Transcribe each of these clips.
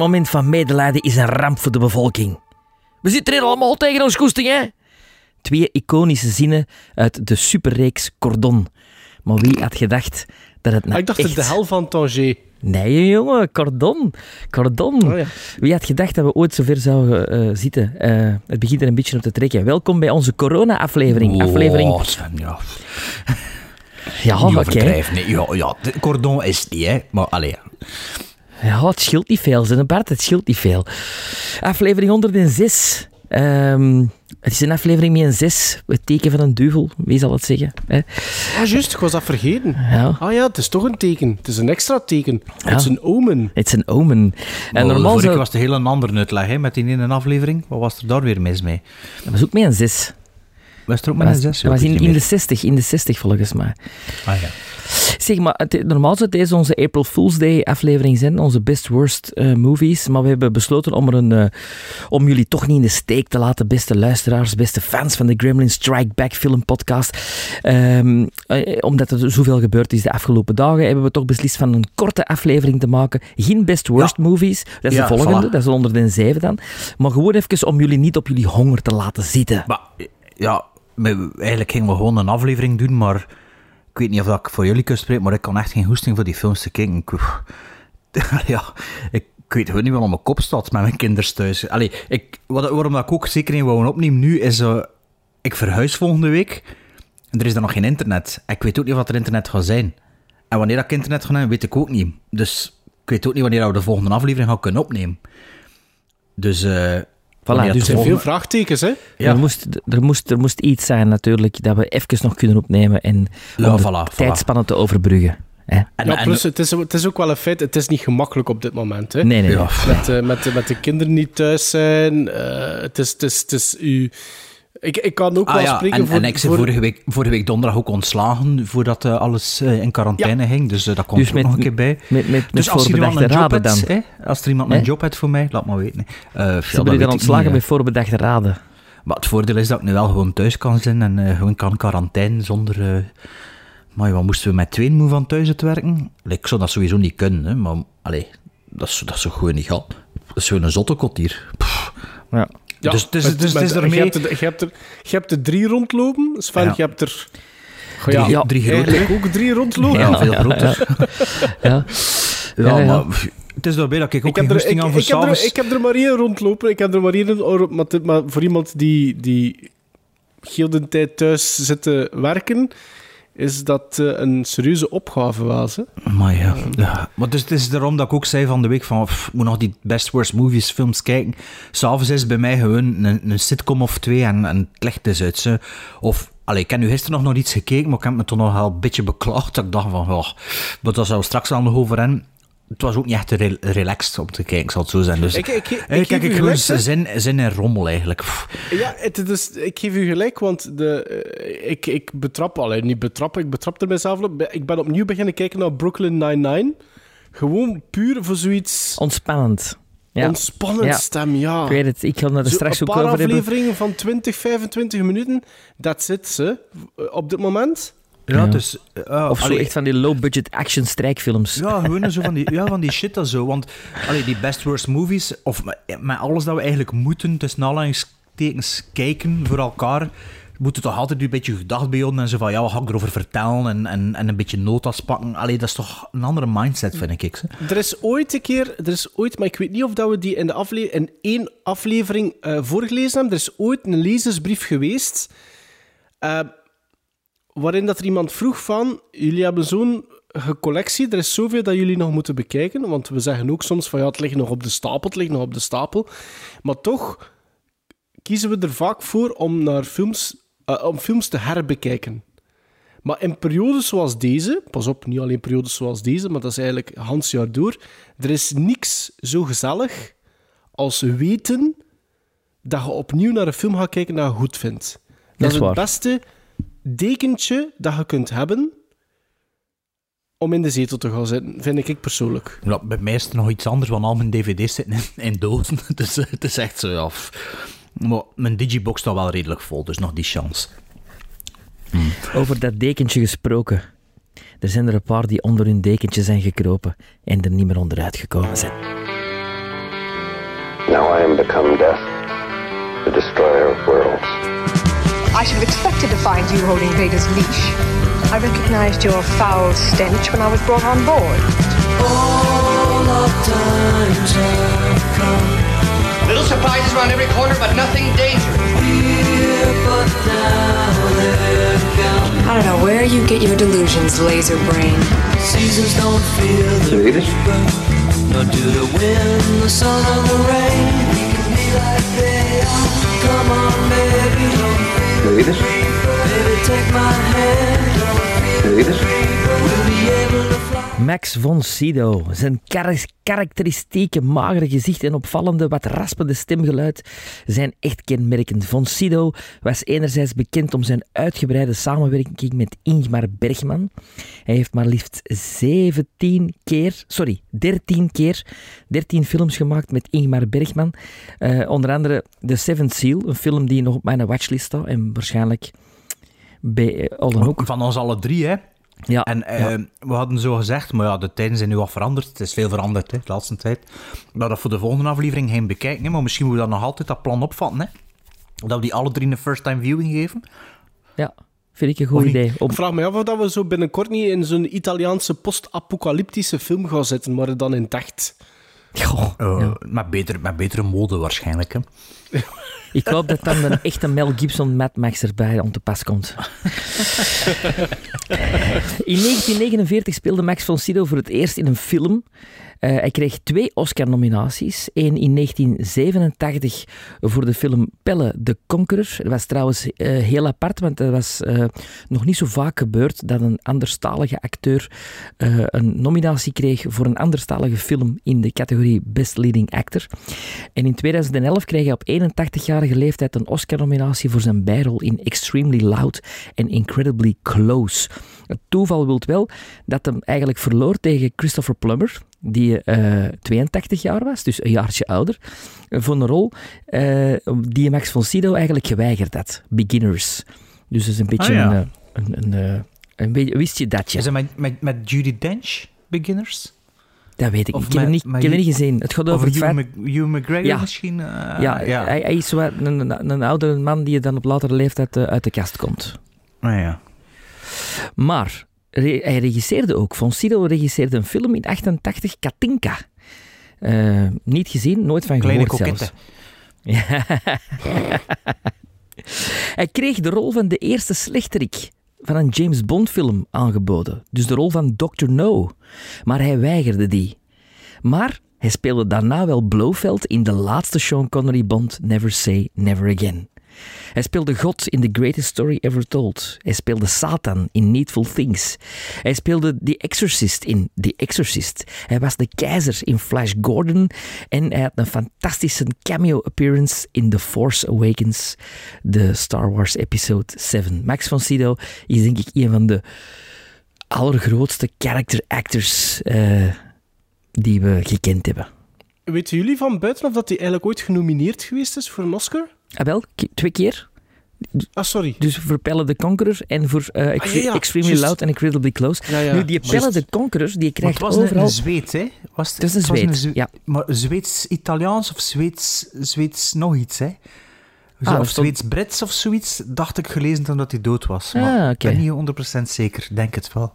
moment van medelijden is een ramp voor de bevolking. We zitten hier allemaal tegen ons koesting, hè? Twee iconische zinnen uit de superreeks Cordon. Maar wie had gedacht dat het nou Ah, ik dacht echt... het de hel van Tanger. Nee, jongen, Cordon. Cordon. Oh, ja. Wie had gedacht dat we ooit zover zouden eh, zitten? Eh, het begint er een beetje op te trekken. Welkom bij onze corona-aflevering. Aflevering... Oh, Sven, ja. Ja, oké. Nee, ja, ja, cordon is niet, hè. Maar, allee. Ja, het scheelt niet veel, zijn Bart. Het scheelt niet veel. Aflevering 106. Ehm, het is een aflevering met een 6. Het teken van een duivel. Wie zal het zeggen? Hè? Ah, juist, ik was dat vergeten. Ja. Ah ja, het is toch een teken. Het is een extra teken. Ja. Het is een omen. Het is een omen. En normaal zou... was het een heel andere uitleg, hè, met die ene aflevering. Wat was er daar weer mis mee? Dat was ook met een 6. Was er ook Dat met een was, zes? dat was Weet in, de 60, in de 60 volgens mij. Ah, ja. Zeg maar, het- normaal zou deze onze April Fool's Day aflevering zijn, onze best worst eh, movies, maar we hebben besloten om, er een, eh, om jullie toch niet in de steek te laten, beste luisteraars, beste fans van de Gremlin Strike Back film podcast. Ehm, eh, omdat er zoveel gebeurd is de afgelopen dagen, hebben we toch beslist van een korte aflevering te maken. Geen best worst movies, dat is Ja, de volgende, voilà. dat is de 107 dan. Maar gewoon even om jullie niet op jullie honger te laten zitten. Maar, ja, eigenlijk gingen we gewoon een aflevering doen, maar ik weet niet of dat ik voor jullie kan spreken, maar ik kan echt geen goesting voor die films te kijken. Ja, ik, weet gewoon niet wat op mijn kop staat met mijn kinders thuis. Allee, ik, wat, waarom dat ik ook zeker niet wou opnemen nu, is... eh, ik verhuis volgende week en er is dan nog geen internet. Ik weet ook niet wat er internet gaat zijn. En wanneer dat ik internet ga hebben, weet ik ook niet. Dus ik weet ook niet wanneer we de volgende aflevering gaan kunnen opnemen. Dus... eh dat dus Er zijn veel vraagtekens, hè? Ja. Er, moest, er, moest, er moest iets zijn natuurlijk dat we even nog kunnen opnemen en Ja, om de voilà, voilà. tijdspannen te overbruggen. Hè? En, ja, en- plus, het is, het is ook wel een feit, het is niet gemakkelijk op dit moment, hè? Nee, nee, Ja. Met, eh, met, de- met de kinderen niet thuis zijn. eh, het is, het is, het is u... Ik, ik kan ook Ah wel ja, spreken en, voor... en ik voor- vorige week, vorige week donderdag ook ontslagen voordat eh, alles eh, in quarantaine ging. Dus eh, dat komt Dus er met- nog een keer bij. Met, met, met Dus als er iemand voorbedachte een job raden dan. heeft, hè, als er iemand Nee? een job heeft voor mij, laat maar weten. Eh, ja, Ze hebben je dan ontslagen niet, bij hè. voorbedachte raden. Maar het voordeel is dat ik nu wel gewoon thuis kan zijn en eh, gewoon kan quarantaine zonder... eh maar wat moesten we met twee moeten van thuis uit werken? Ik zou dat sowieso niet kunnen, hè, maar allee, dat, is, dat is zo gewoon niet gaan. Dat is gewoon een zotte hier. Pff. Ja. Ja, dus- dus- met- dus het met- is ermee- Je hebt, er, je, hebt er, je hebt er drie rondlopen, Sven. Ja. Je hebt er... Drie, ja, drie grote. eigenlijk ook drie rondlopen. Ja, veel groter. Ja. Ja, Ja, ja. maar het is daarbij dat ik ook Ik heb, er, ik, aan voor ik, heb er, ik heb er maar één rondlopen. Ik heb er maar één... Maar, maar voor iemand die, die heel de tijd thuis zit te werken, is dat eh, een serieuze opgave was. Hè? Maar ja, ja. Maar dus het is daarom dat ik ook zei van de week van, pff, moet nog die best worst movies films kijken. S'avonds is bij mij gewoon een, een sitcom of twee en, en het licht is uit. Ze. Of, allee, ik heb nu gisteren nog nog iets gekeken, maar ik heb me toch nog wel een beetje beklaagd. Dat ik dacht van, oh, maar dat zou straks wel nog over Het was ook niet echt re- relaxed om te kijken, zal het zo zijn. Dus Ik- ik- ik- ik ik gewoon zin, zin in rommel eigenlijk. Pff. Ja, het is, ik geef u gelijk, want de, eh, ik, ik betrap, alleen niet betrappen, ik betrap er mezelf op. Ik ben opnieuw beginnen kijken naar Brooklyn Nine-Nine. Gewoon puur voor zoiets Ontspannend. Ja. ontspannend Ja. stem, ja. Ik weet het, ik ga er straks een ook paar over hebben. afleveringen van 20, 25 minuten, dat zit ze op dit moment. Ja, Ja. dus... eh, Of zo allee, echt van die low-budget action strijkfilms. Ja, gewoon zo van die, ja, van die shit dat zo. Want allee, die best worst movies, of met, alles dat we eigenlijk moeten, tussen aanhalingstekens, kijken voor elkaar, moeten toch altijd een beetje gedacht bij houden en zo van, ja, wat ga ik erover vertellen en, en, en een beetje notas pakken. Allee, dat is toch een andere mindset, vind ik. Hè? Er is ooit een keer, er is ooit, maar ik weet niet of dat we die in, de afle in één aflevering eh, voorgelezen hebben. Er is ooit een lezersbrief geweest eh, waarin dat er iemand vroeg van, jullie hebben zo'n collectie, er is zoveel dat jullie nog moeten bekijken, want we zeggen ook soms van, ja, het ligt nog op de stapel, het ligt nog op de stapel. Maar toch kiezen we er vaak voor om, naar films, eh, om films te herbekijken. Maar in periodes zoals deze, pas op, niet alleen periodes zoals deze, maar dat is eigenlijk Hans jaar door, er is niks zo gezellig als weten dat je opnieuw naar een film gaat kijken dat je goed vindt. Dat, is is het waar. beste dekentje dat je kunt hebben om in de zetel te gaan zitten, vind ik persoonlijk. Ja, bij mij is het nog iets anders, want al mijn dvd's zitten in, in dozen. Dus eh, het is echt zo, ja. f- Maar mijn digibox staat wel redelijk vol, dus nog die chance. Over dat dekentje gesproken. Er zijn er een paar die onder hun dekentje zijn gekropen en er niet meer onderuit gekomen zijn. Now I am become death, the destroyer of worlds. I should have expected to find you holding Vader's leash. I recognized your foul stench when I was brought on board. Little surprises around every corner, but nothing dangerous. I don't know where you get your delusions, laser brain. Baby, take my hand. Davis. We'll be Max von Sydow. Zijn kar- karakteristieke magere gezicht en opvallende, wat raspende stemgeluid zijn echt kenmerkend. Von Sydow was enerzijds bekend om zijn uitgebreide samenwerking met Ingmar Bergman. Hij heeft maar liefst 17 keer, sorry, 13 keer, 13 films gemaakt met Ingmar Bergman. Eh, onder andere The Seventh Seal, een film die nog op mijn watchlist staat en waarschijnlijk bij eh, Alden ook. Van ons alle drie, hè. Ja, En eh, ja. we hadden zo gezegd, maar ja, de tijden zijn nu wat veranderd. Het is veel veranderd, hè, de laatste tijd. Dat we dat voor de volgende aflevering gaan bekijken, hè, maar misschien moeten we dan nog altijd dat plan opvatten, hè. Dat we die alle drie een first-time viewing geven. Ja, vind ik een goed idee. Om, Ik vraag me af of dat we zo binnenkort niet in zo'n Italiaanse post-apocalyptische film gaan zitten, maar dan in het echt. Goh, Eh, ja. met, beter, met betere mode waarschijnlijk, hè. Ik hoop dat dan een echte Mel Gibson Mad Max erbij om te pas komt. In 1949 speelde Max von Sydow voor het eerst in een film. Eh, hij kreeg twee Oscar-nominaties. Eén in 1987 voor de film Pelle de Conqueror. Dat was trouwens eh, heel apart, want dat was eh, nog niet zo vaak gebeurd dat een anderstalige acteur een nominatie kreeg voor een anderstalige film in de categorie Best Leading Actor. En in 2011 kreeg hij op 81-jarige leeftijd een Oscar-nominatie voor zijn bijrol in Extremely Loud en Incredibly Close. Het toeval wil wel dat hem eigenlijk verloor tegen Christopher Plummer, die eh 82 jaar was, dus een jaartje ouder, eh, voor een rol eh, die Max von Sydow eigenlijk geweigerd had. Beginners. Dus dat is een beetje Ah, ja. een, eh, een, een, eh, een beetje, wist je dat je? Is het met, met, met Judy Dench, Beginners? Dat weet ik niet. Ik heb, hem niet, ik heb hem niet gezien. Het gaat over Over het Hugh, feit... Hugh McGregor Ja. misschien? eh, ja, ja. Hij, hij is zo een, een, een oudere man die dan op latere leeftijd eh, uit de kast komt. Ah, ja. Maar re- hij regisseerde ook. Von Sydow regisseerde een film in 88, Katinka. Eh, niet gezien, nooit van Kleine gehoord zelfs. Ja. hij kreeg de rol van de eerste slechterik van een James Bond film aangeboden. Dus de rol van Dr. No. Maar hij weigerde die. Maar hij speelde daarna wel Blofeld in de laatste Sean Connery Bond Never Say Never Again. Hij speelde God in The Greatest Story Ever Told. Hij speelde Satan in Needful Things. Hij speelde The Exorcist in The Exorcist. Hij was de keizer in Flash Gordon. En hij had een fantastische cameo appearance in The Force Awakens, de Star Wars Episode 7. Max von Sydow is denk ik een van de allergrootste character actors eh, die we gekend hebben. Weten jullie van buiten of dat hij eigenlijk ooit genomineerd geweest is voor een Oscar? Ah, wel, twee keer. Ah, sorry. Dus voor Pelle de Conqueror en voor Ex- Ah, ja, ja, Extremely. Loud en Incredibly Close. Ja, ja, nu, die. Pelle de Conqueror, die Maar het krijgt was overal... een Zweed, hè? Was het, Het is een was Zweed, Zwe- ja. Maar Zweeds-Italiaans of Zweeds, Zweeds nog iets, hè? Zo, Ah, of of Zweeds-Brits of zoiets, dacht ik gelezen toen dat hij dood was. Maar Ah, ben niet 100% zeker, denk het wel.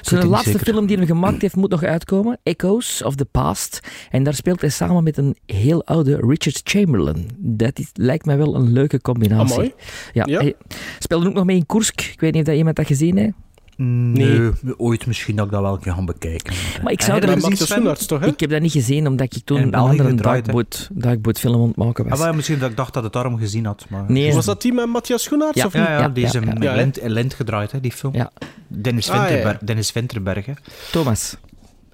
Zijn niet laatste zeker. film die hij gemaakt heeft moet nog uitkomen, Echoes of the Past. En daar speelt hij samen met een heel oude Richard Chamberlain. Dat is, lijkt mij wel een leuke combinatie. Amai. Ja, Ja. Hij speelde ook nog mee in Kursk. Ik weet niet of dat iemand dat gezien heeft. Nee. ooit misschien dat ik dat wel een keer gaan bekijken. Maar ik zou heb er? Schoenaerts toch, hè? Ik heb dat niet gezien, omdat ik toen een andere gedraaid, hè? dagboot, dagboot film aan het maken was. Ah, wel, misschien dat ik dacht dat het daarom gezien had. Maar... Nee. Was dat die met Matthias Schoenaerts? Ja. of niet? Ja, ja, Ja, die is ja, in, ja. in Ja, hè? Lent, Lent gedraaid, hè, die film. Ja. Dennis, Ah, Dennis Winterberg, hè. Thomas.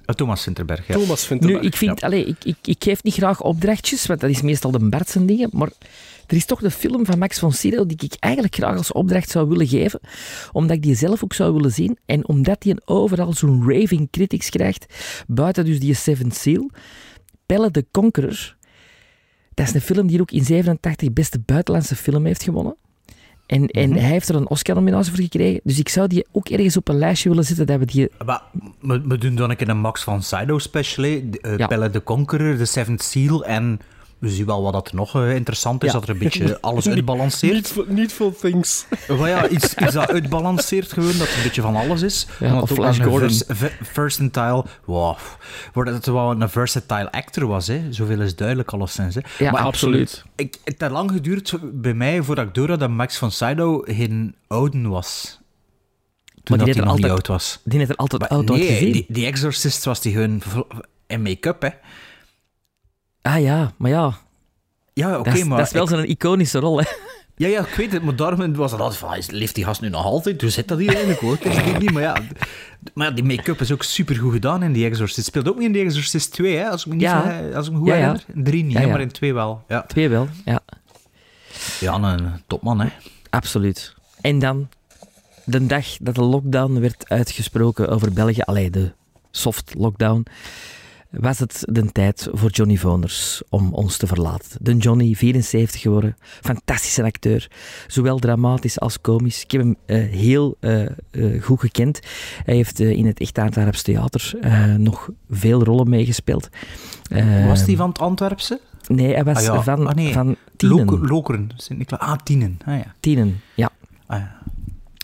Eh, Thomas Winterberg, ja. Thomas vindt Nu, ik vind, ja. allee, ik, ik, ik geef niet graag opdrachtjes, want dat is meestal de Bart zijn dingen, maar Er is toch de film van Max von Sydow die ik eigenlijk graag als opdracht zou willen geven, omdat ik die zelf ook zou willen zien en omdat die overal zo'n raving critics krijgt, buiten dus die Seventh Seal. Pelle de Conqueror, dat is een film die ook in 87 beste buitenlandse film heeft gewonnen. En, en hij heeft er een Oscar-nominatie voor gekregen. Dus ik zou die ook ergens op een lijstje willen zetten dat we die... Maar we, we doen dan een keer een Max van Sydow special, Ja. Pelle de Conqueror, de Seventh Seal en we zien wel wat dat er nog eh, interessant is, Ja. dat er een beetje alles uitbalanceert. Needful, needful things. Maar ja, iets, iets dat uitbalanceert gewoon, dat het een beetje van alles is. Ja, Omdat of Flash Gordon. vers- ve- versatile, wow, waar het wel een versatile actor was, hè. zoveel is duidelijk alleszins. Hè. Ja, maar absoluut. Ik, het heeft lang geduurd bij mij voordat ik door had dat Max van Sydow geen ouden was. Toen die dat hij er nog niet altijd- oud was. Die heeft er altijd Maar oud nee, die, die Exorcist was die gewoon in make-up, hè. Ah ja, maar ja, Ja, oké, dat, maar... dat is wel ik- zo'n iconische rol, hè. Ja, ja, ik weet het, maar daarom was het altijd van, leeft die gast nu nog altijd? Hoe zit dat hier eigenlijk? Hoor? Ik weet niet, maar ja... Maar ja, die make-up is ook super goed gedaan in die Exorcist. Speelt ook niet in die Exorcist 2, hè, als ik me, niet Ja. zo, als ik me goed Ja, herinner. In 3 niet, maar in 2 wel. Ja, Twee wel, ja. ja een topman, hè. Absoluut. En dan, de dag dat de lockdown werd uitgesproken over België, allee, de soft lockdown, was het de tijd voor Johnny Voners om ons te verlaten. De Johnny, 74 geworden, fantastische acteur, zowel dramatisch als komisch. Ik heb hem eh, heel eh, eh, goed gekend. Hij heeft in het Echt Antwerps Theater nog veel rollen meegespeeld. Was die van het Antwerpse? Nee, hij was Ah, ja. van, Ah, nee. van Tienen. Lokeren. Sint-Nicola- Ah, Tienen. Ah, ja. Tienen, ja. Ah, ja.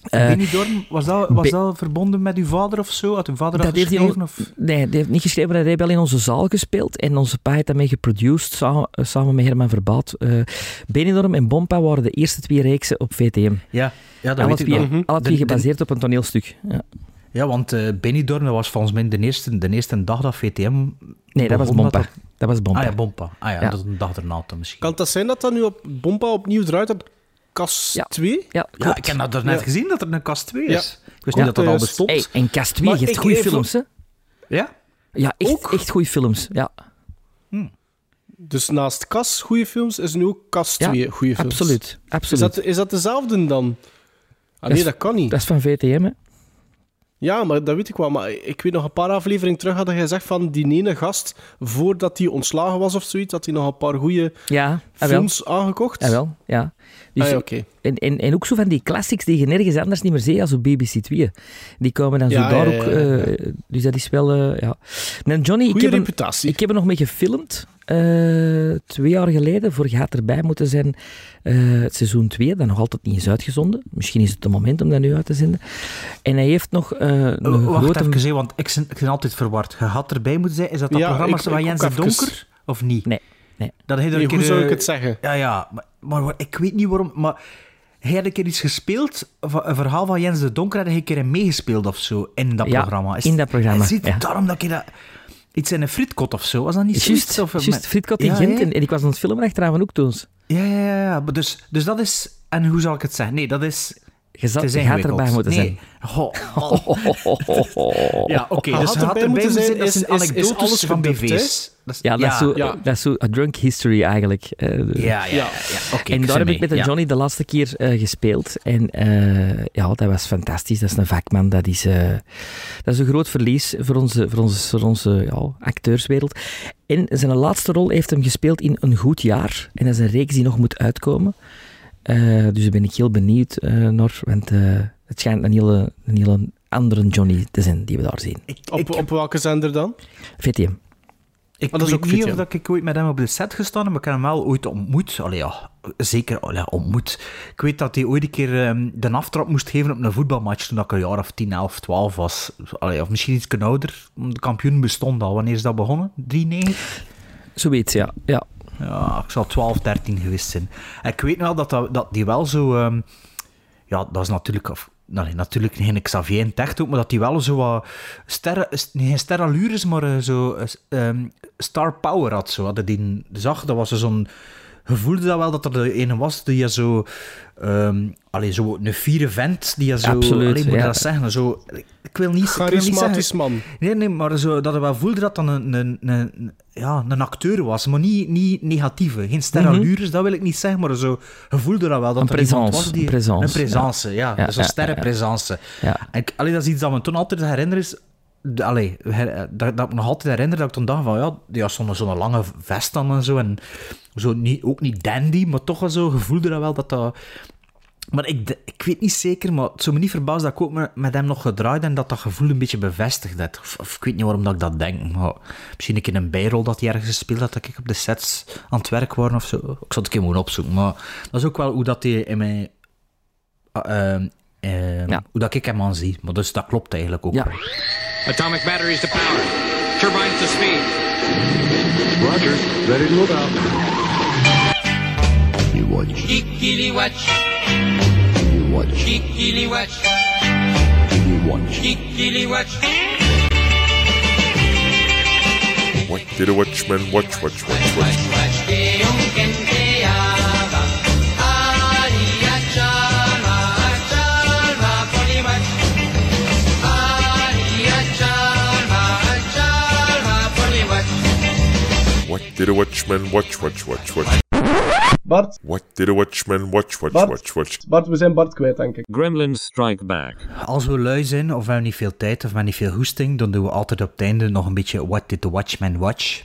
Eh, Benidorm, was dat, was Be- dat verbonden met uw vader of zo? Had uw vader dat, Dat heeft hij geschreven? on- Of? Nee, die heeft niet geschreven, maar hij heeft wel in onze zaal gespeeld. En onze pa heeft daarmee geproduced, samen, eh, samen met Herman Verbaat. Eh Benidorm en Bompa waren de eerste twee reeksen op VTM. Ja, ja dat Alle weet ik twee, nog. alle twee de- gebaseerd op een toneelstuk. Ja. Ja, want eh Benidorm dat was volgens mij de eerste, de eerste dag dat VTM... Nee, dat was Bompa. dat- Dat was Bompa. Ah ja, Bompa. Ah ja, Ja. dat is een dag erna misschien. Kan dat zijn dat dat nu op Bompa opnieuw draait op Kas Ja. 2? Ja, Ja, ik heb dat er net Ja. gezien, dat er een kast 2 Ja. is. Ik wist Ja, niet dat dat al juist. bestond. Hey, en Cast 2 Maar heeft goede films, hè? Ja? Ja, echt, Ook? echt goede films. Ja, Dus naast Kas goede films, is nu ook Kas Ja, 2 goede films. absoluut. Is absoluut. dat, is dat dezelfde dan? Ah, is- nee, dat kan niet. Dat is van VTM, hè? Ja, maar dat weet ik wel. Maar ik weet nog een paar afleveringen terug had hij gezegd van die ene gast, voordat hij ontslagen was of zoiets, had hij nog een paar goede Ja, ah, films aangekocht. Ah, wel, ja. Dus, Ah, ja, en, en, en ook zo van die classics die je nergens anders niet meer ziet als op BBC 2. Die komen dan zo daar ja, ook... ja, ja. eh, dus dat is wel... eh, ja. En Johnny, ik Goede heb, een, ik heb er nog mee gefilmd. eh, twee jaar geleden. Voor gaat erbij moeten zijn eh, het seizoen 2, dat nog altijd niet is uitgezonden. Misschien is het het moment om dat nu uit te zenden. En hij heeft nog eh, een wacht grote... even, want ik ben, ik ben altijd verward. Je had erbij moeten zijn. Is dat dat Ja, programma van Jens. Donker? Of niet? Nee, nee. Dat hij er Nee, een hoe keer, zou ik het zeggen? Ja, ja. Maar, maar ik weet niet waarom... Maar hij had een keer iets gespeeld, van- een verhaal van Jens de Donker, had hij een keer in meegespeeld of zo, in dat Ja, programma. Is- in dat programma, ziet, ja. Daarom dat ik dat... Iets in een frietkot of zo, was dat niet zoiets? Juist, Of, eh, juist Frietkot in Ja, Gent. En, en ik was aan het filmen achteraan ook toen. Ja, ja, ja. ja. Maar Dus, dus dat is... En hoe zal ik het zeggen? Nee, dat is... Je, zat, je ingewikkeld. erbij moeten nee. zijn. Goh, Ja, oké. Had dus had erbij moeten zijn, zijn, dat is- zijn is- is anekdotes alles van BV's. Dat is- Ja, dat, Is zo, ja. dat is zo a drunk history eigenlijk. eh, Ja, ja, ja. En daar heb ik met Ja. Johnny de laatste keer eh, gespeeld. En eh, ja, dat was fantastisch. Dat is een vakman. Dat is, dat is een groot verlies voor onze, voor onze, voor onze ja, acteurswereld. En zijn laatste rol heeft hem gespeeld in Een Goed Jaar. En dat is een reeks die nog moet uitkomen. Eh, dus daar ben ik heel benieuwd eh, naar. Want eh, het schijnt een hele, een hele andere Johnny te zijn die we daar zien. Ik, Op, ik, op welke zender dan? VTM. ik dat is weet ook niet of dat ik ooit met hem op de set gestaan heb, maar ik heb hem wel ooit ontmoet. Allee, ja, zeker allee, ontmoet. Ik weet dat hij ooit een keer ehm, de aftrap moest geven op een voetbalmatch toen ik een jaar of 10, 11, 12 was. Allee, of misschien iets ouder. De kampioen bestond al. Wanneer is dat begonnen? 93? Zoiets, ja. ja. Ja, ik zal 12, 13 geweest zijn. En ik weet wel dat, dat, dat die wel zo... ehm, ja, dat is natuurlijk... Of, nee, natuurlijk geen Xavier in echt ook, maar dat die wel zo wat... Sterren, geen sterrenallures, maar eh, zo... eh, ehm, star power had. Zo. Hadden die zag, dat was zo'n... Je voelde dat wel dat er de ene was die je zo... ehm allee, zo een vierde vent die je zo... Absoluut, allee, moet je ja. dat zeggen? Zo, wil niet, ik Charismatisch zeggen... man. Nee, nee, maar zo, dat hij wel voelde dat dat een, een, een, ja, een acteur was, maar niet, niet negatieve. Geen sterrenlures, dat wil ik niet zeggen, maar zo, je voelde dat wel. Dat Een présence, was die... een présence, Een présence, ja. Ja, Zo'n ja, ja, sterrenpresence. Ja. En ik- allee, dat is iets dat me toen altijd herinner is... Allee, her- dat, dat ik me nog altijd herinner dat ik toen dacht van, ja, die had zo'n zo'n lange vest aan en zo, en zo niet, ook niet dandy, maar toch wel zo, gevoelde dat wel dat dat... Maar ik, ik weet niet zeker, maar het zou me niet verbazen dat ik ook met, hem nog gedraaid en dat dat gevoel een beetje bevestigd had. Of, of ik weet niet waarom dat ik dat denk. Maar misschien een keer een bijrol dat hij ergens gespeeld had, dat ik op de sets aan het werk was of zo. Ik zal het een keer moeten opzoeken. Maar dat is ook wel hoe dat hij in mijn... ah, ehm, ehm, Ja. Hoe dat ik hem aan zie. Maar dus dat klopt eigenlijk ook. Ja. Atomic batteries to power. Turbines to speed. Roger. Ready to move out. You watch, watch. you watch, Kikili watch. you watch. Kikili watch. What did a watchman watch, watch, watch, watch? Watch, watch. Keong kenteaba. Aria chalma, chalma, poli watch. Aria chalma, chalma, poli watch. What did a watchman watch, watch, watch, watch? Bart, What did a watchman watch, watch, Bart. watch, watch? Bart, we zijn Bart kwijt, denk ik. Gremlins Strike Back. Als we lui zijn of we hebben niet veel tijd of we hebben niet veel hoesting, dan doen we altijd op het einde nog een beetje What did the Watchman watch?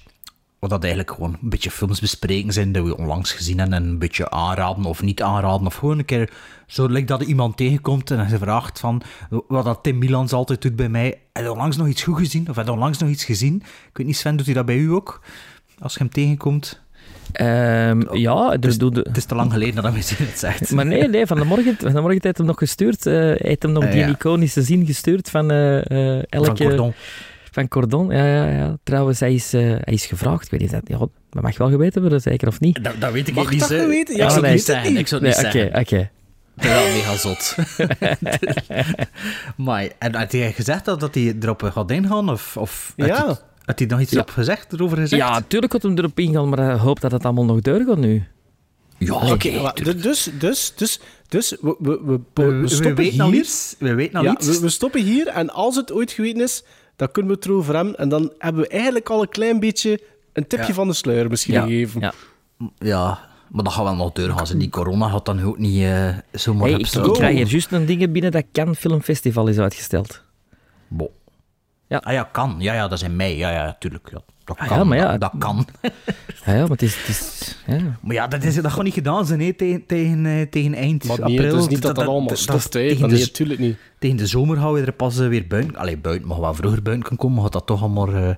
Wat dat eigenlijk gewoon een beetje films bespreken zijn die we onlangs gezien hebben en een beetje aanraden of niet aanraden. Of gewoon een keer zo lijkt dat er iemand tegenkomt en ze vraagt van wat dat Tim Milans altijd doet bij mij. Heb je onlangs nog iets goed gezien? Of heb je onlangs nog iets gezien? Ik weet niet, Sven, doet hij dat bij u ook? Als je hem tegenkomt? Ehm, ja, Het dus is, doe de... het is te lang geleden dat hij het zegt. Maar nee, nee, van de morgen, van de morgen heeft hem nog gestuurd. eh, hij heeft hem nog Ah, die ja. iconische zin gestuurd van eh, eh, elke... Van Cordon. Van Cordon, ja, ja, ja. Trouwens, hij is, eh, hij is gevraagd. Ik weet niet, dat, ja, dat mag wel geweten worden, zeker of niet? Dat, dat weet ik Mag niet. dat hè. geweten? Ja, ik zou nee. het niet zeggen. Ik zou het Nee, niet Oké, zeggen. oké. Dat is wel mega zot. maar, en had hij gezegd dat, dat hij erop gaat ingaan? Of, of Ja. Had hij nog iets Ja. op gezegd, erover gezegd? Ja, tuurlijk had hem erop ingaan, maar hij hoopt dat het allemaal nog doorgaat nu. ja oké. Ja, tuurlijk. dus, dus, dus, dus, we, we, we, we, stoppen weten al hier. iets. We weten al Ja, iets. we, we stoppen hier en als het ooit geweten is, dan kunnen we het erover hebben. En dan hebben we eigenlijk al een klein beetje een tipje Ja. van de sluier misschien Ja, gegeven. ja. Ja, maar dat gaat wel nog doorgaan. ze. Die corona gaat dan ook niet eh, zomaar Hey, op ik, ik krijg hier juist een ding binnen dat Cannes Film Festival is uitgesteld. Bo. Ja. Ah ja, kan. Ja, ja, dat is in mei. Ja, ja, tuurlijk. Ja, dat Ah, kan. ja, maar ja, dat, dat kan. Ja, ja maar het is... Het is ja. Maar ja, dat, is, dat gaat niet gedaan zijn hè, tegen, tegen, eh, tegen eind Maar april. het is niet dat dat, allemaal dat- natuurlijk niet. Tegen de zomer gaan we er pas eh, weer buiten. Allee, buiten mag wel vroeger buiten kunnen komen, maar gaat dat toch allemaal eh,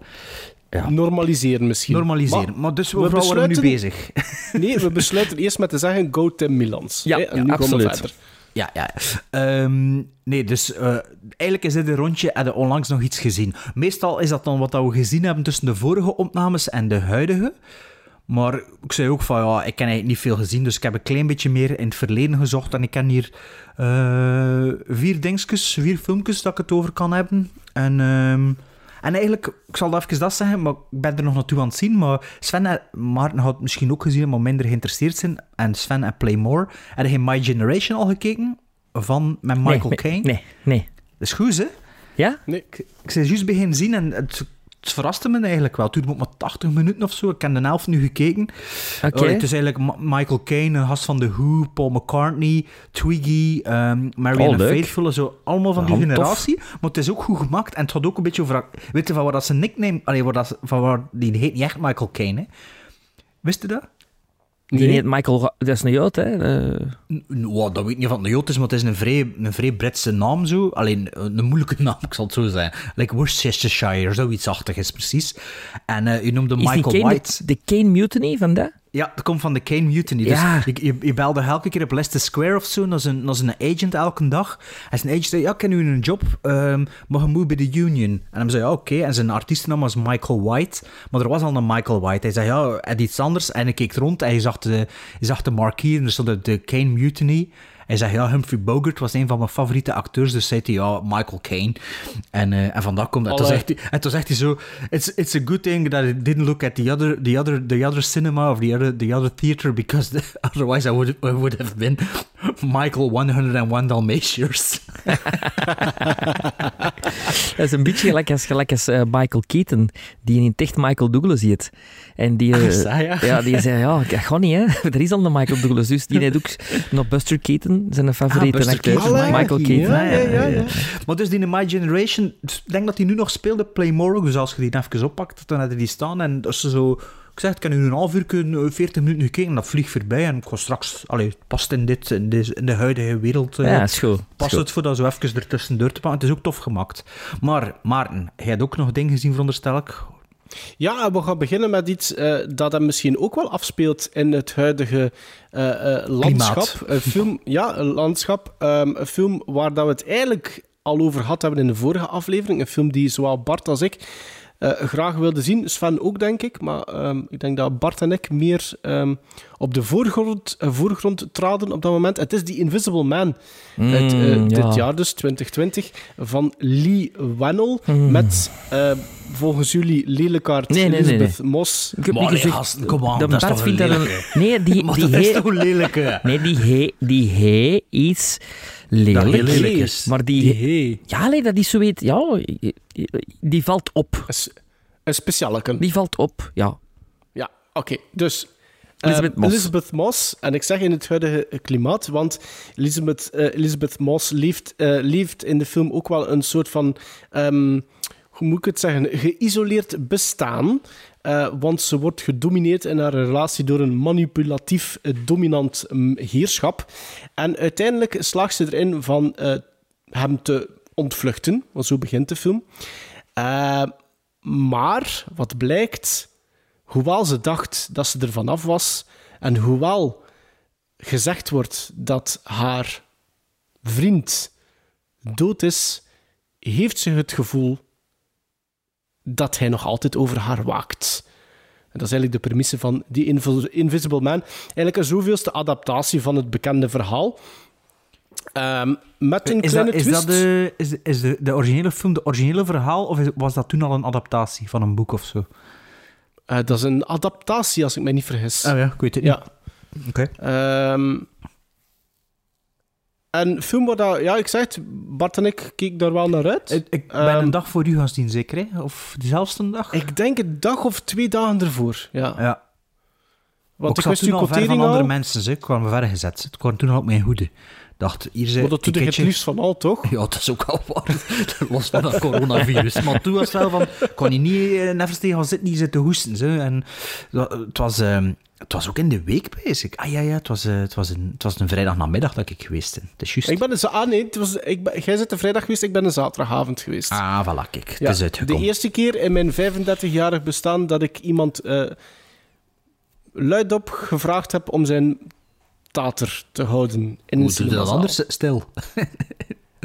ja, Normaliseren misschien. normaliseren. Maar, Maar dus we we nu besluiten- bezig. nee, we besluiten eerst met te zeggen, go Tim Milans. Ja, ja, nu absoluut. Ja, ja. Ehm, nee, dus eh, eigenlijk is dit een rondje. Je onlangs nog iets gezien? Meestal is dat dan wat we gezien hebben tussen de vorige opnames en de huidige. Maar ik zei ook van, ja, ik heb eigenlijk niet veel gezien, dus ik heb een klein beetje meer in het verleden gezocht. En ik ken hier eh, vier dingetjes, vier filmpjes dat ik het over kan hebben. En, ehm, en eigenlijk, ik zal even dat zeggen, maar ik ben er nog naartoe aan het zien. Maar Sven en Maarten had het misschien ook gezien, maar minder geïnteresseerd zijn. En Sven en Playmore. Heb je My Generation al gekeken? Van, met Michael nee, Caine? Nee, nee. Dat is goed, hè? Ja? Nee, Ik zei juist beginnen zien en het, het verraste me eigenlijk wel. Het duurde maar 80 minuten of zo. Ik heb de helft nu gekeken. Oké. Het is eigenlijk Ma- Michael Caine, een gast van The Who, Paul McCartney, Twiggy, um, Marianne Oh, leuk. Faithfull, zo allemaal van die tof. generatie. Maar het is ook goed gemaakt en het gaat ook een beetje over... Weet je van waar dat zijn nickname... Allee, waar dat, van waar, die heet niet echt Michael Caine, hè? Wist je dat? Die heet Michael... Dat is een Jood, hè? Eh, dat weet ik niet van de Jood is, maar het is een vrij, een vrij Britse naam zo. Alleen een moeilijke naam, ik zal het zo zeggen. Like Worcestershire, zoiets achtig is precies. En eh je noemde is die Michael Kane, White. de, de Kane Mutiny van dat? Ja, dat komt van de Kane Mutiny. Ja. Dus je, je, je belde elke keer op Leicester Square of zo, naar zijn, naar zijn agent elke dag. En zijn agent zei, ja, ik ken u een job, ehm maar je moet bij de Union. En hij zei, ja, oké. En zijn artiestennaam was Michael White. Maar er was al een Michael White. Hij zei, ja, hij iets anders. En hij keek rond en hij zag de, zag de marquee en er stond de, de Kane Mutiny. Hij zei, ja, Humphrey Bogart was een van mijn favoriete acteurs. Dus zei hij, ja, Michael Caine. En, eh en vandaar komt... Zegt hij, en toen zegt hij zo... It's, it's a good thing that I didn't look at the other, the other, the other cinema of the other, the other theater because the- otherwise I would, I would have been Michael 101 Dalmatians. Dat is een beetje gelijk als, gelijk als eh, Michael Keaton, die in het echt Michael Douglas ziet. En die, eh, Is dat, ja? die zei, ja, dat gaat niet, hè. Er is al een Michael Douglas, dus die heeft ook nog Buster Keaton, zijn favoriete Ah, acteur. Keaton, Allee, Michael Keaton. ja, ja, ja, ja. Maar dus die in My Generation, ik denk dat hij nu nog speelde, Playmore, dus als je die even oppakt, dan had hij die staan en als ze zo... Ik zeg, ik heb nu een half uur, kunnen, 40 minuten gekeken, dat vliegt voorbij en ik ga straks... Allee, het past in, dit, in, deze, in de huidige wereld... eh, Ja, is goed. Past Is het voor dat zo even ertussendoor te pakken. Het is ook tof gemaakt. Maar, Maarten, jij hebt ook nog dingen gezien, veronderstel ik? Ja, we gaan beginnen met iets eh, dat hem misschien ook wel afspeelt in het huidige eh, eh, landschap. Een film, ja, een landschap. Ehm, een film waar dat we het eigenlijk al over gehad hebben in de vorige aflevering. Een film die zowel Bart als ik graag wilden zien. Sven ook, denk ik. Maar ehm, ik denk dat Bart en ik meer ehm, op de voorgrond, eh, voorgrond traden op dat moment. Het is The Invisible Man. uit eh, Mm, ja. dit jaar dus, 2020. Van Lee Wannell. Mm. Met, eh, volgens jullie, lelijkaard Nee, nee, nee, Elizabeth Moss. Ik heb Maar niet nee, gezegd... kom aan, dat is vindt een dat een... Nee, die, Maar die dat is toch een lelijke? Nee, die he, die he iets lelijk. Lelijk is. Maar die... Die he. Ja, nee, dat is zoiets... Ja, die valt op. Een s- Een specialeke. Die valt op, ja. Ja, oké. Dus... eh, Moss. Elizabeth Moss. En ik zeg in het huidige klimaat, want Elizabeth, eh, Elizabeth Moss leeft, eh, leeft in de film ook wel een soort van... ehm, hoe moet ik het zeggen? Geïsoleerd bestaan. Eh, want ze wordt gedomineerd in haar relatie door een manipulatief, eh, dominant mm, heerschap. En uiteindelijk slaagt ze erin van eh, hem te ontvluchten. Want zo begint de film. Eh, maar wat blijkt, hoewel ze dacht dat ze er vanaf was, en hoewel gezegd wordt dat haar vriend dood is, heeft ze het gevoel dat hij nog altijd over haar waakt. En dat is eigenlijk de premisse van die Invis- Invisible Man. Eigenlijk een zoveelste adaptatie van het bekende verhaal. Ehm, met een Is kleine dat, is twist. dat de, is, is de, de originele film de originele verhaal, of was dat toen al een adaptatie van een boek of zo? Eh, dat is een adaptatie, als ik me niet vergis. Ah ja, ik weet het Ja. niet. Oké. Ehm en film waar dat, ja, ik zeg het, Bart en ik keken daar wel naar uit. Ik, ik ben Ehm, een dag voor u gaan zien, zeker? Hè? Of dezelfde dag? Ik denk een dag of twee dagen ervoor. Ja. ja. Want ik ik zat toen al ver van andere mensen. Ze. Ik kwam me ver gezet. Ik kwam toen al op mijn hoede. Dacht, hier zijn Maar dat doe het liefst van al, toch? Ja, dat is ook wel waar. Los van dat coronavirus. Maar toen was het wel van... kon je niet uh, tegen gaan zitten, niet zitten hoesten. Zo. En dat- het was... ehm, het was ook in de week bezig. Ah ja, ja, het was, eh, het was, een, het was een vrijdagmiddag dat ik geweest ben. Het is juist. Ik ben een ah, nee, het was, ik ben, jij bent een vrijdag geweest, ik ben een zaterdagavond geweest. Ah, voilà, kijk. Het Ja, is de uitgekomen. eerste keer in mijn 35-jarig bestaan dat ik iemand eh luidop gevraagd heb om zijn te houden. In Hoe doe je dat anders? Stil.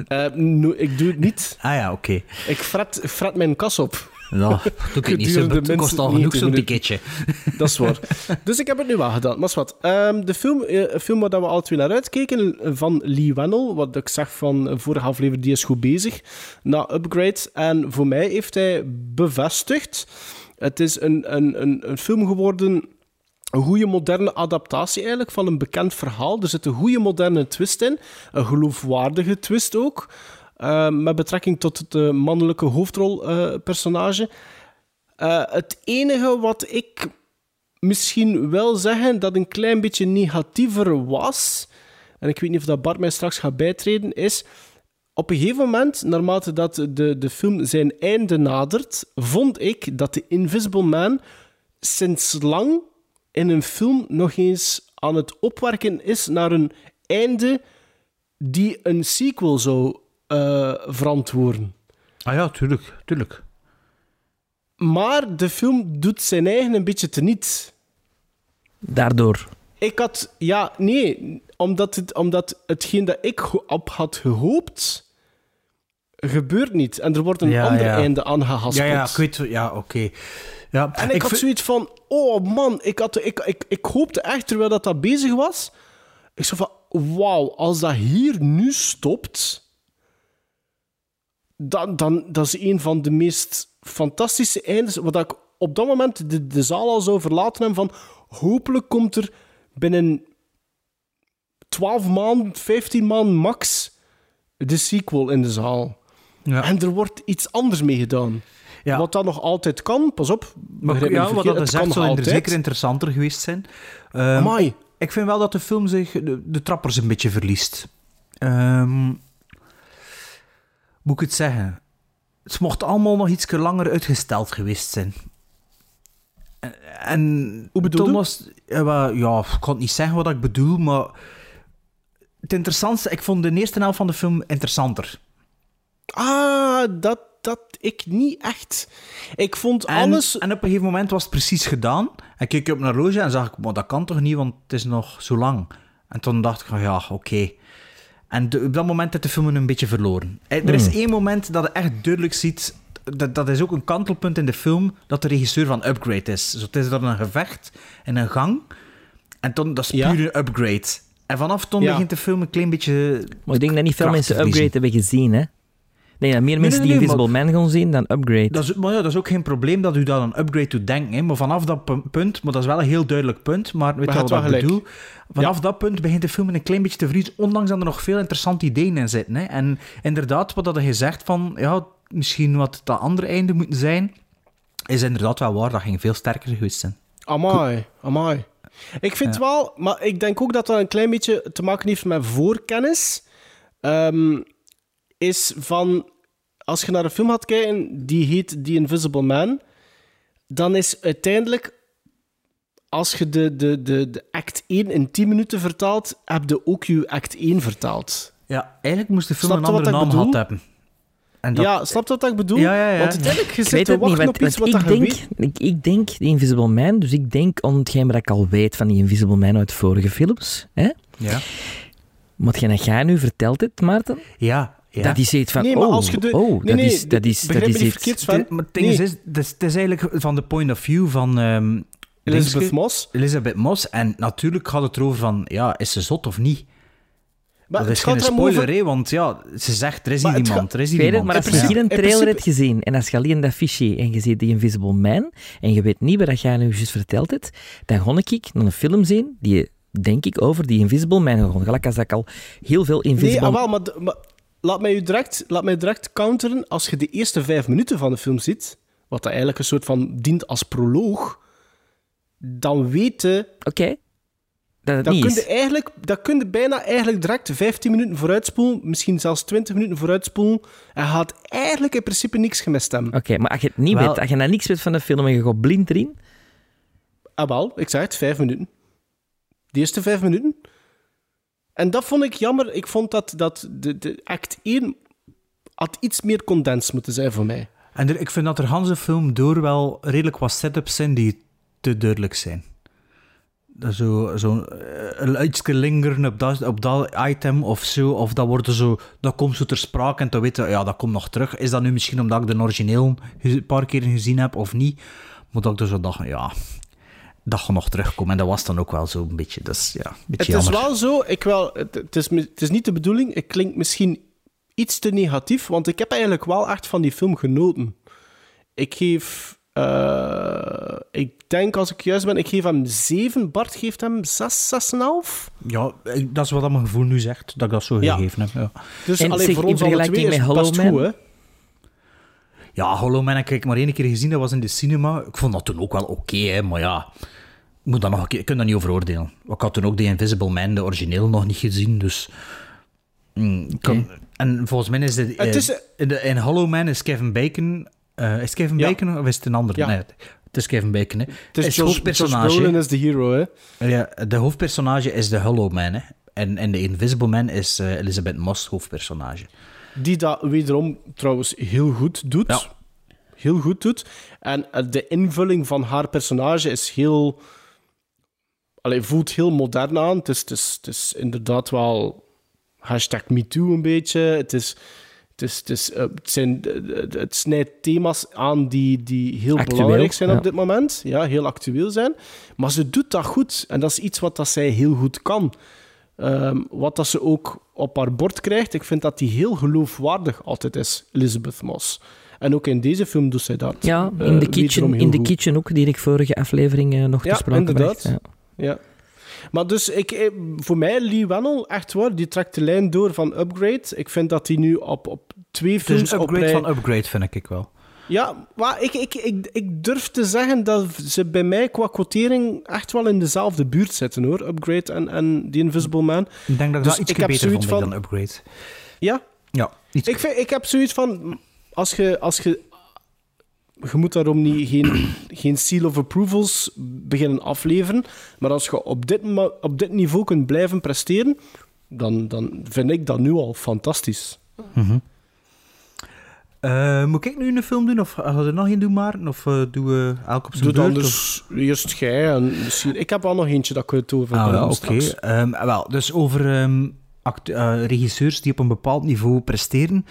Eh, no- ik doe het niet. Ah ja, oké. Ik fret, fret mijn kas op. Nou, doe ik het niet zo. Het kost al genoeg 90 zo'n ticketje. Dat is waar. dus ik heb het nu wel gedaan. Maar is wat. Ehm, de film, een film waar we alle twee naar uitkeken, van Lee Wennell, wat ik zeg van vorige aflevering, die is goed bezig, na Upgrade. En voor mij heeft hij bevestigd, het is een, een, een, een film geworden, een goede moderne adaptatie eigenlijk van een bekend verhaal. Er zit een goede moderne twist in, een geloofwaardige twist ook, eh, met betrekking tot het eh, mannelijke hoofdrolpersonage. Eh, het enige wat ik misschien wil zeggen dat een klein beetje negatiever was, en ik weet niet of dat Bart mij straks gaat bijtreden, is op een gegeven moment, naarmate dat de, de film zijn einde nadert, vond ik dat The Invisible Man sinds lang in een film nog eens aan het opwerken is naar een einde die een sequel zou eh, verantwoorden. Ah ja, tuurlijk. tuurlijk. Maar de film doet zijn eigen een beetje teniet. Daardoor. Ik had... Ja, nee. Omdat, het, omdat hetgeen dat ik op had gehoopt... gebeurt niet. En er wordt een Ja, ander ja. einde aangehaspeld. Ja, ja, ik weet... Ja, oké. Ja, En ik, had vind- zoiets van... Oh man, ik, had, ik, ik, ik hoopte echt, terwijl dat, dat bezig was... Ik zo van... Wauw, als dat hier nu stopt... Dan, dan dat is een van de meest fantastische eindes... Wat ik op dat moment de, de zaal al zou verlaten hebben van... Hopelijk komt er binnen 12 maanden, 15 maanden max... de sequel in de zaal. Ja. En er wordt iets anders mee gedaan. Ja. Wat dat nog altijd kan, pas op. Maar ja, wat dat het nog zou altijd. zeker interessanter geweest zijn. Amai. ik vind wel dat de film zich de, de trappers een beetje verliest. Ehm, moet ik het zeggen? Het mocht allemaal nog iets langer uitgesteld geweest zijn. En, Hoe bedoel? Thomas, ja, wel, ja, ik kan niet zeggen wat ik bedoel, maar het interessantste, ik vond de eerste helft van de film interessanter. Ah, dat, dat ik niet echt. Ik vond En, alles... en op een gegeven moment was het precies gedaan. En keek ik op naar horloge en zag ik, maar dat kan toch niet, want het is nog zo lang. En toen dacht ik, van, ja, oké. En de- op dat moment heeft de film een beetje verloren. Eh, Er is één moment dat je echt duidelijk ziet, dat, dat is ook een kantelpunt in de film, dat de regisseur van Upgrade is. Zo, het is dan een gevecht in een gang. En toen, dat is Ja. puur een upgrade. En vanaf toen Ja. begint de film een klein beetje... Maar ik denk dat niet veel mensen. Upgrade hebben gezien, hè. Nee, dat meer nee, mensen die nee, Invisible Man gaan zien dan Upgrade. Dat is, maar ja, dat is ook geen probleem dat u daar aan upgrade toe denkt. Hè. Maar vanaf dat pu- punt, maar dat is wel een heel duidelijk punt, maar weet Maar je het wat ik bedoel? Vanaf dat punt begint de film een klein beetje te vriezen, ondanks dat er nog veel interessante ideeën in zitten. Hè. En inderdaad, wat dat je zegt van, ja, misschien wat dat andere einde moeten zijn, is inderdaad wel waar, dat ging veel sterker geweest zijn. Amai, amai. Ik vind wel, maar ik denk ook dat dat een klein beetje te maken heeft met voorkennis. Ehm, is van, als je naar een film gaat kijken die heet The Invisible Man, dan is uiteindelijk, als je de, de, de, de act 1 in 10 minuten vertaalt, heb je ook je act 1 vertaald. Ja, eigenlijk moest de film Snap een andere ik naam bedoel? gehad hebben. En dat, Ja, snap je wat ik bedoel? Ja, ja, ja. Want uiteindelijk, je Ik zit weet te het niet, want, op iets wat ik, dat denk, weet. ik, ik denk The Invisible Man, dus ik denk aan hetgeen wat ik al weet van die Invisible Man uit vorige films. Hè? ja. Maar hetgeen dat jij nu vertelt, het, Maarten, Ja, ja. dat is iets van, Nee, maar oh, als je de- oh, nee, dat nee, is, dat is, dat is iets... Het- maar het ding Nee. is, is, het is, eigenlijk van de point of view van... ehm, Elizabeth Moss. Elizabeth Moss. En natuurlijk gaat het erover van, ja, is ze zot of niet? Maar dat het is geen er spoiler, over- hè, want ja, ze zegt, er is hier iemand, er is hier iemand. maar als je hier een trailer principe- hebt gezien en als je alleen dat fichier en je ziet die Invisible Man en je weet niet wat jij nu juist verteld hebt, dan ga ik naar een film zien die, denk ik, over die Invisible Man gaat. Gelijk als ik al heel veel Nee, Invisible... ah, wel, maar, d- maar laat, mij u direct, laat mij direct counteren. Als je de eerste vijf minuten van de film ziet, wat dat eigenlijk een soort van dient als proloog, dan weet je... Oké. Dat het Dan niet kun is. je, eigenlijk, dan kun je bijna eigenlijk direct 15 minuten vooruitspoelen, misschien zelfs 20 minuten vooruitspoelen, en je gaat eigenlijk in principe niks gemist hebben. Oké, maar als je het niet Wel- weet, als je nou niks weet van de film en je gaat blind erin, Ah, wel, ik zeg het, vijf minuten. De eerste vijf minuten. En dat vond ik jammer. Ik vond dat, dat de, de act 1 had iets meer condens moeten zijn voor mij. En ik vind dat er Hanse film door wel redelijk wat setups zijn die te duidelijk zijn. Zo, zo eh, iets lingeren op dat, op dat item of zo, of dat, wordt zo, dat komt zo ter sprake en weet je, ja, dat komt nog terug. Is dat nu misschien omdat ik de origineel een paar keer gezien heb of niet? Dat ik dus zo dacht, ja, dat gaat nog terugkomen. En dat was dan ook wel zo een beetje, dus ja, een Het beetje is wel zo, ik wel, het, het, is, het is niet de bedoeling, ik klink misschien iets te negatief, want ik heb eigenlijk wel echt van die film genoten. Ik geef, eh, ik denk als ik juist ben, ik geef hem 7, Bart geeft hem 6, 6,5. Ja, ik- dat is wat mijn gevoel nu zegt, dat ik dat zo Ja. gegeven heb. Ja. Dus En alleen zeg, voor in ons alle twee is best goed, hè. Ja, Hollow Man heb ik maar één keer gezien, dat was in de cinema. Ik vond dat toen ook wel oké, hè, maar ja... Ik, moet dat nog een keer, ik kan dat niet over oordelen. Ik had toen ook The Invisible Man, de origineel, nog niet gezien, dus... mm, En volgens mij is de, Het is- eh, in, de, in Hollow Man is Kevin Bacon... eh, is het Kevin Ja. Bacon of is het een ander? Ja. Nee, het is Kevin Bacon, hè. Het is Is Josh, hoofdpersonage. Josh Brolin is de hero, hè. Ja, de hoofdpersonage is de Hollow Man, hè. En, en de Invisible Man is eh, Elizabeth Moss, hoofdpersonage. Die dat wederom trouwens heel goed doet. Ja. Heel goed doet. En eh, de invulling van haar personage is heel... Allee, voelt heel modern aan. Het is, het is, het is inderdaad wel... Hashtag MeToo een beetje. Het is... Het, is, het, is, eh, het, zijn, eh, het snijdt thema's aan die, die heel Actueel, belangrijk zijn ja. op dit moment. Ja, heel actueel zijn. Maar ze doet dat goed. En dat is iets wat dat zij heel goed kan. Ehm, wat dat ze ook op haar bord krijgt, ik vind dat die heel geloofwaardig altijd is, Elizabeth Moss. En ook in deze film doet zij dat. ja, eh, in de wederom kitchen, in goed. kitchen ook, die ik vorige aflevering eh, nog Ja, te sprake inderdaad. bracht. Ja. Ja. Maar dus, ik, eh, voor mij, Lee Wannell, echt waar, die trekt de lijn door van Upgrade. Ik vind dat hij nu op, op twee Het is films een op upgrade rij- van upgrade, vind ik wel. Ja, maar ik, ik, ik, ik durf te zeggen dat ze bij mij qua quotering echt wel in dezelfde buurt zitten hoor. Upgrade en, en The Invisible Man. Ik denk dat Dus dat iets ik beter vond van- dan upgrade. Ja, Ja, iets ik, vind, ik heb zoiets van. Als je. Als je je moet daarom niet, geen, geen seal of approvals beginnen afleveren. Maar als je op dit, op dit niveau kunt blijven presteren, dan, dan vind ik dat nu al fantastisch. Eh, moet ik nu een film doen? Of je er nog één doen, Maarten? Of eh, doen we elk op zijn Doe beurt? dus eerst jij en misschien... Ik heb wel nog eentje dat ik het over Ah, oké. straks. Ehm, wel, dus over act- eh, regisseurs die op een bepaald niveau presteren.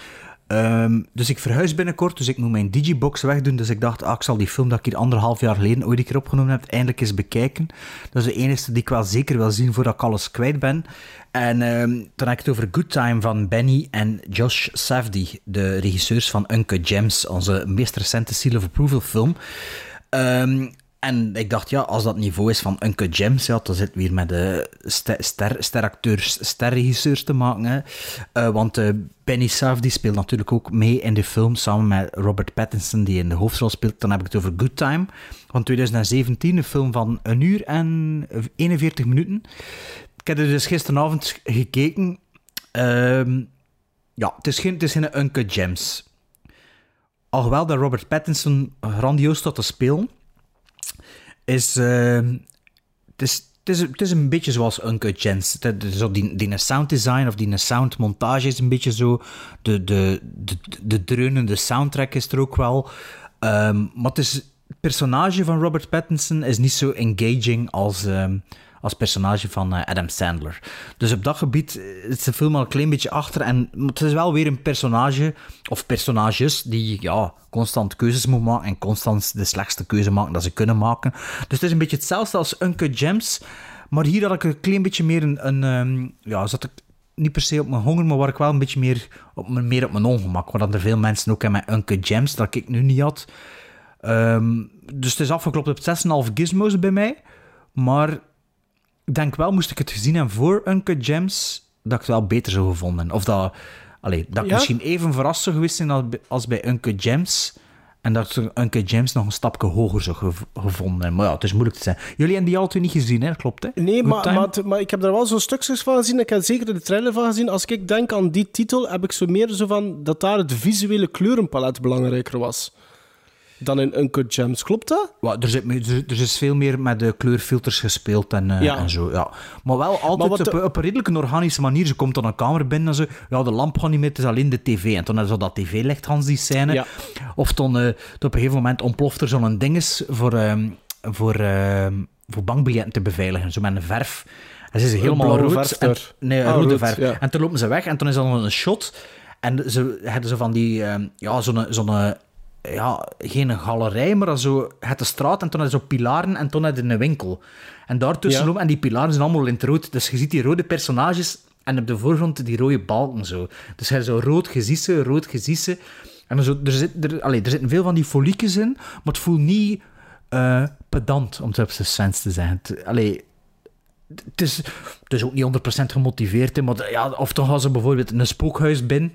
Ehm, dus ik verhuis binnenkort, dus ik moet mijn digibox wegdoen. Dus ik dacht, ah, ik zal die film dat ik hier anderhalf jaar geleden ooit een keer opgenomen heb, eindelijk eens bekijken. Dat is de enige die ik wel zeker wil zien voordat ik alles kwijt ben. En ehm, dan heb ik het over Good Time van Benny en Josh Safdie, de regisseurs van Uncut Gems, onze meest recente Seal of Approval film. Ehm, en ik dacht, ja, als dat niveau is van Uncut Gems, ja, dan zit weer met de ster, ster, steracteurs, sterregisseurs te maken. Eh, want eh, Benny Safdie speelt natuurlijk ook mee in de film, samen met Robert Pattinson, die in de hoofdrol speelt. Dan heb ik het over Good Time van 2017, een film van een uur en 41 minuten. Ik heb er dus gisteravond gekeken. Ehm, ja, het is geen, het is geen Uncut Gems. Alhoewel dat Robert Pattinson grandioos staat te spelen, is, ehm, het is, het is, het is een beetje zoals Uncut Gems. Zo die, die sound design of die sound montage is een beetje zo. De, de, de, de dreunende soundtrack is er ook wel. Ehm, maar het, is, personage van Robert Pattinson is niet zo engaging als, ehm, als personage van eh, Adam Sandler. Dus op dat gebied eh, is de film al een klein beetje achter. En het is wel weer een personage, of personages, die ja, constant keuzes moeten maken en constant de slechtste keuze maken dat ze kunnen maken. Dus het is een beetje hetzelfde als Uncut Gems. Maar hier had ik een klein beetje meer een... een ehm, ja, zat ik niet per se op mijn honger, maar waar ik wel een beetje meer op meer op mijn ongemak. Dan er veel mensen ook hebben met Uncut Gems, dat ik nu niet had. Ehm, dus het is afgeklopt op 6,5 gizmos bij mij. Maar denk wel, moest ik het gezien hebben voor Uncut Gems, dat ik het wel beter zou gevonden. Of dat, allee, dat ik Ja? misschien even verrast zou geweest zijn als bij- Uncut Gems. En dat ik Uncut Gems nog een stapje hoger zou gev- gevonden. Maar ja, het is moeilijk te zeggen. Jullie hebben die al twee niet gezien, hè? Klopt, hè? Nee, maar, maar, ik heb er wel zo stukjes van gezien. Ik heb zeker de trailer van gezien. Als ik denk aan die titel, heb ik zo meer zo van dat daar het visuele kleurenpalet belangrijker was dan in Uncut Gems. Klopt dat? Er, zit, er, er is veel meer met de kleurfilters gespeeld en, eh, Ja. en zo. Ja. Maar wel altijd op, de- op een redelijk organische manier. Ze komt dan een kamer binnen en zo. Ja, de lamp gaat niet meer, het is alleen de tv. En toen ze dat tv-licht, Hans, die scène. Ja. Of toen, eh, op een gegeven moment ontploft er zo'n dinges voor, ehm, voor, ehm, voor bankbiljetten te beveiligen. Zo met een verf. En ze is helemaal rood. verf en, nee, Ah, rode rood, verf. ja. En toen lopen ze weg en toen is er dan een shot. En ze hadden zo van die, ehm, ja, zo'n, zo'n, ja, geen galerij, maar zo, het de straat en toen had je zo pilaren en toen had je een winkel. En daartussen Ja. lopen, en die pilaren zijn allemaal in het rood. Dus je ziet die rode personages en op de voorgrond die rode balken zo. Dus hij zo rood gezissen, rood gezissen. En zo, er, zit, er, allee, er zitten veel van die foliekjes in, maar het voelt niet eh, pedant, om het op zijn sens te zeggen. Het- Allee, het is, het is ook niet 100% gemotiveerd, maar ja, of dan gaan ze bijvoorbeeld in een spookhuis binnen.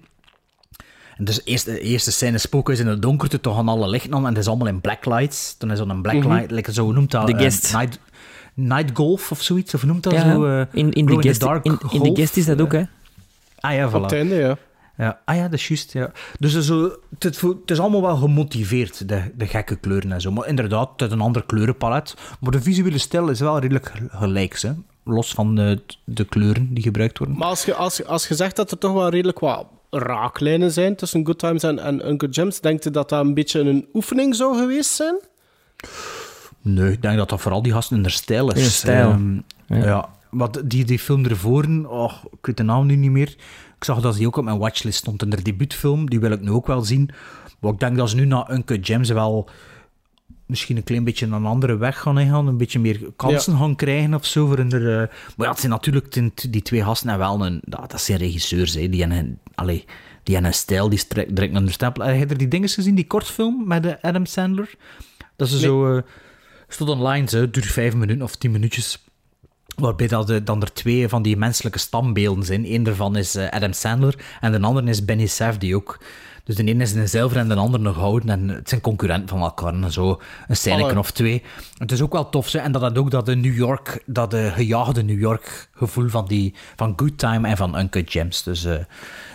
En dus eerst, de eerste scène spookhuis in het donkerte, toen gaan alle lichten aan en het is allemaal in blacklights. Dan is zo'n blacklight, like, zo hoe noemt dat? De eh, guest. night, night golf of zoiets, of noemt dat Ja, zo? eh, in, in, de guest, dark in, in de guest is dat ook, hè? Ah ja, Op het voilà. einde, ja. Ja, ah ja, dat is juist. Ja. Dus het, is zo, het, het, is allemaal wel gemotiveerd, de, de gekke kleuren en zo. Maar inderdaad, het is een ander kleurenpalet. Maar de visuele stijl is wel redelijk gelijk, hè? los van de, de kleuren die gebruikt worden. Maar als je, als, als je zegt dat er toch wel redelijk wat raaklijnen zijn tussen Good Times en, en Uncut Gems, denkt je dat dat een beetje een oefening zou geweest zijn? Nee, ik denk dat dat vooral die gasten in de stijl is. In stijl. Ehm, Ja. ja. wat die, die film ervoor, oh, ik weet de naam nu niet meer. Ik zag dat die ook op mijn watchlist stond. En de debuutfilm, die wil ik nu ook wel zien. Maar ik denk dat ze nu na Uncut Gems wel misschien een klein beetje een andere weg gaan ingaan. Een beetje meer kansen gaan krijgen of zo. Voor hun er, eh, Maar ja, het zijn natuurlijk die, die twee gasten en wel een... Dat, dat zijn regisseurs, hè. Die hebben een, allee, die hebben een stijl, die strekt direct naar de stempel. Heb je er die dingen gezien, die kortfilm met de Adam Sandler? Dat ze zo... eh stond online, zo, duurt vijf minuten of tien minuutjes. Waarbij dat, eh, dan er twee van die menselijke stambeelden zijn. Eén daarvan is eh, Adam Sandler en de andere is Benny Safdie ook. Dus de ene is een zilver en de andere nog houden. En het zijn concurrenten van elkaar. En zo een Allee. of twee. Het is ook wel tof. Zo. En dat had ook dat de New York, dat de gejaagde New York gevoel van, die, van Good Time en van Uncut Gems. Dus eh,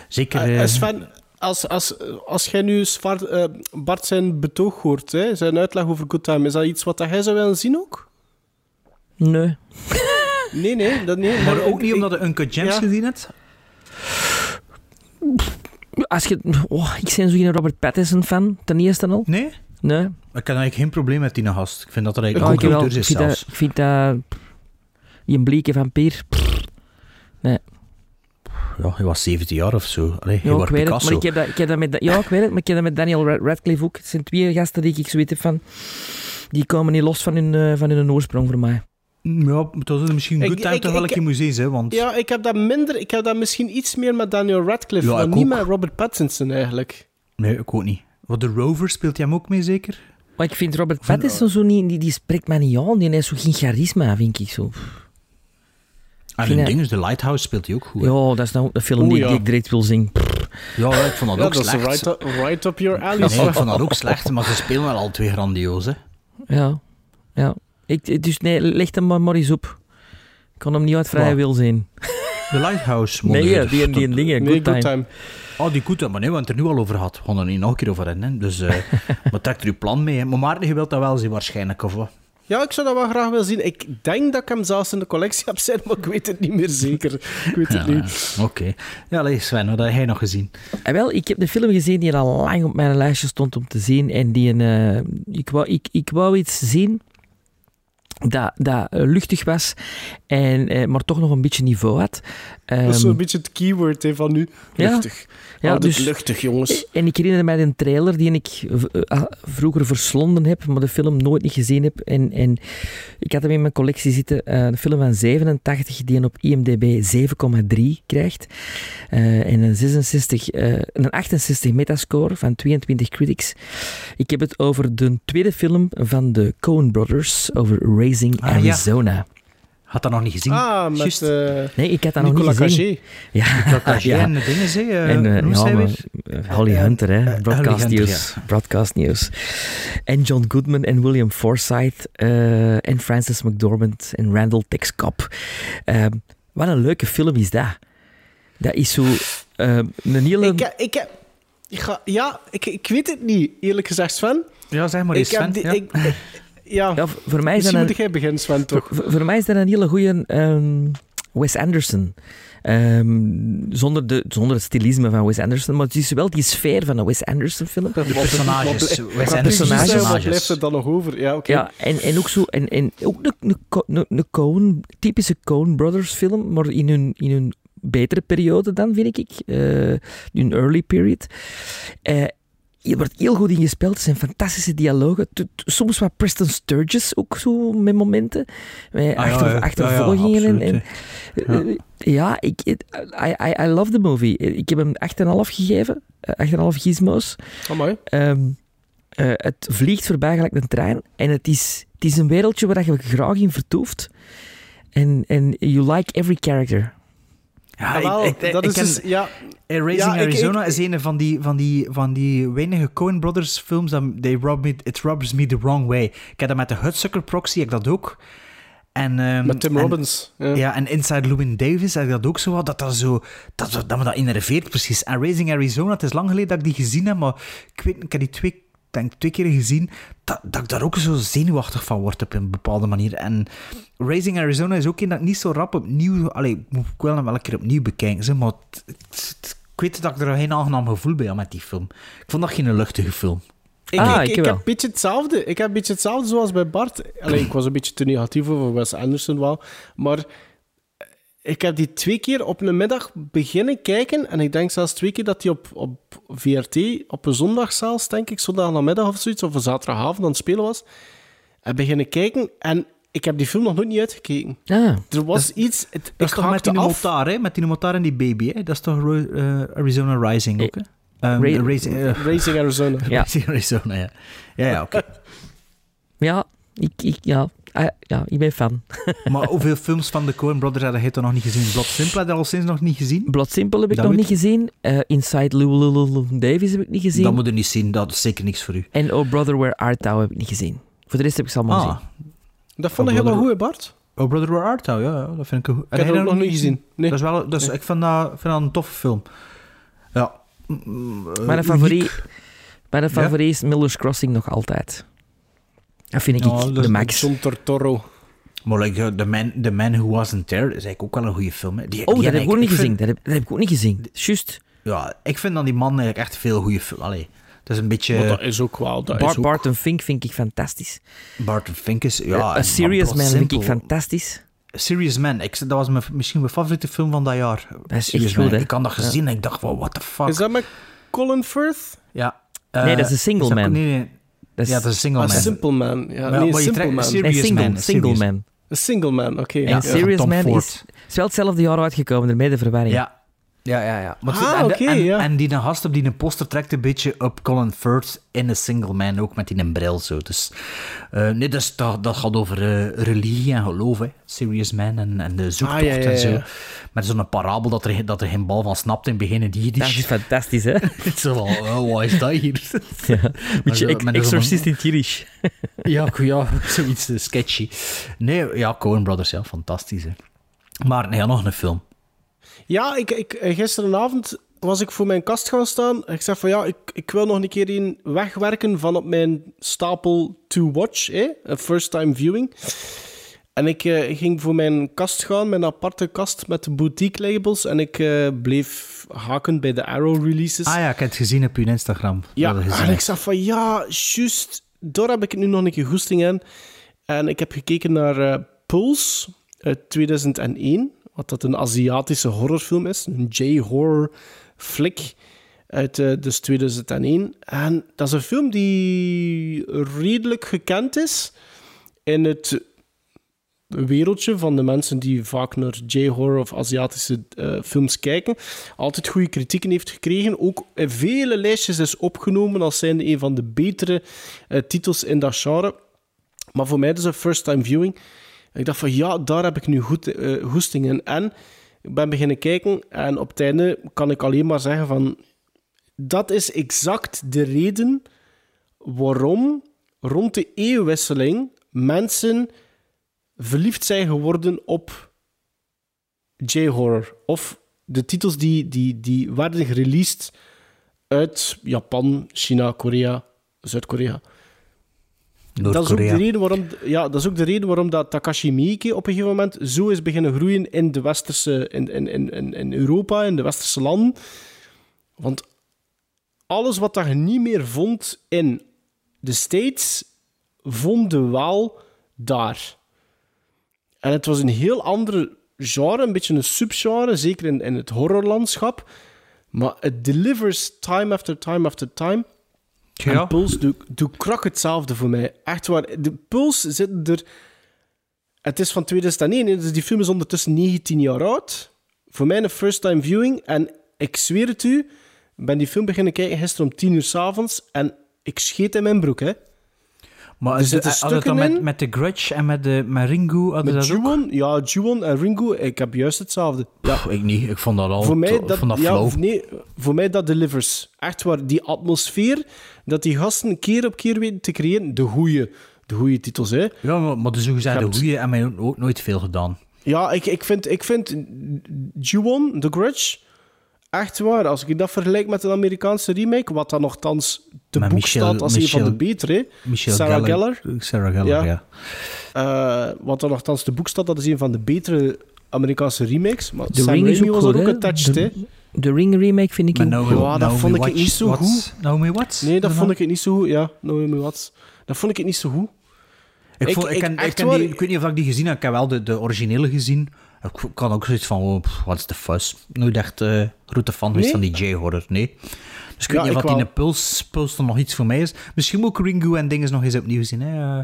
zeker... Eh, eh, Sven, als, als, als jij nu eh, Bart zijn betoog hoort, hè, zijn uitleg over Good Time, is dat iets wat hij zou willen zien ook? Nee. Nee, nee, dat niet. maar ook niet omdat je Uncut Gems ja. gezien hebt? Als je, oh, ik ben zo geen Robert Pattinson fan, ten eerste al. Nee? Nee. Ik heb eigenlijk geen probleem met die gast. Ik vind dat er eigenlijk ik, ook wel, is zelfs. ik vind dat... Die een bleke vampier. Nee. Ja, hij was 17 jaar of zo. Allee, Ja, ik weet het, maar ik heb dat, ik heb dat met... Ja, ik weet het, maar ik heb dat met Daniel Rad- Radcliffe ook. Het zijn twee gasten die ik zoiets heb van... Die komen niet los van hun, eh, van hun oorsprong voor mij. Ja, dat is misschien Ik- Good Time ik- toch wel een ik- keer museum, hè, want... Ja, ik heb dat minder. Ik heb dat misschien iets meer met Daniel Radcliffe, Ja, maar niet ook. met Robert Pattinson eigenlijk. Nee, ik ook niet. Wat, de Rover speelt hij hem ook mee, zeker? Maar ik vind Robert Pattinson zo niet... Die, die spreekt mij niet aan. Die heeft zo geen charisma, vind ik zo. En vind een ding is, The Lighthouse speelt hij ook goed. hè. Ja, dat is nou een film Oeh, die, ja. die ik direct wil zien. Ja, ik vond dat Ja, ook dat slecht. right up, right up your alley. Nee, ik vond dat ook slecht, maar ze spelen wel al twee grandioos, hè. Ja. Ja. Ik, dus nee, leg hem maar, maar eens op. Ik kan hem niet uit vrije wil zien. The Lighthouse. Nee, wonder- ja, die, die dingen. Nee, Good time. Good Time. Oh, die goed, maar nee, we hebben het er nu al over gehad. We gaan er niet nog een keer over hebben, hè. Dus, eh maar trekt er uw plan mee, hè. Maar Maarten, je wilt dat wel zien waarschijnlijk, of wat? Ja, ik zou dat wel graag willen zien. Ik denk dat ik hem zelfs in de collectie heb zitten, maar ik weet het niet meer zeker. Ik weet het Ja, niet. Oké. Ja, allee, Sven, wat heb jij nog gezien? En wel, ik heb de film gezien die al lang op mijn lijstje stond om te zien. En die een, eh, ik, wou, ik, ik wou iets zien dat, dat eh, luchtig was, en, eh, maar toch nog een beetje niveau had. Dat is Ehm, zo'n beetje het keyword hè, van nu. Luchtig. Ja, Ja, dus- luchtig, jongens. En ik herinner mij een trailer die ik eh, vroeger verslonden heb, maar de film nooit niet gezien heb. En, en ik had hem in mijn collectie zitten, eh, een film van 87 die een op IMDb 7,3 krijgt. Eh, en een, 66, eh, een 68 metascore van 22 critics. Ik heb het over de tweede film van de Coen Brothers, over Ah, ja. Arizona. Had dat nog niet gezien? Ah, met eh Nee, ik had dat nog niet gezien. Cagé. Ja, ja. en de dingen, zei eh, En, eh, ja, maar, Holly Hunter, hè? Broadcast Holly Hunter, News. Broadcast News. En John Goodman en William Forsythe eh, en Francis McDormand en Randall Tex Cobb. Eh, wat een leuke film is dat. Dat is zo eh, een hele... Ik, heb- ik heb... Ik ga, ja, ik, ik weet het niet, eerlijk gezegd, Sven. Ja, zeg maar eens, ik heb Sven. die- ja. ik- ik- ja, ja, voor mij is dat misschien een, moet jij beginnen, Sven, toch? voor, voor mij is dat een hele goede Wes Anderson. Ehm, zonder, de, zonder het stilisme van Wes Anderson, maar het is wel die sfeer van een Wes Anderson film. De personages. Wes Anderson personages. Wat blijft er dan nog over? Ja, oké. Ja, en, en ook zo, en, en ook de, de, Co- de, de Coen, typische Coen Brothers film, maar in hun, in hun betere periode dan, vind ik. eh hun early period. Eh er wordt heel goed in gespeeld. Het zijn fantastische dialogen. Soms wat Preston Sturges ook zo met momenten. Met Ah, ja, achter, ja. achtervolgingen. Ja, ja, en, eh, ja, ik, it- I, I, I love the movie. Ik heb hem 8,5 gegeven. eh, 8,5 gizmos. Amai. Ehm, eh, het vliegt voorbij gelijk een trein. En het is, het is een wereldje waar je graag in vertoeft. En, en you like every character. Ja, wel, ik- ik- dat ik is dus... Ja, Arizona is een van die, van die, van die weinige Coen Brothers films dat they rub me, it rubs me the wrong way. Ik heb dat met de Hudsucker Proxy, ik dat ook. En, ehm, met Tim en- Robbins. Ja. Ja, en Inside Llewyn Davis heb ik dat ook zo wat, dat, dat, zo, dat, dat me dat innerveert precies. En Raising Arizona, het is lang geleden dat ik die gezien heb, maar ik weet, ik heb die twee, denk twee keer gezien, dat, dat ik daar ook zo zenuwachtig van word op een bepaalde manier. En Raising Arizona is ook een dat ik niet zo rap opnieuw, allee, ik moet ik wel nog wel een keer opnieuw bekijken, zeg, maar het- het- het- ik weet dat ik er geen aangenaam gevoel bij had met die film. Ik vond dat geen luchtige film. Ik, Ah, ik, ik ik wel. heb een beetje hetzelfde. Ik heb een beetje hetzelfde zoals bij Bart. Alleen ik was een beetje te negatief over Wes Anderson wel. Maar ik heb die twee keer op een middag beginnen kijken. En ik denk zelfs twee keer dat die op, op VRT, op een zondag zelfs, denk ik, zondag namiddag of zoiets, of een zaterdagavond aan het spelen was. En beginnen kijken. En ik heb die film nog nooit niet uitgekeken. Ah, Er was iets... Het, Dat is ik toch met die af. motaar, hè? Met die motaar en die baby, hè? Dat is toch Ro- eh, Arizona Rising ook, hè? Ehm, Ra- Raising, eh, Arizona. Ja. Raising Arizona, ja. Ja, ja, oké. ja, ik, ik, ja. Ah, ja, ik ben fan. Maar hoeveel films van de Coen Brothers had je toch nog niet gezien? Blood Simple had je al sinds nog niet gezien? Blood Simple heb ik Dat nog niet gezien. Eh, Inside Llewellyn Davis heb ik niet gezien. Dat moet je niet zien, dat is zeker niks voor u. En Oh Brother, Where Art Thou heb ik niet gezien. Voor de rest heb ik ze allemaal Ah, gezien. Dat vond Oh, ik helemaal brother. goed, Bart. Oh Brother Where Art Thou, ja, ja, dat vind ik goed. Ik heb ook nog niet gezien. Nee. Dat is wel, dat is, Ik vind dat, vind dat een toffe film. Ja. Eh, Mijn uniek. favoriet, mijn Ja? favoriet is Miller's Crossing nog altijd. Dat vind ik Ja, dat de max. John Tortoro. Maar like, uh, the, man, the Man Who Wasn't There is eigenlijk ook wel een goede film. Hè. Die, Oh, die dat heb ik ook niet vind- gezien. Dat heb, dat heb ik ook niet gezien. Juist. Ja, ik vind dan die man eigenlijk echt veel goede film. Allee, het is een beetje... Maar dat is ook wel. Dat Bar- is ook... Barton Fink vind ik fantastisch. Barton Fink is... Ja, A en Serious Man vind ik fantastisch. Serious Man, ik, dat was mijn, misschien mijn favoriete film van dat jaar. Dat is Serious echt goed, Man. Ik had dat gezien en ik dacht van, what the fuck. Is dat met Colin Firth? Ja. Nee, Eh, dat is een single is dat- man. Nee, nee. Dat is, Ja, dat is een single Ah, man. Simple Man. Ja, Maar- nee, maar Simple Man. Serious nee, single, Man, single Serious. Man. Een Single Man, oké. En ja. Serious Tom Man Ford. is, is wel hetzelfde jaar uitgekomen, ermee de verwarring. Ja. Ja, ja, ja. Maar Ah, en, de- oké, en, ja. en die gast op die een poster trekt een beetje op Colin Firth in een single man, ook met die een bril zo. Dus, eh, nee, dus dat, dat gaat over eh, religie en geloof, hè. Serious Man en, en de zoektocht Ah, ja, ja, en zo. Met zo'n parabel dat er, dat er geen bal van snapt in het begin in die Dat is fantastisch, hè? Zo van, oh, wat is dat hier? ja. Beetje ex- exorcist in het Jiddisch. Ja, ja, zoiets eh, sketchy. Nee, ja, Coen Brothers, ja, fantastisch. Hè. Maar nee, ja, nog een film. Ja, ik, ik, eh, gisteravond was ik voor mijn kast gaan staan. Ik zei van ja, ik, ik wil nog een keer een wegwerken van op mijn stapel to watch, hè? een first time viewing. En ik eh, ging voor mijn kast gaan, mijn aparte kast met boutique labels. En ik eh, bleef haken bij de Arrow releases. Ah ja, ik heb het gezien op uw Instagram. Ja, en ik zag van ja, juist, daar heb ik nu nog een keer goesting in. En ik heb gekeken naar eh, Pulse uit 2001, wat dat een Aziatische horrorfilm is, een J-horror flick uit eh, dus 2001. En dat is een film die redelijk gekend is in het wereldje van de mensen die vaak naar J-horror of Aziatische eh, films kijken. Altijd goede kritieken heeft gekregen. Ook in vele lijstjes is opgenomen als zijnde een van de betere eh, titels in dat genre. Maar voor mij is een first-time viewing. Ik dacht van ja, daar heb ik nu goed goesting in. En ik ben beginnen kijken en op het einde kan ik alleen maar zeggen van dat is exact de reden waarom rond de eeuwwisseling mensen verliefd zijn geworden op J-horror. Of de titels die, die, die werden gereleased uit Japan, China, Korea, Zuid-Korea. Dat is, ook de reden waarom, ja, dat is ook de reden waarom dat Takashi Miike op een gegeven moment zo is beginnen groeien in, de westerse, in, in, in, in- Europa, in de westerse landen. Want alles wat je niet meer vond in de States, vonden wel daar. En het was een heel andere genre, een beetje een subgenre, zeker in, in het horrorlandschap. Maar het delivers time after time after time. Ja. En Puls doet doe krak hetzelfde voor mij. Echt waar. De Puls zit er... Het is van 2001, hè, dus die film is ondertussen 19 jaar oud. Voor mij een first-time viewing. En ik zweer het u, ik ben die film beginnen kijken gisteren om 10 uur s'avonds. En ik scheet in mijn broek, hè. Maar Er zitten het, dan met, met de Grudge en met, de, met Ringu? Hadden Met dat ook? Juwon, ja, Juwon en Ringo, ik heb juist hetzelfde. Ja, Pff, ik niet. Ik vond dat al voor mij dat, ja, nee, voor mij dat delivers. Echt waar, die atmosfeer, dat die gasten keer op keer weten te creëren, de goede, de goede titels, hè. Ja, maar, maar de zogezegde Je hebt- goeie hebben mij ook nooit veel gedaan. Ja, ik, ik vind, ik vind Ju-On, The Grudge, echt waar. Als ik dat vergelijk met een Amerikaanse remake, wat dan nogthans te Met boek Michel- staat als een Michel- van de betere, hè. Michelle Sarah Gellar. Sarah Geller, Ja. ja. Eh, wat dan nogthans te boek staat, dat is een van de betere Amerikaanse remakes. Maar The Sam Raimi ook was er ook attached, De- hè. De Ring remake vind ik Maar Naomi- goed. Ja, dat vond ik niet zo goed. Naomi Watts? Nee, dat vond ik niet zo goed. Ja, Naomi Watts. Dat vond ik niet zo goed. Ik, Ik- ik, ik- ken- ik, echt ken waar- die, ik weet niet of ik die gezien heb. Ik heb wel de, de originele gezien. Ik kan ook zoiets van, oh, wat is de fuss? Nooit echt eh grote fan geweest Nee? van die J-horror, nee. Dus ik weet Ja, niet of dat die wel. een puls, puls dan nog iets voor mij is. Misschien moet ik Ringu en dingen nog eens opnieuw zien. Hè.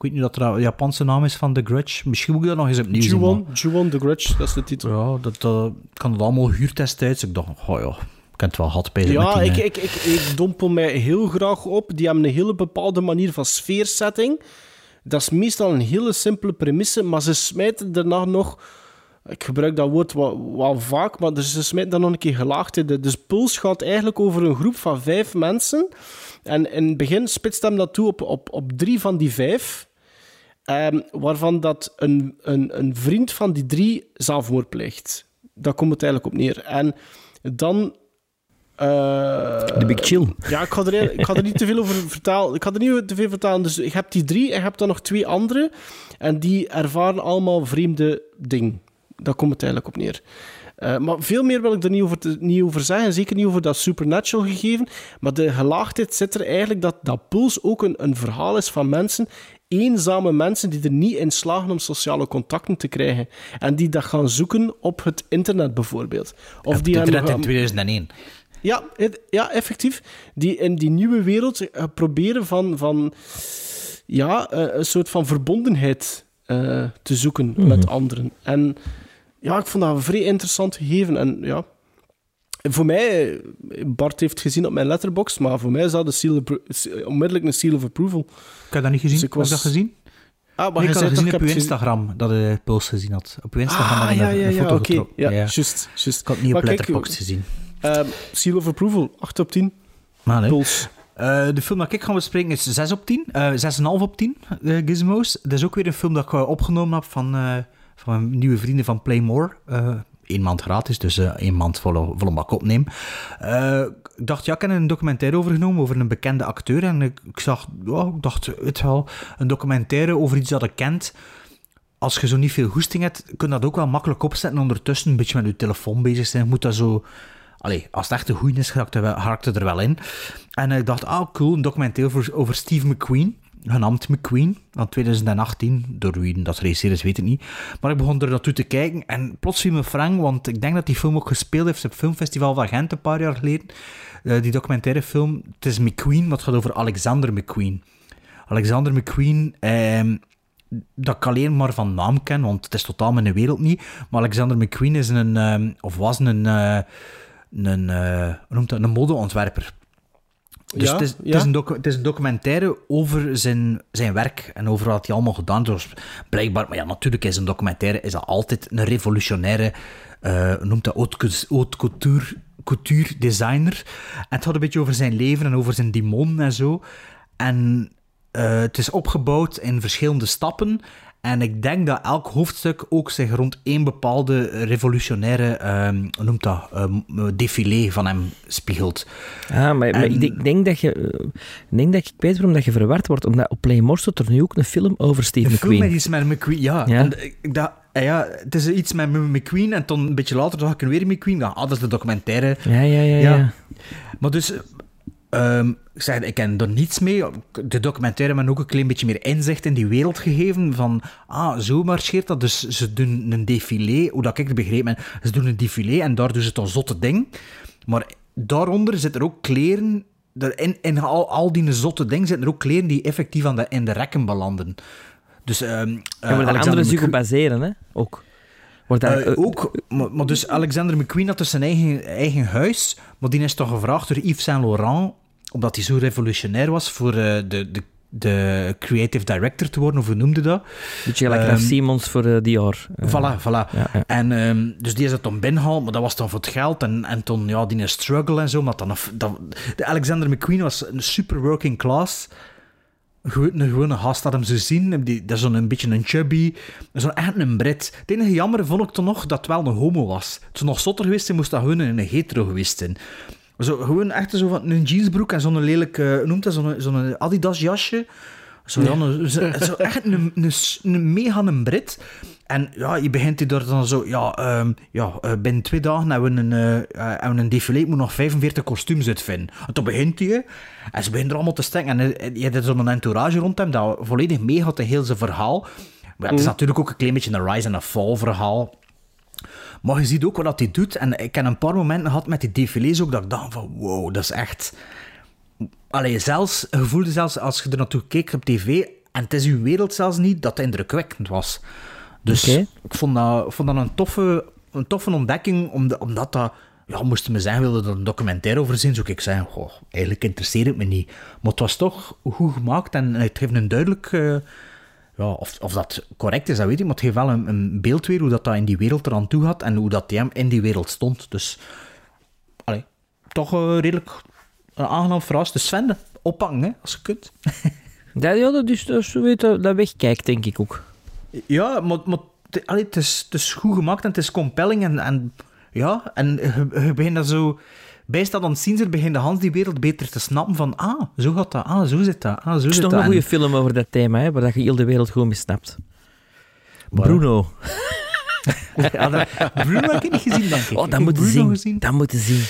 Ik weet niet dat er een Japanse naam is van The Grudge. Misschien moet ik dat nog eens opnieuw zien. Ju-On, Ju-On, The Grudge, dat is de titel. Ja, dat eh, kan het allemaal huurtestijds. Ik dacht, oh ja, ik het wel had bij Ja, die, ik, eh, ik, ik, ik dompel mij heel graag op. Die hebben een hele bepaalde manier van sfeersetting. dat is meestal een hele simpele premisse, maar ze smijten daarna nog... Ik gebruik dat woord wel, wel vaak, maar dus ze smijten dat nog een keer de- Dus Puls gaat eigenlijk over een groep van vijf mensen. En in het begin spitst hem dat toe op, op, op drie van die vijf. Ehm, waarvan dat een, een, een vriend van die drie zelfmoord pleegt. Daar komt het eigenlijk op neer. En dan... eh, De Big Chill. ja, ik ga, er, ik ga er niet te veel over vertellen. Ik ga er niet te veel vertellen. Dus je hebt die drie en je hebt dan nog twee andere. En die ervaren allemaal vreemde dingen. Daar komt het eigenlijk op neer. Eh, maar veel meer wil ik er niet over, te- niet over zeggen. Zeker niet over dat supernatural gegeven. Maar de gelaagdheid zit er eigenlijk dat dat Puls ook een, een verhaal is van mensen. Eenzame mensen die er niet in slagen om sociale contacten te krijgen. En die dat gaan zoeken op het internet bijvoorbeeld. Of Op die het internet in 2001. ja, het- ja, effectief. Die in die nieuwe wereld eh, proberen van, van ja, eh, een soort van verbondenheid eh, te zoeken met anderen. En ja, ik vond dat een vrij interessant gegeven. En ja, voor mij, eh, Bart heeft gezien op mijn letterbox, maar voor mij is dat een seal onmiddellijk een seal of approval. Ik heb dat niet gezien. Dus ik Heb je dat gezien? Ah, maar Nee, ik had gezien ik op uw Instagram, dat je Puls gezien had. Op uw Instagram had Ah, je ja, een, ja, een ja, foto. Ja, Ja. juist, juist. Ik had het niet op kijk, Letterboxd gezien. ehm, seal of approval, 8 op 10. Maar. Puls. Eh, de film dat ik ga bespreken is 6 op 10. eh 6,5 op 10, eh, Gizmos. Dat is ook weer een film dat ik eh, opgenomen heb van, eh, van mijn nieuwe vrienden van Playmore. Eh Eén maand gratis, dus eh één maand volle, volle bak opnemen. Eh, ik dacht, ja, ik heb een documentaire overgenomen over een bekende acteur. En ik, zag, ja, ik dacht, het wel, een documentaire over iets dat ik kent. Als je zo niet veel goesting hebt, kun je dat ook wel makkelijk opzetten. en Ondertussen een beetje met je telefoon bezig zijn. Moet dat zo... Allee, als het echt een goeie is, raakt er wel- in. En ik dacht, ah, cool, een documentaire over Steve McQueen. Genaamd McQueen, van 2018. Door wie dat regisseerd is, weet ik niet. Maar ik begon er naartoe te kijken en plots viel me frank, want ik denk dat die film ook gespeeld heeft op het Filmfestival van Gent een paar jaar geleden. Eh, die documentaire film, het is McQueen, het gaat over Alexander McQueen. Alexander McQueen, ehm, dat ik alleen maar van naam ken, want het is totaal mijn wereld niet. Maar Alexander McQueen is een, ehm, of was een, eh, een, eh, hoe noemt een modeontwerper. Dus Ja, het, is, het, is een docu- het is een documentaire over zijn, zijn werk en over wat hij allemaal gedaan heeft. Dus blijkbaar, maar ja, natuurlijk is een documentaire is dat altijd een revolutionaire, hoe noemt dat, haute, cou- haute couture, couture designer. En het gaat een beetje over zijn leven en over zijn demonen en zo. En eh, het is opgebouwd in verschillende stappen. En ik denk dat elk hoofdstuk ook zich rond één bepaalde revolutionaire, hoe noemt dat, ehm, défilé van hem spiegelt. Ah, maar, ik, denk, ik denk dat je... eh, Ik denk dat ik weet waarom dat je verward wordt. Omdat op Playmore staat er nu ook een film over Steve Een film McQueen. met iets met McQueen, ja. Ja. En dacht, eh, ja. Het is iets met McQueen en toen een beetje later dacht ik weer McQueen. Ja, ah, dat is de documentaire. Ja, ja, ja. ja. Ja. Maar dus, ehm, ik zeg, ik ken er niets mee. De documentaire me ook een klein beetje meer inzicht in die wereld gegeven. Van, ah, zo marcheert dat. Dus ze doen een défilé, hoe dat ik het begreep. ben, Ze doen een défilé en daar doen ze toch zotte ding. Maar daaronder zitten er ook kleren... er- In, in al, al die zotte dingen zitten er ook kleren die effectief aan de, in de rekken belanden. Dus, En eh, waar de Alexander anderen zich op baseren, hè? Ook. Wordt daar, eh, eh, ook, maar, maar dus Alexander McQueen had dus zijn eigen, eigen huis, maar die is toch gevraagd door Yves Saint Laurent, omdat hij zo revolutionair was voor eh, de, de, de creative director te worden, of hoe noemde dat? beetje gelijk ehm, Raf Simons voor eh, Dior. Eh, Voilà, voilà. ja, ja. En dus dus die is het dan binnengehaald, maar dat was dan voor het geld. En, en toen, ja, die struggle en zo. Maar dan, de Alexander McQueen was een super working class. Gewoon, een gewone gast dat hem zo zien. Die, dat is zo'n een beetje een chubby. Zo'n echt een Brit. Het enige jammer vond ik toen nog dat het wel een homo was. Het zou nog zotter geweest zijn, moest dat gewoon een hetero geweest zijn. Zo, gewoon echt zo van een jeansbroek en zo'n lelijke, hoe noemt dat, zo'n zo'n Adidas jasje. Zo, een- zo, zo echt een, een, een mega een Brit. En ja, je begint hij daar dan zo, ja, ehm, ja eh, binnen twee dagen hebben we een, eh, eh, hebben we een défilé, ik moet nog 45 kostuums uitvinden. En toen begint hij, en ze beginnen er allemaal te stenken. En eh, je hebt zo'n entourage rond hem dat volledig meegaat in heel zijn verhaal. Maar het is natuurlijk ook een klein beetje een rise en een fall verhaal. Maar je ziet ook wat hij doet. En ik heb een paar momenten gehad met die défilés ook, dat ik dacht van, wow, dat is echt... Allee, zelfs, je voelde zelfs als je er naartoe keek op tv, en het is uw wereld zelfs niet, dat het indrukwekkend was. Dus ik vond dat, ik vond dat een, toffe, een toffe ontdekking, omdat, dat... Ja, moesten me zeggen, wilde er een documentaire over zien, zou ik zeggen, goh, eigenlijk interesseert het me niet. Maar het was toch goed gemaakt en het heeft een duidelijk... eh, ja, of, of dat correct is, dat weet ik, maar het geeft wel een, een beeld weer hoe dat, dat in die wereld eraan toe gaat en hoe dat hem in die wereld stond. Dus, allee, toch eh, redelijk uh, aangenaam verrast. Dus Sven, oppakken, hè, als je kunt. Ja, ja dat is, dat, weet, dat wegkijkt, denk ik ook. Ja, maar, maar het- allee, het, is, het is goed gemaakt en het is compelling en, en ja, en je, je begint dat zo... Bij staat aan het zien, ze begint de Hans die wereld beter te snappen van ah, zo gaat dat, ah, zo zit dat, ah, zo Er is zit dat. een En- goede film over dat thema, hè, waar dat je heel de wereld gewoon mee snapt. Bruno. Ja, dat, Bruno heb ik niet gezien, denk ik. Oh, dat moeten Bruno zien. gezien. Dat moeten zien.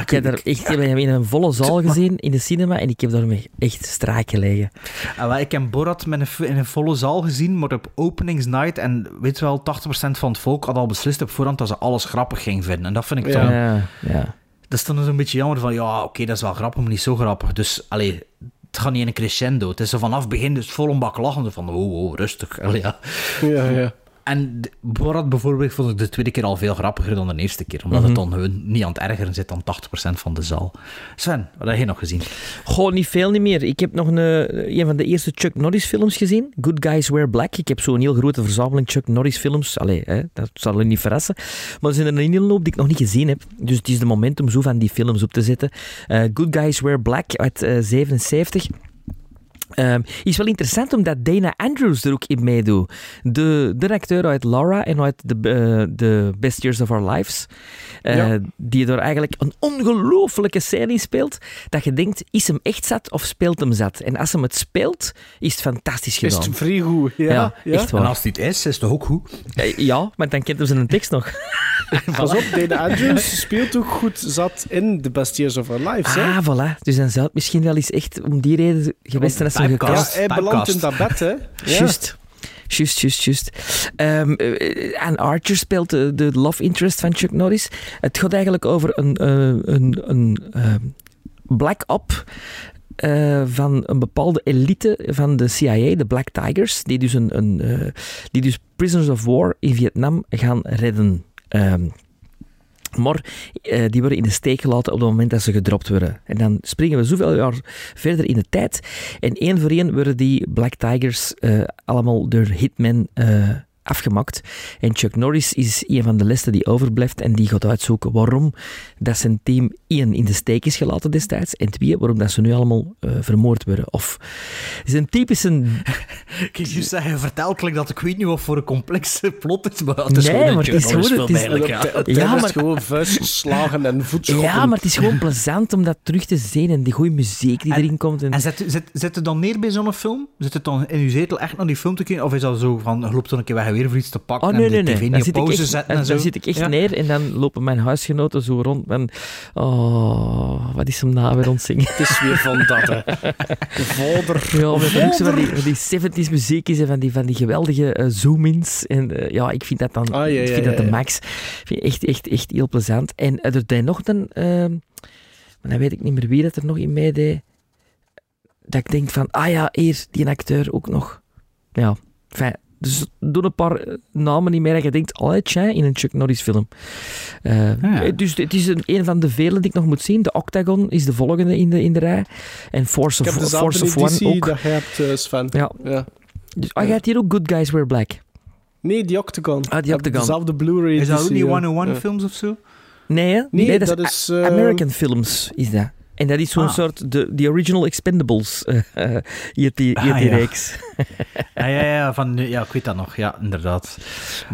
ik heb daar echt ik heb hem in een volle zaal gezien in de cinema en ik heb daarmee echt straak gelegen. Ah, ik heb Borat met een, in een volle zaal gezien, maar op openingsnight. En weet je wel, 80% van het volk had al beslist op voorhand dat ze alles grappig ging vinden. En dat vind ik Ja. dan... Ja, ja. Dat is dan een beetje jammer van, ja, oké, dat is wel grappig, maar niet zo grappig. Dus, allee, het gaat niet in een crescendo. Het is zo vanaf begin dus vol een bak lachen. Van, oh, oh, rustig. Allee. Ja, ja. En Borat bijvoorbeeld vond ik de tweede keer al veel grappiger dan de eerste keer. Omdat het dan gewoon niet aan het ergeren zit dan 80% van de zaal. Sven, wat heb je nog gezien? Goh, niet veel niet meer. Ik heb nog een, eh, een van de eerste Chuck Norris films gezien. Good Guys Wear Black. Ik heb zo'n heel grote verzameling Chuck Norris films. Allee, hè, dat zal je niet verrassen. Maar er zijn er een hele hoop die ik nog niet gezien heb. Dus het is de moment om zo van die films op te zetten. Eh, Good Guys Wear Black uit eh 77. Ehm, is wel interessant omdat Dana Andrews er ook in meedoet. De, de acteur uit Laura en uit The, eh, The Best Years of Our Lives. eh, Ja. Die er eigenlijk een ongelooflijke scène in speelt. Dat je denkt, is hem echt zat of speelt hem zat? En als hem het speelt, is het fantastisch Is gedaan. het vrij goed? Ja, Ja, ja. echt waar. En als het niet is, is het toch ook goed? Eh, Ja, maar dan kent hij zijn tekst nog. Pas op, Dana Andrews speelt ook goed zat in The Best Years of Our Lives. hè? Ah, voilà. Dus dan zou het misschien wel eens echt om die reden geweest zijn dat ze gecast Ja, hij belandt in dat bed, hè? Ja. Juist. Juist, juist, juist. Ehm, eh, Anne Archer speelt de, de love interest van Chuck Norris. Het gaat eigenlijk over een, eh, een, een ehm, black op eh, van een bepaalde elite van de CIA, de Black Tigers, die dus, een, een, die dus prisoners of war in Vietnam gaan redden. Ehm, maar eh, die worden in de steek gelaten op het moment dat ze gedropt worden. En dan springen we zoveel jaar verder in de tijd. En één voor één worden die Black Tigers eh, allemaal door Hitman eh, afgemaakt. En Chuck Norris is een van de lessen die overblijft en die gaat uitzoeken waarom dat zijn team één in de steek is gelaten destijds en twee, waarom dat ze nu allemaal eh, vermoord worden. Of, het is een typische... Ik je zeggen, vertel klinkt dat ik weet niet wat voor een complexe plot is, maar het is Nee, gewoon maar het is gewoon- het is- ja. Ja, maar- gewoon vuistslagen en voetschoppen. Ja, maar het is gewoon plezant om dat terug te zien en die goede muziek die En- erin komt. En, En zet, zet, zet het dan neer bij zo'n film? Zit het dan in uw zetel echt naar die film te kijken? Of is dat zo van, loopt dan een keer weg weer voor iets te pakken Oh, nee, en nee, de nee. tv zit, pauze echt, zetten en zo? zit ik echt Ja. neer en dan lopen mijn huisgenoten zo rond. Oh, wat is hem nou weer ontzingen? Het is weer van dat, hè. Vader. Ja, met ook zo van die, van die 70s muziekjes en van die, van die geweldige eh, zoom-ins. En eh, ja, ik vind dat dan Ah, ja, ik vind dat de max. Ik vind echt, echt, echt heel plezant. En er deed nog een... ehm, maar dan weet ik niet meer wie dat er nog in meedeed. Dat ik denk van, ah ja, hier, die acteur ook nog. Ja, fijn. Dus doe een paar eh, namen niet meer dat je denkt, oh, tja, in een Chuck Norris film. Eh, Ja. Dus het is een, een van de vele die ik nog moet zien. De Octagon is de volgende in de, in de rij. En Force Ik of, heb Force of One ook. dat jij hebt, Sven. Ja. Ja. Dus, oh, jij hebt hier ook Good Guys Wear Black. Nee, die Octagon. Ah, die Octagon. Dezelfde Blu-ray Is dat ook ja. 101 Ja. films of zo? Nee, hè? Nee, dat, dat is, American Films, is dat. En dat is zo'n Ah. soort, de, de original Expendables, eh eh, hier die, Ah, die ja. reeks. Ja, ja, ja, van, ja, ik weet dat nog. Ja, inderdaad.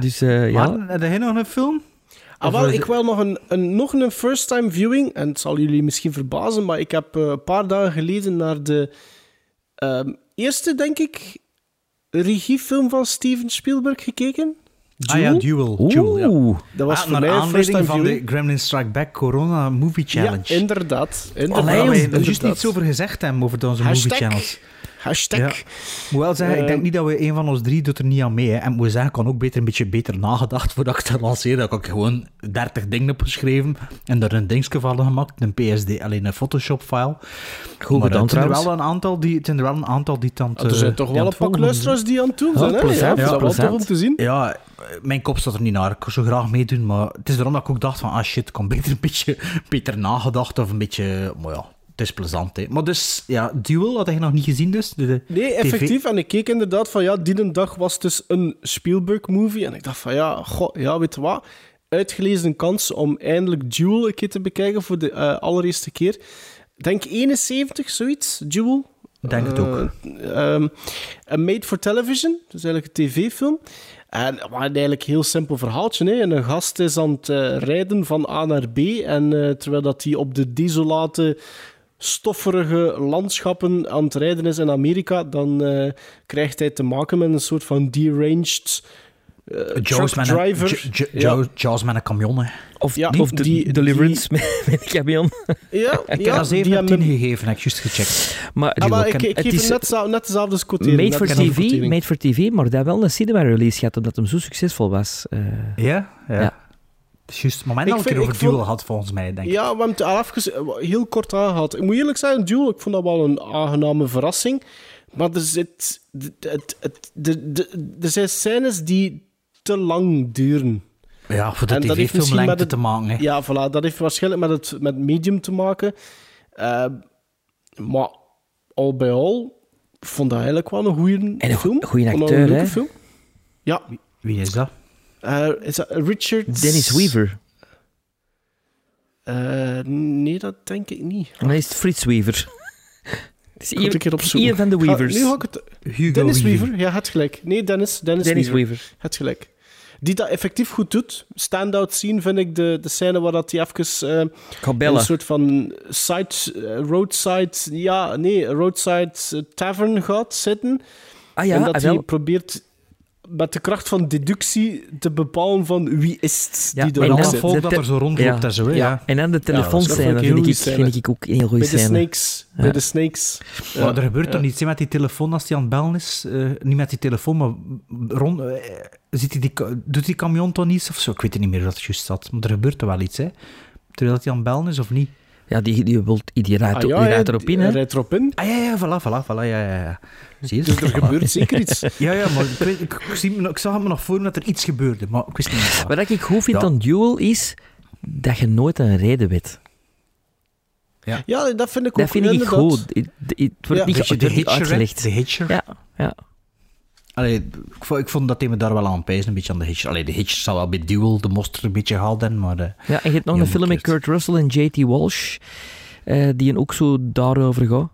Dus eh, ja, Maar, heb jij nog een film? Ah, wel, ik wil nog een, een, nog een first-time viewing. En het zal jullie misschien verbazen, maar ik heb eh, een paar dagen geleden naar de ehm, eerste, denk ik, regiefilm van Steven Spielberg gekeken. Ah ja, Duel. Duel, ja. Oeh. Dat was Ah, voor mij een aanleiding first-time van de. Gremlin Strike Back Corona Movie Challenge. Ja, inderdaad. inderdaad, Allee, er is juist inderdaad. iets over gezegd hebben over onze movie Hashtag. channels. Hashtag. Ja. Moet wel zeggen, ik denk Eh, niet dat we een van ons drie doet er niet aan mee. Hè. En moet zeggen, ik kan ook beter een beetje beter nagedacht voordat ik het lanceer. Dat ik gewoon 30 dingen heb geschreven en er een dingetje van gemaakt, een PSD, alleen een Photoshop-file. Goed maar gedaan het zijn er wel een aantal die, het zijn er wel een aantal die Ah, er zijn eh, toch wel een pak luisteraars die aan het doen Ja, zijn, hè? ja, ja, dat is wel tof om te zien. Ja, mijn kop staat er niet naar. Ik zou zo graag meedoen, maar het is daarom dat ik ook dacht van, ah shit, ik kan beter een beetje beter nagedacht of een beetje, maar ja, het is plezant, hè. Maar dus, ja, Duel had je nog niet gezien, dus? De, de Nee, TV effectief. En ik keek inderdaad van ja, die een dag was dus een Spielberg-movie. En ik dacht van ja, goh, ja, weet je wat? Uitgelezen kans om eindelijk Duel een keer te bekijken voor de eh, allereerste keer. Denk 71, zoiets, Duel. Denk het ook. Een Made for Television, dus eigenlijk een tv-film. En maar eigenlijk een heel simpel verhaaltje. Hè. En een gast is aan het eh, rijden van A naar B. En terwijl dat hij op de desolate, stofferige landschappen aan het rijden is in Amerika, dan eh, krijgt hij te maken met een soort van deranged Jaws truck een- driver. Ja. Jaws- met een camion, hè. Of, Ja, of de, die- Deliverance met, met een camion. Ja, Ik heb ja, dat 7 die op 10 hebben- gegeven, heb ik juist gecheckt. Maar, Ah, maar ik, ken- ik het geef is- net, zo- net dezelfde quotering. made for TV, made for TV, maar dat wel een cinema-release gehad, omdat hem zo succesvol was. Eh, Ja? Ja. Ja. Juist het moment Ik dat een vind- keer ik over Duel vond- had, volgens mij, denk ik. Ja, we hebben het al even eh, heel kort aangehad. Ik moet eerlijk zijn, Duel, ik vond dat wel een aangename verrassing. Maar er, zit, het, het, het, de, de, er zijn scènes die te lang duren. Ja, voor de En dat heeft tv-film lengte het- te maken, hè. Ja, voilà, dat heeft waarschijnlijk met het met medium te maken. Eh, maar al bij al ik vond dat eigenlijk wel een goede En een film. go- goeie Ik vond dat acteur, een leuke hè? film. Ja, Wie is dat? Eh, is dat Richard... Dennis Weaver. Eh, nee, dat denk ik niet. Dan is het Frits Weaver. Het is opzoeken. Ian van de Ga- Weavers. nu ik het... Hugo Dennis. Weaver, ja, het gelijk. Nee, Dennis, Dennis, Dennis Weaver. Weaver. Het gelijk. Die dat effectief goed doet. Standout scene vind ik de, de scène waar dat hij even bellen. een soort van side, roadside, ja, nee, roadside tavern gaat zitten. Ah ja, en dat ah, hij probeert met de kracht van deductie te bepalen van wie is het Ja, die er dan zit. volk de dat er zo rondloopt ja. en zo. Ja. Ja. En dan de dat ik een vind, heel ik, scène. vind ik ook een heel goede Bij de scène. snakes. Bij de snakes. Ja. Maar er gebeurt Ja. toch iets hè, met die telefoon als hij aan het bellen is? Eh, niet met die telefoon, maar rond, eh, hij die, doet die camion toch niet of zo? Ik weet het niet meer wat het juist zat. Maar er gebeurt toch wel iets, hè? Terwijl hij aan het bellen is of niet? Ja, die, die, wilt, die, rijdt, Ah, die ja, rijdt ja, erop in, hè. rijdt erop in. Ah ja, ja, voilà, voilà, voilà, ja, ja, ja. Zie je? Dus er gebeurt zeker iets. Ja, ja, maar ik, weet, ik, ik, zie, me- ik zag me nog voor dat er iets gebeurde, maar ik wist niet wat. Wat ik goed vind Ja. aan Duel is dat je nooit een reden weet. Ja, dat vind ik ook Dat vind ik goed. Het, wordt Ja. niet, het de wordt niet uitgelegd. De hitcher. Ja, ja. Allee, ik, vond, ik vond dat hij me daar wel aan pijzen, een beetje aan de hitcher. Allee, de hitcher zal wel bij Duel de mosterd een beetje gehaald hebben, maar... eh, ja, en je hebt nog een film met. Kurt Russell en J.T. Walsh, eh, die een ook zo daarover gaat.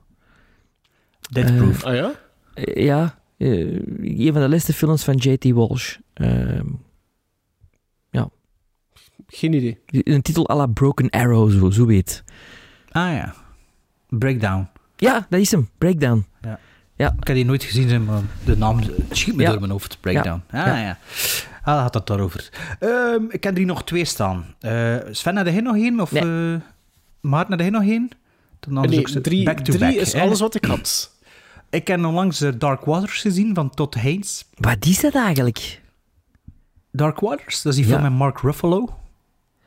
Deadproof. Ah ja? Eh, ja, eh, een van de laatste films van J.T. Walsh. Ehm, Geen idee. een titel à la Broken Arrow, zo, zo weet. ah ja. Breakdown. Ja, dat is hem. Breakdown. Ik heb die nooit gezien, maar de naam schiet me Ja. door mijn hoofd. Breakdown. Ah Ja. ja. Ah, dat had het daarover. Ehm, ik heb er hier nog twee staan. Eh, Sven, had jij nog één? Of Nee. eh, Maarten, had jij nog één? Dan Nee, ook zo- drie, back to drie back, is hè. alles wat ik had. Ik heb onlangs eh, Dark Waters gezien van Todd Haynes. Wat is dat eigenlijk? Dark Waters, dat is die film Ja. met Mark Ruffalo.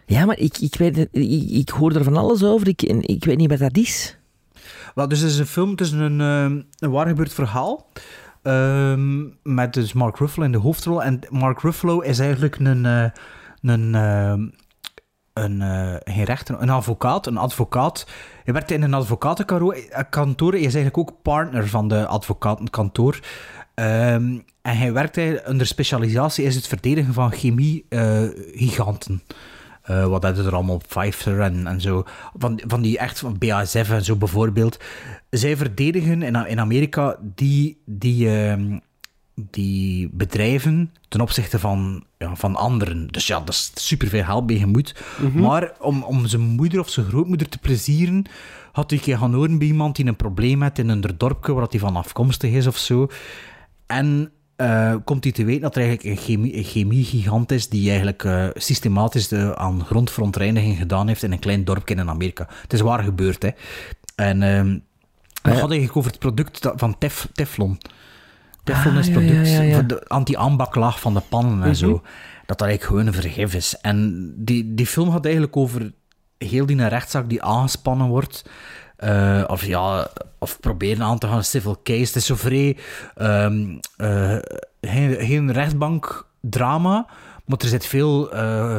Ja, maar ik, ik, weet, ik, ik hoor er van alles over. Ik, ik weet niet wat dat is. Dus het is een film, het is een, ehm, een waar gebeurd verhaal. ehm, met dus Mark Ruffalo in de hoofdrol. En Mark Ruffalo is eigenlijk een, eh, een, ehm, een, eh, geen rechter, een advocaat. Een advocaat. Hij werkt in een advocatenkantoor. Hij is eigenlijk ook partner van de advocatenkantoor. En hij werkt onder specialisatie is het verdedigen van chemie-giganten. Eh, wat hadden er allemaal, Pfizer en, en zo. Van, van die echt van BASF en zo bijvoorbeeld. Zij verdedigen in, in Amerika die, die, ehm, die bedrijven ten opzichte van, ja, van anderen. Dus ja, dat is superveel geld bij gemoeid. Maar om, om zijn moeder of zijn grootmoeder te plezieren, had keer gaan horen bij iemand die een probleem had in een dorpje waar hij van afkomstig is of zo. En eh, komt hij te weten dat er eigenlijk een chemie, een chemiegigant is die eigenlijk eh, systematisch de, aan grondverontreiniging gedaan heeft in een klein dorpje in Amerika. Het is waar gebeurd, hè. En we hadden eigenlijk over het product dat- van tef, Teflon. Teflon Ah, is product ja, ja, ja. voor de anti-aanbaklaag van de pannen en zo. Dat dat eigenlijk gewoon een vergif is. En die, die film gaat eigenlijk over heel die rechtszaak die aangespannen wordt. Eh, of ja, of proberen aan te gaan, civil case. Het is zo vrij... eh, geen, geen rechtbankdrama, maar er zit veel eh,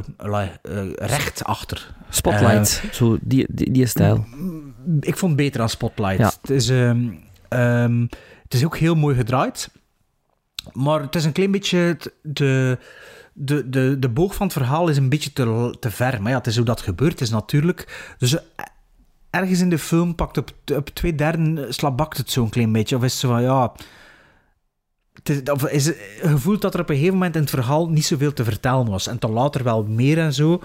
recht achter. Spotlight, zo die, die, die stijl. ik vond het beter dan Spotlight. Ja. Het, is, ehm, ehm, het is ook heel mooi gedraaid. Maar het is een klein beetje... het- De, de, de, de boog van het verhaal is een beetje te, te ver. Maar ja, het is hoe dat gebeurd is natuurlijk. Dus ergens in de film pakt op, twee derde slabakt het zo'n klein beetje. Of is het zo van, ja... Het is, is het gevoeld dat er op een gegeven moment in het verhaal niet zoveel te vertellen was. En dan later wel meer en zo.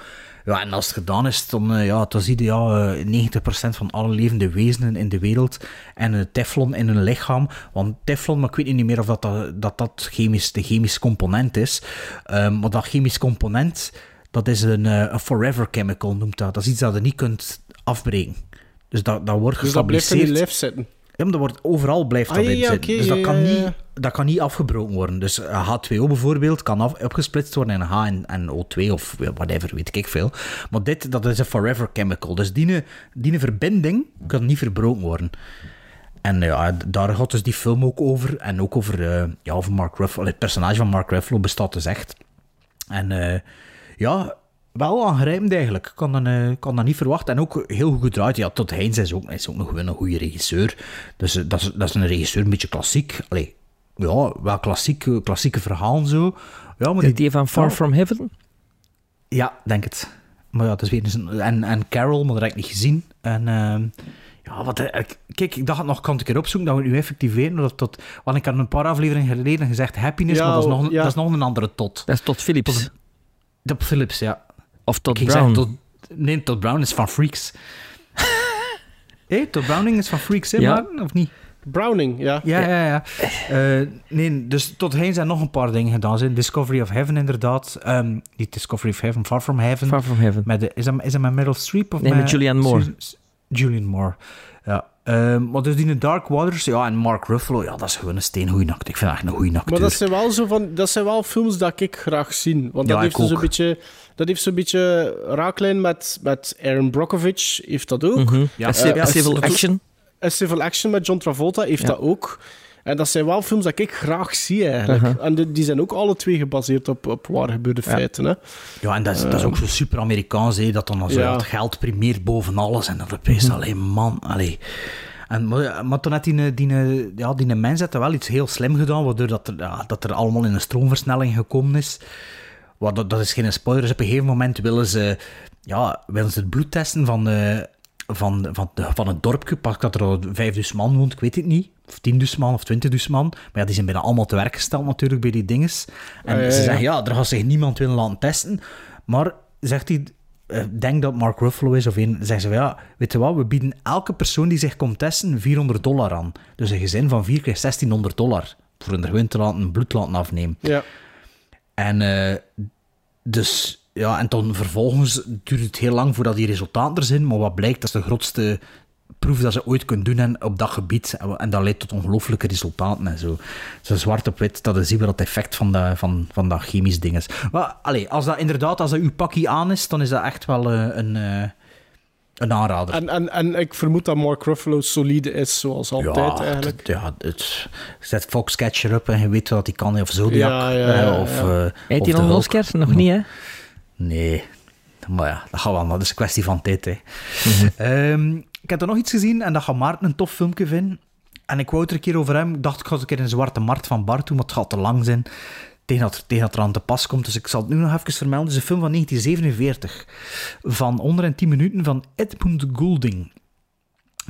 Ja, en als het gedaan is, dan, eh, ja, dan zie je ja, eh, 90% van alle levende wezenen in de wereld en een teflon in hun lichaam. Want teflon, maar ik weet niet meer of dat, dat, dat, chemisch, de chemische component is. Ehm, maar dat chemisch component, dat is een, eh, een forever chemical, noemt dat. Dat is iets dat je niet kunt afbreken. Dus dat, dat wordt Dus dat blijft in lijf zitten. Ja, maar dat wordt, overal blijft Ah, dat ja, in ja, zitten. dus dat, kan niet, dat kan niet afgebroken worden. Dus eh, H2O bijvoorbeeld kan af, opgesplitst worden in H en, en O2 of whatever, weet ik veel. Maar dit, dat is een forever chemical. Dus die, die verbinding kan niet verbroken worden. En ja, daar gaat dus die film ook over. En ook over, eh, ja, over Mark Ruffalo. Het personage van Mark Ruffalo bestaat dus echt. En eh, ja, wel aangrijpend eigenlijk. Ik kan dat, eh, kan dat niet verwachten. En ook heel goed gedraaid. Ja, Todd Haynes is ook, is ook nog wel een goede regisseur. Dus eh, dat, is, dat is een regisseur, een beetje klassiek. Allee, ja, wel klassiek, eh, klassieke verhalen zo. Ja, maar Die, die van Far From Heaven? Ja, denk het. Maar ja, het is weer een, en, en Carol, maar dat heb ik niet gezien. En ehm, ja, wat, ik- kijk, ik dacht nog, kan ik erop zoeken, dat we nu effectief weten. Dat, dat, want ik had een paar afleveringen geleden gezegd happiness, Ja, maar dat is, nog, een- ja. dat is nog een andere tot. Dat is Todd Phillips. Top Phillips, ja. Of Todd Ik Brown. zeg Todd, nee, Todd Brown is van Freaks. Hé, Todd Browning is van Freaks, hè, Ja. Maarten, of niet? Browning, ja. Ja, ja, ja. Eh, nee, dus tot heen zijn nog een paar dingen gedaan. Zijn Discovery of Heaven, inderdaad. Ehm niet Discovery of Heaven, Far From Heaven. Far From Heaven. Met de, is, dat, is dat met Meryl Streep? Of Nee, met Julianne Moore. Susan- Julianne Moore, ja. Ehm, maar dus die in Dark Waters, ja, en Mark Ruffalo, ja, dat is gewoon een steengoeie acteur. Ik vind dat echt een goede acteur. Maar dat zijn wel zo van, dat zijn wel films dat ik graag zie. Want dat Ja, heeft dus een beetje, dat heeft zo'n beetje raaklijn met, met Aaron Brockovich, heeft dat ook. Mhm. Ja, eh, a Civil Action. A Civil Action met John Travolta heeft Ja. dat ook. En dat zijn wel films dat ik graag zie eigenlijk. Uh-huh. En die, die zijn ook alle twee gebaseerd op, op waar gebeurde feiten. Hè. Ja, en dat is, dat is ook zo super Amerikaans, hè, dat dan zo, Ja. ja, het geld primeert boven alles. En dat opeens, alleen man, allee. En, maar, maar toen had die, die, ja, die mens had wel iets heel slim gedaan, waardoor dat er, ja, dat er allemaal in een stroomversnelling gekomen is. Wat, dat, dat is geen spoiler. Dus op een gegeven moment willen ze, ja, willen ze het bloed testen van, eh, van, van, de- van het dorpje. Pas dat er al 5000 man woont, ik weet het niet. Of 10.000 man of 20.000 man. Maar ja, die zijn bijna allemaal te werk gesteld natuurlijk bij die dinges. En ze zeggen, ja, er gaat zich niemand willen laten testen. Maar zegt hij, eh, denk dat Mark Ruffalo is of een, zeggen ze, van, ja, weet je wat, we bieden elke persoon die zich komt testen 400 dollar aan. Dus een gezin van vier krijgt 1600 dollar. Voor er gewoon te laten, bloed laten afnemen. Ja. En eh, dus, ja, en dan vervolgens duurt het heel lang voordat die resultaten er zijn, maar wat blijkt, dat is de grootste proef dat ze ooit kunnen doen en, op dat gebied. En, dat leidt tot ongelooflijke resultaten en zo. Zo zwart op wit, dat is zien we dat effect van, dat van, van dat chemisch ding is. Maar allee, als dat inderdaad, als dat uw pakje aan is, dan is dat echt wel eh, een, eh, een aanrader. En, en, en ik vermoed dat Mark Ruffalo solide is, zoals altijd ja, eigenlijk. het- ja, het, zet Foxcatcher op en je weet wat hij kan, of Zodiac. Ja, ja, ja, of, ja. eh, Heet hij de nog een. Oscar? Nog niet, hè? Nee, maar ja, dat gaat wel, dat is een kwestie van tijd. Hè. Ehm, ik heb er nog iets gezien en dat gaat Maarten een tof filmpje vinden. En ik wou het er een keer over hem. Ik dacht, ik ga het een keer in de Zwarte Markt van Bart doen, maar het gaat te lang zijn. Tegen dat, tegen dat er aan te pas komt. Dus ik zal het nu nog even vermelden. Het is een film van 1947. Van onder en 10 minuten van Edmund Goulding.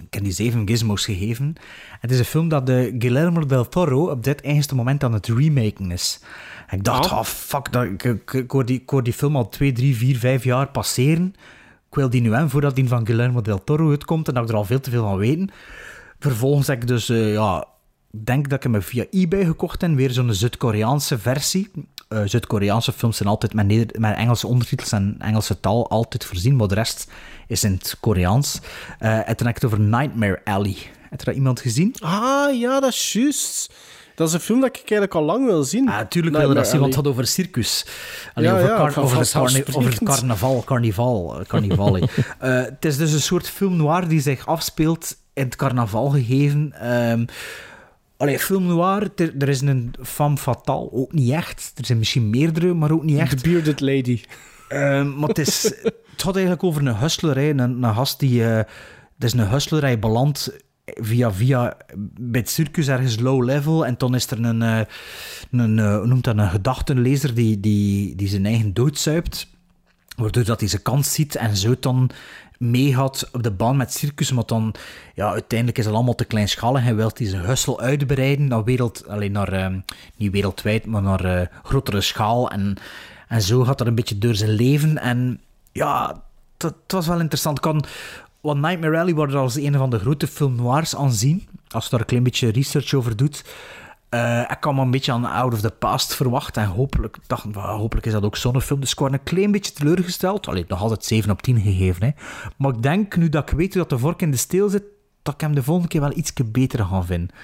Ik heb die zeven gizmos gegeven. Het is een film dat de Guillermo del Toro op dit eigenste moment aan het remaken is. En ik dacht, Ah. oh fuck, dat, ik, ik, ik hoor die, ik hoor die film al 2, 3, 4, 5 jaar passeren. Ik wil die nu hebben voordat die van Guillermo del Toro uitkomt en dat ik er al veel te veel van weet. Vervolgens heb ik dus, eh, ja, denk dat ik hem via eBay gekocht heb, weer zo'n Zuid-Koreaanse versie. Eh, Zuid-Koreaanse films zijn altijd met, Neder- met Engelse ondertitels en Engelse taal altijd voorzien, maar de rest is in het Koreaans. Eh en toen heb ik het over Nightmare Alley. Heb je dat iemand gezien? Ah, ja, dat is juist. Dat is een film dat ik eigenlijk al lang wil zien. Ah, natuurlijk dat zien, want het gaat over circus. Allee, Ja, over, ja, car- van- over, het over carnaval, carnival, eh, carnival. het is dus een soort film noir die zich afspeelt in het carnaval gegeven. Allee, film noir, er, er is een femme fatale, ook niet echt. Er zijn misschien meerdere, maar ook niet echt. The Bearded Lady. Ehm, maar het, is, het gaat eigenlijk over een hustler, hè. Een, een gast die, eh, het is een hustler, hij belandt via, via bij het circus ergens low level en dan is er een, eh, een eh, hoe noemt dat, een gedachtenlezer die, die, die zijn eigen dood zuipt, waardoor dat hij zijn kans ziet en zo dan meegaat op de baan met circus, maar dan, ja, uiteindelijk is het allemaal te kleinschalig. Hij wil die zijn hustle uitbreiden naar wereld, alleen naar, eh, niet wereldwijd, maar naar eh, grotere schaal. En, en zo gaat dat een beetje door zijn leven. En ja, dat, was wel interessant. Kan, wat Nightmare Alley wordt als een van de grote film noirs aanzien, als je daar een klein beetje research over doet. Eh, ik kan me een beetje aan Out of the Past verwachten. En hopelijk, dacht, hopelijk is dat ook zo'n film. Dus ik word een klein beetje teleurgesteld. Allee, nog altijd 7 op 10 gegeven. Hè. Maar ik denk, nu dat ik weet hoe dat de vork in de steel zit, dat ik hem de volgende keer wel iets beter gaan vinden.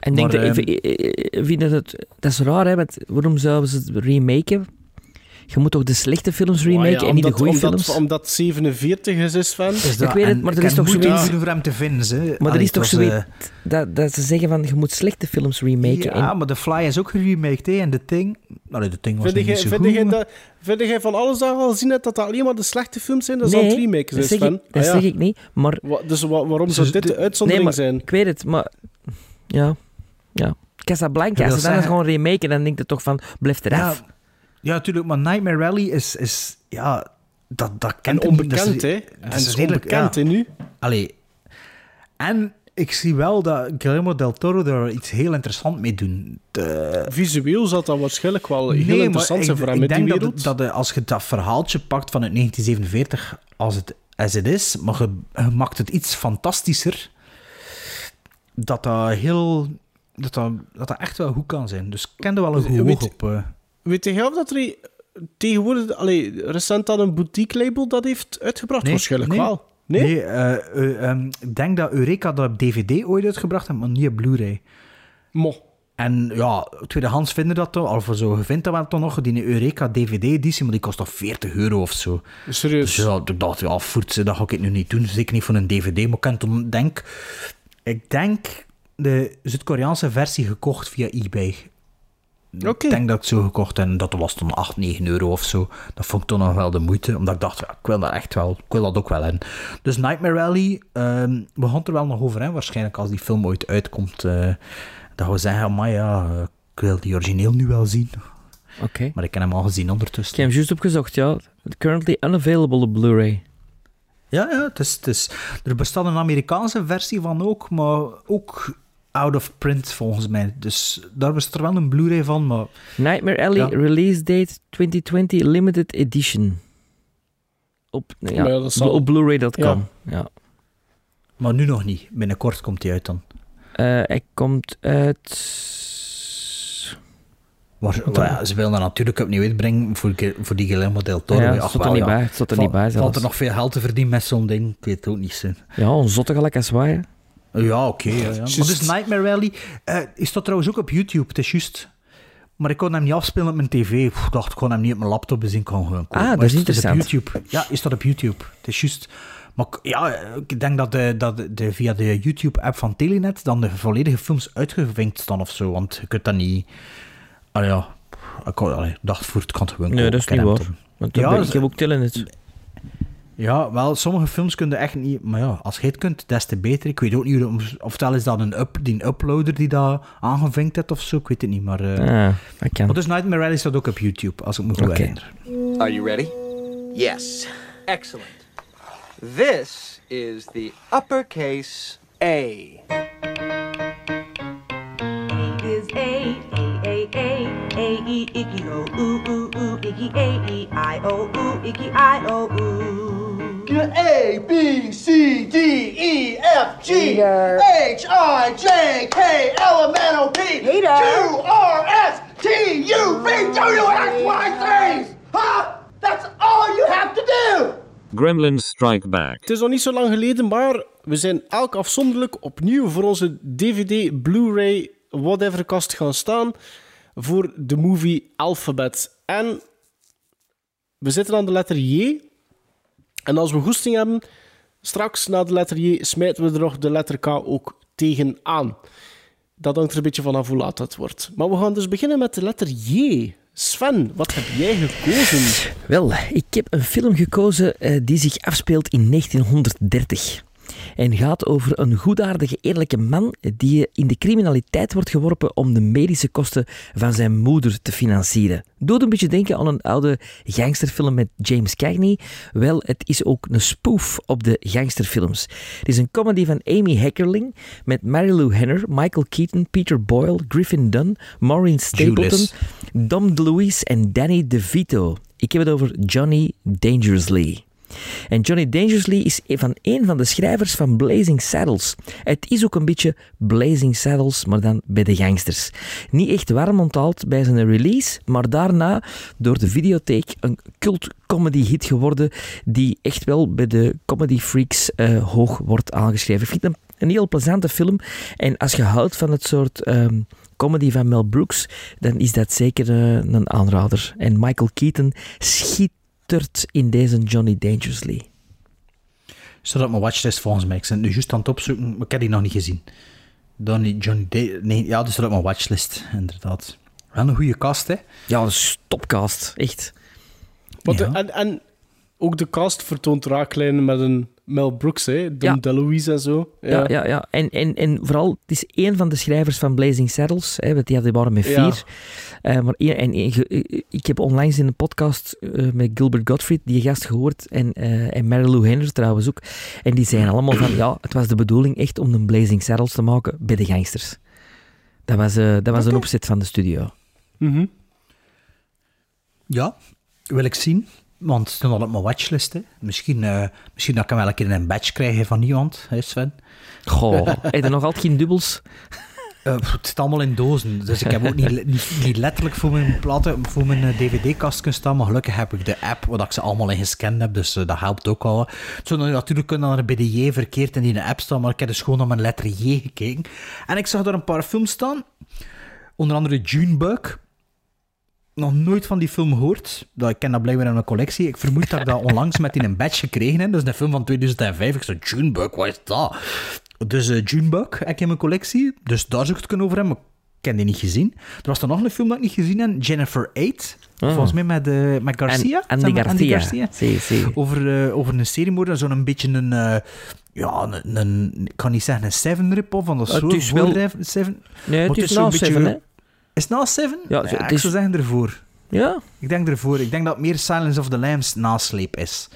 En denk dat, ehm, ik vind dat, het, dat is raar, hè? Want waarom zouden ze het remaken? Je moet toch de slechte films remaken ja, en niet de goede films? Omdat 47 is, is fan. Is Ik weet het, maar er is toch zoiets... voor hem te vinden, ze. Maar er is toch was, zoiets dat, dat ze zeggen van je moet slechte films remaken. Ja, en, maar The Fly is ook geremaked, hè. En The Thing... Allee, The Thing was Vind niet jij, zo vind, goed, dat, vind jij van alles dat je al zien hebt dat dat alleen maar de slechte films zijn? Dat is nee, aan het remaken dat, zijn, zeg Sven. ik, dat Ah, ja. zeg ik niet. Maar, Wa- Dus wa- waarom zou Dus dit de de- uitzondering nee, maar zijn? ik weet het, maar ja, ja. Casablanca, als ze dan zeggen- gewoon remaken, dan denk je toch van, blijf eraf. Ja, ja, natuurlijk, maar Nightmare Rally is... is ja, dat, dat En kent is- onbekend, hè? dat En is onbekend, hè, nu? Allee. En ik zie wel dat Guillermo del Toro er iets heel interessants mee doen. De- Visueel zal dat waarschijnlijk wel heel Nee, interessant ik- zijn voor hem ik met die denk wereld. dat, het- dat de- als je dat verhaaltje pakt van het 1947 als het, as het is, maar je, je maakt het iets fantastischer, dat dat heel... Dat dat, dat dat echt wel goed kan zijn. Dus ik ken er wel een goed Weet- oog op. Weet je of dat er tegenwoordig, allee, recent dan een boutique label dat heeft uitgebracht? Nee, Waarschijnlijk nee. wel. Nee? Nee, eh, eh, ehm, ik denk dat Eureka dat op DVD ooit uitgebracht heeft, maar niet op Blu-ray. Mo. En ja, tweedehands vinden dat toch, of zo, je vindt dat wel toch nog, die Eureka DVD-editie, maar die kost toch 40 euro of zo. Serieus. Dus ja, ik dacht, ja, voert ze, dat ga ik nu niet doen. Zeker niet voor een DVD. Maar ik toen denk, ik denk de Zuid-Koreaanse versie gekocht via eBay. Ik denk dat ik het zo gekocht en dat was dan 8, 9 euro of zo. Dat vond ik toch nog wel de moeite, omdat ik dacht, ja, ik wil dat echt wel, ik wil dat ook wel in. Dus Nightmare Rally, ehm, we gaan er wel nog over, hè, waarschijnlijk als die film ooit uitkomt. eh, dat we zeggen, maar ja, ik wil die origineel nu wel zien. Oké. Maar ik heb hem al gezien Ik ondertussen. heb hem juist opgezocht, ja. Currently unavailable op Blu-ray. Ja, ja het is, het is, er bestaat een Amerikaanse versie van ook, maar ook out of print volgens mij. Dus daar bestaat er wel een Blu-ray van, maar Nightmare Alley, Ja. release date 2020, limited edition. Op, ja, Maar ja, dat zal- op Blu-ray.com. Ja. Maar nu nog niet. Binnenkort komt hij uit dan. Eh, hij komt uit... Maar maar ja, ze willen dat natuurlijk opnieuw uitbrengen voor, voor die Guillermo del Toro. Ja, Ach, het er niet ja. bij. Het er Val- niet bij Valt er nog veel geld te verdienen met zo'n ding? Ik weet het ook niet. Zo. Ja, een zotte gelijk als wij. Ja, oké. ja, ja. Maar Juist. dus Nightmare Rally eh is dat trouwens ook op YouTube, het is juist. Maar ik kon hem niet afspelen op mijn tv. Ik dacht, ik kon hem niet op mijn laptop bezien. Ik kon gewoon kopen. Ah, dat is het op interessant. YouTube. Ja, is dat op YouTube? Het is juist. Maar ja, ik denk dat, de, dat de, via de YouTube-app van Telenet dan de volledige films uitgevinkt staan of zo. Want je kunt dat niet... Ah ja, ik dacht voor het kan gewoon Nee, dat is niet waar. Want Ja, ja, ik heb ook Telenet. Ja, wel, sommige films kun je echt niet... Maar ja, als je het kunt, des te beter. Ik weet ook niet, hoe- ofwel is dat een up, die uploader die dat aangevinkt heeft of zo. Ik weet het niet, maar... eh Ah, dat kan. Maar dus Nightmare Rally staat ook op YouTube, als ik me goed Oké. herinner. Are you ready? Yes. Excellent. This is the uppercase A. is A, A, A, A, A, E, icky, O, ooh, ooh, ooh, icky, A, E, I, O, ooh, icky, I, O, ooh. A, B, C, D, E, F, G, H, I, J, K, L, M, N, O, P, Q, R, S, T, U, V, W, X, Y, Z. Huh? That's all you have to do. Gremlins Strike Back. Het is nog niet zo lang geleden, maar we zijn elk afzonderlijk opnieuw voor onze DVD, Blu-ray, whatever kast gaan staan voor de movie Alphabet. En we zitten aan de letter J. En als we goesting hebben, straks na de letter J smijten we er nog de letter K ook tegenaan. Dat hangt er een beetje vanaf hoe laat dat wordt. Maar we gaan dus beginnen met de letter J. Sven, wat heb jij gekozen? Wel, ik heb een film gekozen eh, die zich afspeelt in 1930. En gaat over een goedaardige, eerlijke man die in de criminaliteit wordt geworpen om de medische kosten van zijn moeder te financieren. Doet een beetje denken aan een oude gangsterfilm met James Cagney. Wel, het is ook een spoof op de gangsterfilms. Het is een comedy van Amy Heckerling met Mary Lou Henner, Michael Keaton, Peter Boyle, Griffin Dunn, Maureen Stapleton. Dom DeLuise en Danny DeVito. Ik heb het over Johnny Dangerously. En Johnny Dangerously is een van een van de schrijvers van Blazing Saddles. Het is ook een beetje Blazing Saddles, maar dan bij de gangsters. Niet echt warm onthaald bij zijn release, maar daarna door de videotheek een cult comedy hit geworden die echt wel bij de comedy freaks eh, hoog wordt aangeschreven. Ik vind het een, heel plezante film en als je houdt van het soort ehm, comedy van Mel Brooks, dan is dat zeker eh, een aanrader. En Michael Keaton in deze Johnny Dangerously. Staat op mijn watchlist volgens mij. Ik ben het nu juist aan het opzoeken, maar ik heb die nog niet gezien. Donnie, Johnny Day. Nee, ja, staat op mijn watchlist, inderdaad. Wel een goede cast, hè? Ja, een stopcast, echt. Ja. en, en ook de cast vertoont raaklijnen met een Mel Brooks, hè? Dom Ja. DeLuise en zo. Ja, ja, ja. En, en, en vooral, het is één van de schrijvers van Blazing Saddles, hè, want die hadden waren met Ja. vier. Eh, maar één- en, en ge- ik heb onlangs in een podcast eh, met Gilbert Gottfried die gast gehoord, en, eh en Mary Lou Henner trouwens ook. En die zeiden allemaal van, ja, het was de bedoeling echt om een Blazing Saddles te maken bij de gangsters. Dat was, eh, dat was een opzet van de studio. Mhm. Ja, wil ik zien. Want het staat al op mijn watchlist. Hè. Misschien, eh, misschien dat ik hem wel een keer een badge krijgen van iemand, hè Sven. Goh, heb je nog altijd geen dubbels? Eh, het zit allemaal in dozen. Dus ik heb ook niet, niet, niet letterlijk voor mijn platen, voor mijn eh, dvd-kast kunnen staan. Maar gelukkig heb ik de app waar ik ze allemaal in gescand heb. Dus dat helpt ook al. Het zou natuurlijk kunnen dat er bij de J verkeerd in die app staan. Maar ik heb dus gewoon naar mijn letter J gekeken. En ik zag daar een paar films staan. Onder andere Junebug. Nog nooit van die film gehoord. Dat, ik ken dat blijkbaar in mijn collectie. Ik vermoed dat ik dat onlangs met in een badge gekregen heb. Dat is een film van 2005. Ik zei, Junebug, wat is dat? Dus eh Junebug heb ik in mijn collectie. Dus daar zou ik het kunnen over hebben. Maar ik heb die niet gezien. Er was dan nog een film dat ik niet gezien heb. Jennifer 8. Ah. Volgens mij met, eh, met Garcia. Andy Zeg maar, Garcia. Zie, zie. Over, eh, over een seriemoorder. Zo'n een beetje een... ja, een, een- ik kan niet zeggen een Seven rip-off, van dat Het soort is wel- Seven. Nee, het is zo'n na beetje- Seven, hè? Is het na Seven? Ja, ik is- zou zeggen ervoor. Ja? Ik denk ervoor. Ik denk dat meer Silence of the Lambs nasleep is.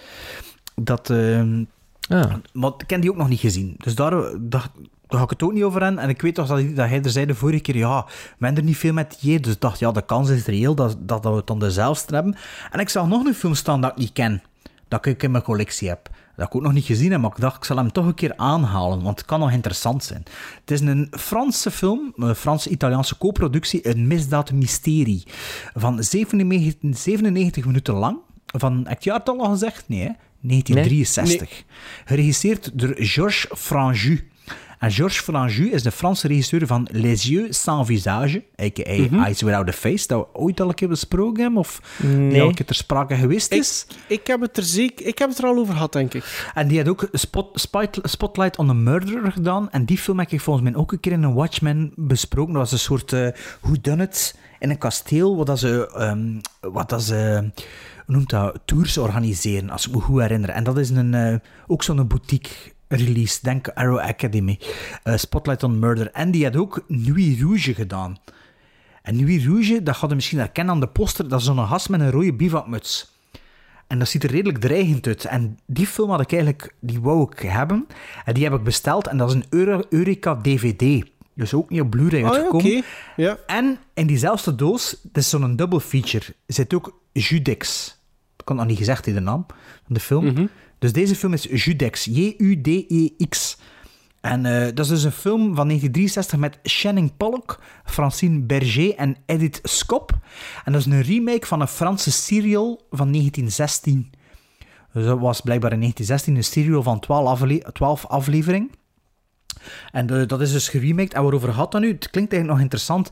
Dat... ehm, Ja. maar ik ken die ook nog niet gezien. Dus daar, daar, daar ga ik het ook niet over aan. En ik weet toch dat, dat hij er zei de vorige keer, ja, we hebben er niet veel met je. Dus ik dacht, ja, de kans is reëel dat, dat, dat we het dan dezelfde hebben. En ik zag nog een film staan dat ik niet ken. Dat ik in mijn collectie heb. Dat ik ook nog niet gezien heb, maar ik dacht, ik zal hem toch een keer aanhalen. Want het kan nog interessant zijn. Het is een Franse film, een Franse-Italiaanse co-productie, een misdaad-mysterie. Van 97, 97 minuten lang. Van, heb ik het al gezegd? Nee, hè? 1963. Geregisseerd door Georges Franju. En Georges Franju is de Franse regisseur van Les Yeux Sans Visage, a.k.a. Mhm. Eyes Without a Face, dat we ooit al een keer besproken hebben, of Nee. die al een keer ter sprake geweest is. Ik heb, het er zeker, ik heb het er al over gehad, denk ik. En die had ook Spot, Spot- Spotlight on the Murderer gedaan. En die film heb ik volgens mij ook een keer in een Watchmen besproken. Dat was een soort uh, whodunit in een kasteel, wat dat ze, ehm, wat dat ze hoe noemt dat, tours organiseren, als ik me goed herinner. En dat is een, eh, ook zo'n boutique release, denk Arrow Academy. Eh, Spotlight on Murder. En die had ook Nuit Rouge gedaan. En Nuit Rouge, dat gaat je misschien herkennen aan de poster, dat is zo'n gast met een rode bivakmuts. En dat ziet er redelijk dreigend uit. En die film had ik eigenlijk, die wou ik hebben. En die heb ik besteld. En dat is een Euro- Eureka DVD. Dus ook niet op Blu-ray Ah, uitgekomen. oké. Ja. En in diezelfde doos, dat is zo'n double feature, zit ook Judex. Ik kan nog niet gezegd in de naam van de film. Mhm. Dus deze film is Judex. J-U-D-E-X. En eh, dat is dus een film van 1963 met Channing Pollock, Francine Berger en Edith Scop. En dat is een remake van een Franse serial van 1916. Dus dat was blijkbaar in 1916 een serial van 12, afle 12 afleveringen. En eh, dat is dus geremaked. En waarover gaat dat nu? Het klinkt eigenlijk nog interessant.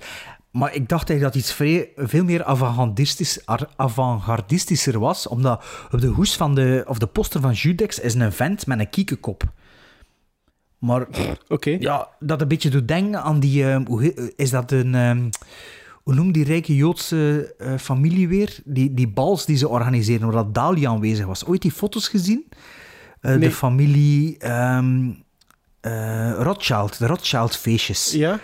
Maar ik dacht eigenlijk dat iets vrij, veel meer avant-gardistisch, ar- avant-gardistischer was. Omdat op de hoes van de, of de poster van Judex is een vent met een kiekenkop. Maar ja, dat een beetje doet denken aan die... ehm, hoe is dat een... ehm, hoe noemt die rijke Joodse eh, familie weer? Die, die bals die ze organiseren, waar Dali aanwezig was. Ooit die foto's gezien? Eh, Nee. De familie... eh, Rothschild, de Rothschild feestjes. Ja?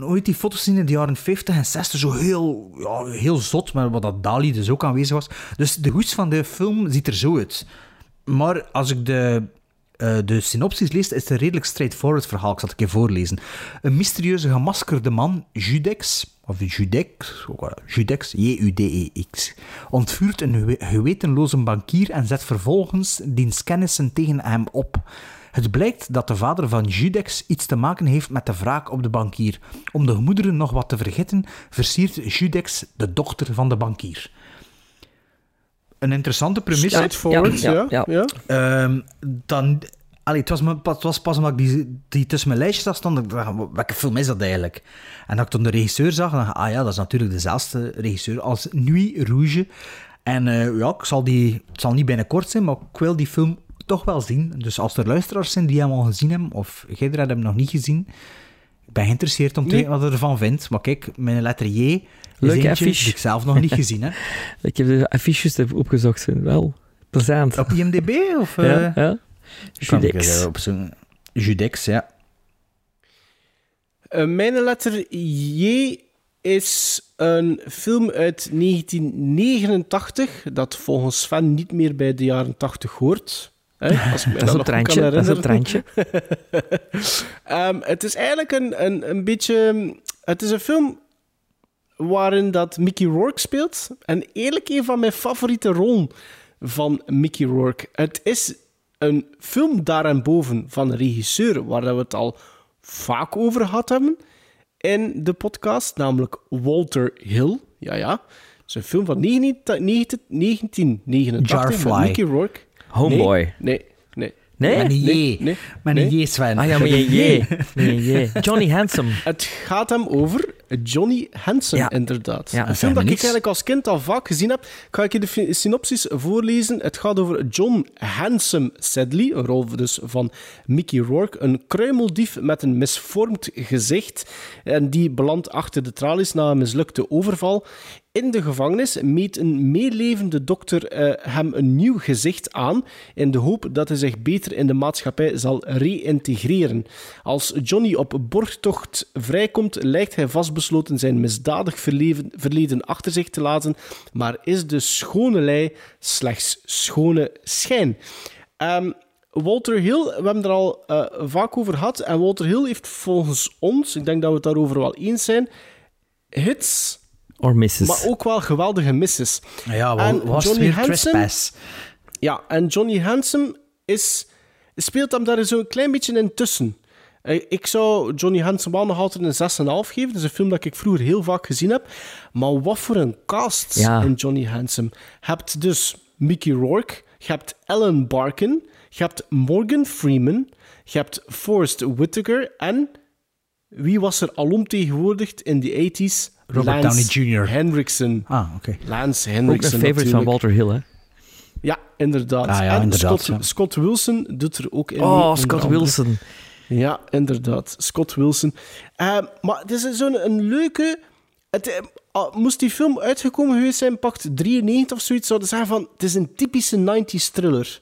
Ooit die foto's zien in de jaren 50 en 60, zo heel, ja, heel zot, maar wat dat Dali dus ook aanwezig was. Dus de hoes van de film ziet er zo uit. Maar als ik de, eh, de synopsis lees, is het een redelijk straightforward verhaal. Ik zal het een keer voorlezen. Een mysterieuze gemaskerde man, Judex, of Judex, Judex, J-U-D-E-X, ontvuurt een gewe- gewetenloze bankier en zet vervolgens diens kennissen tegen hem op. Het blijkt dat de vader van Judex iets te maken heeft met de wraak op de bankier. Om de gemoederen nog wat te vergeten, versiert Judex de dochter van de bankier. Een interessante premisse. Straightforward, ja. ja, ja. Ehm, dan, allee, het, was me, het was pas omdat ik die, die tussen mijn lijstjes zag staan, dat ik dacht, welke film is dat eigenlijk? En dat ik toen de regisseur zag, dan dacht ah ja, dat is natuurlijk dezelfde regisseur als Nuit Rouge. En eh, ja, ik zal die, het zal niet binnenkort zijn, maar ik wil die film toch wel zien. Dus als er luisteraars zijn die hem al gezien hebben, of jij hebt hem nog niet gezien, ik ben geïnteresseerd om te Nee. weten wat je ervan vindt. Maar kijk, mijn letter J is Leuke eentje affiche. die ik zelf nog niet gezien heb. Ik heb de affiches even opgezocht. zijn Wel plezant. Op IMDb? Of, Ja, eh, ja. Judex. op zo'n- Judex, ja. Eh, mijn letter J is een film uit 1989 dat volgens Sven niet meer bij de jaren 80 hoort. Hè, als ik Dat is een treintje, dat is een herinneren. treintje. Ehm, het is eigenlijk een, een, een beetje... Het is een film waarin dat Mickey Rourke speelt. En eerlijk een van mijn favoriete rollen van Mickey Rourke. Het is een film daarboven van een regisseur waar dat we het al vaak over gehad hebben in de podcast, namelijk Walter Hill. Ja, ja. Het is een film van 19- 1989 met Jarfly. Mickey Rourke. Homeboy. Nee, nee. Nee? Met een J. nee, Met nee. J, Sven. Ah ja, met een J. Met een J. Johnny Handsome. Het gaat hem over Johnny Hansen, Ja. inderdaad. Ja, een film dat ik eigenlijk als kind al vaak gezien heb. Ga ik je de synopsis voorlezen. Het gaat over John Handsome Sedley, een rol dus van Mickey Rourke. Een kruimeldief met een misvormd gezicht. En die belandt achter de tralies na een mislukte overval. In de gevangenis meet een meelevende dokter eh, hem een nieuw gezicht aan in de hoop dat hij zich beter in de maatschappij zal reïntegreren. Als Johnny op borgtocht vrijkomt, lijkt hij vastbesloten zijn misdadig verleven- verleden achter zich te laten, maar is de schone lei slechts schone schijn. Ehm, Walter Hill, we hebben er al eh, vaak over gehad, en Walter Hill heeft volgens ons, ik denk dat we het daarover wel eens zijn, hits Or Mrs. maar ook wel geweldige misses. Ja, wel, En was Johnny weer Hansen- Trespass. Ja, en Johnny Handsome is, speelt hem daar zo'n klein beetje in tussen. Eh, Ik zou Johnny wel nog altijd een 6,5 geven. Dat is een film dat ik vroeger heel vaak gezien heb. Maar wat voor een cast Ja. in Johnny Handsome. Je hebt dus Mickey Rourke, je hebt Ellen Barkin, je hebt Morgan Freeman, je hebt Forrest Whitaker en wie was er alomtegenwoordigd in de 80s? Robert Lance Downey Jr. Hendrickson. Ah, oké. Lance Ook een Hendrickson favorite van. Walter Hill, hè? Ja, inderdaad. Ah ja, en inderdaad, Scott, ja. Scott Wilson doet er ook in. Oh, Scott andere. Wilson. Ja, inderdaad. Scott Wilson. Eh, maar het is zo'n een leuke... Het, eh, moest die film uitgekomen geweest zijn, pakt 93 of zoiets, zouden ze zeggen van... Het is een typische 90s thriller.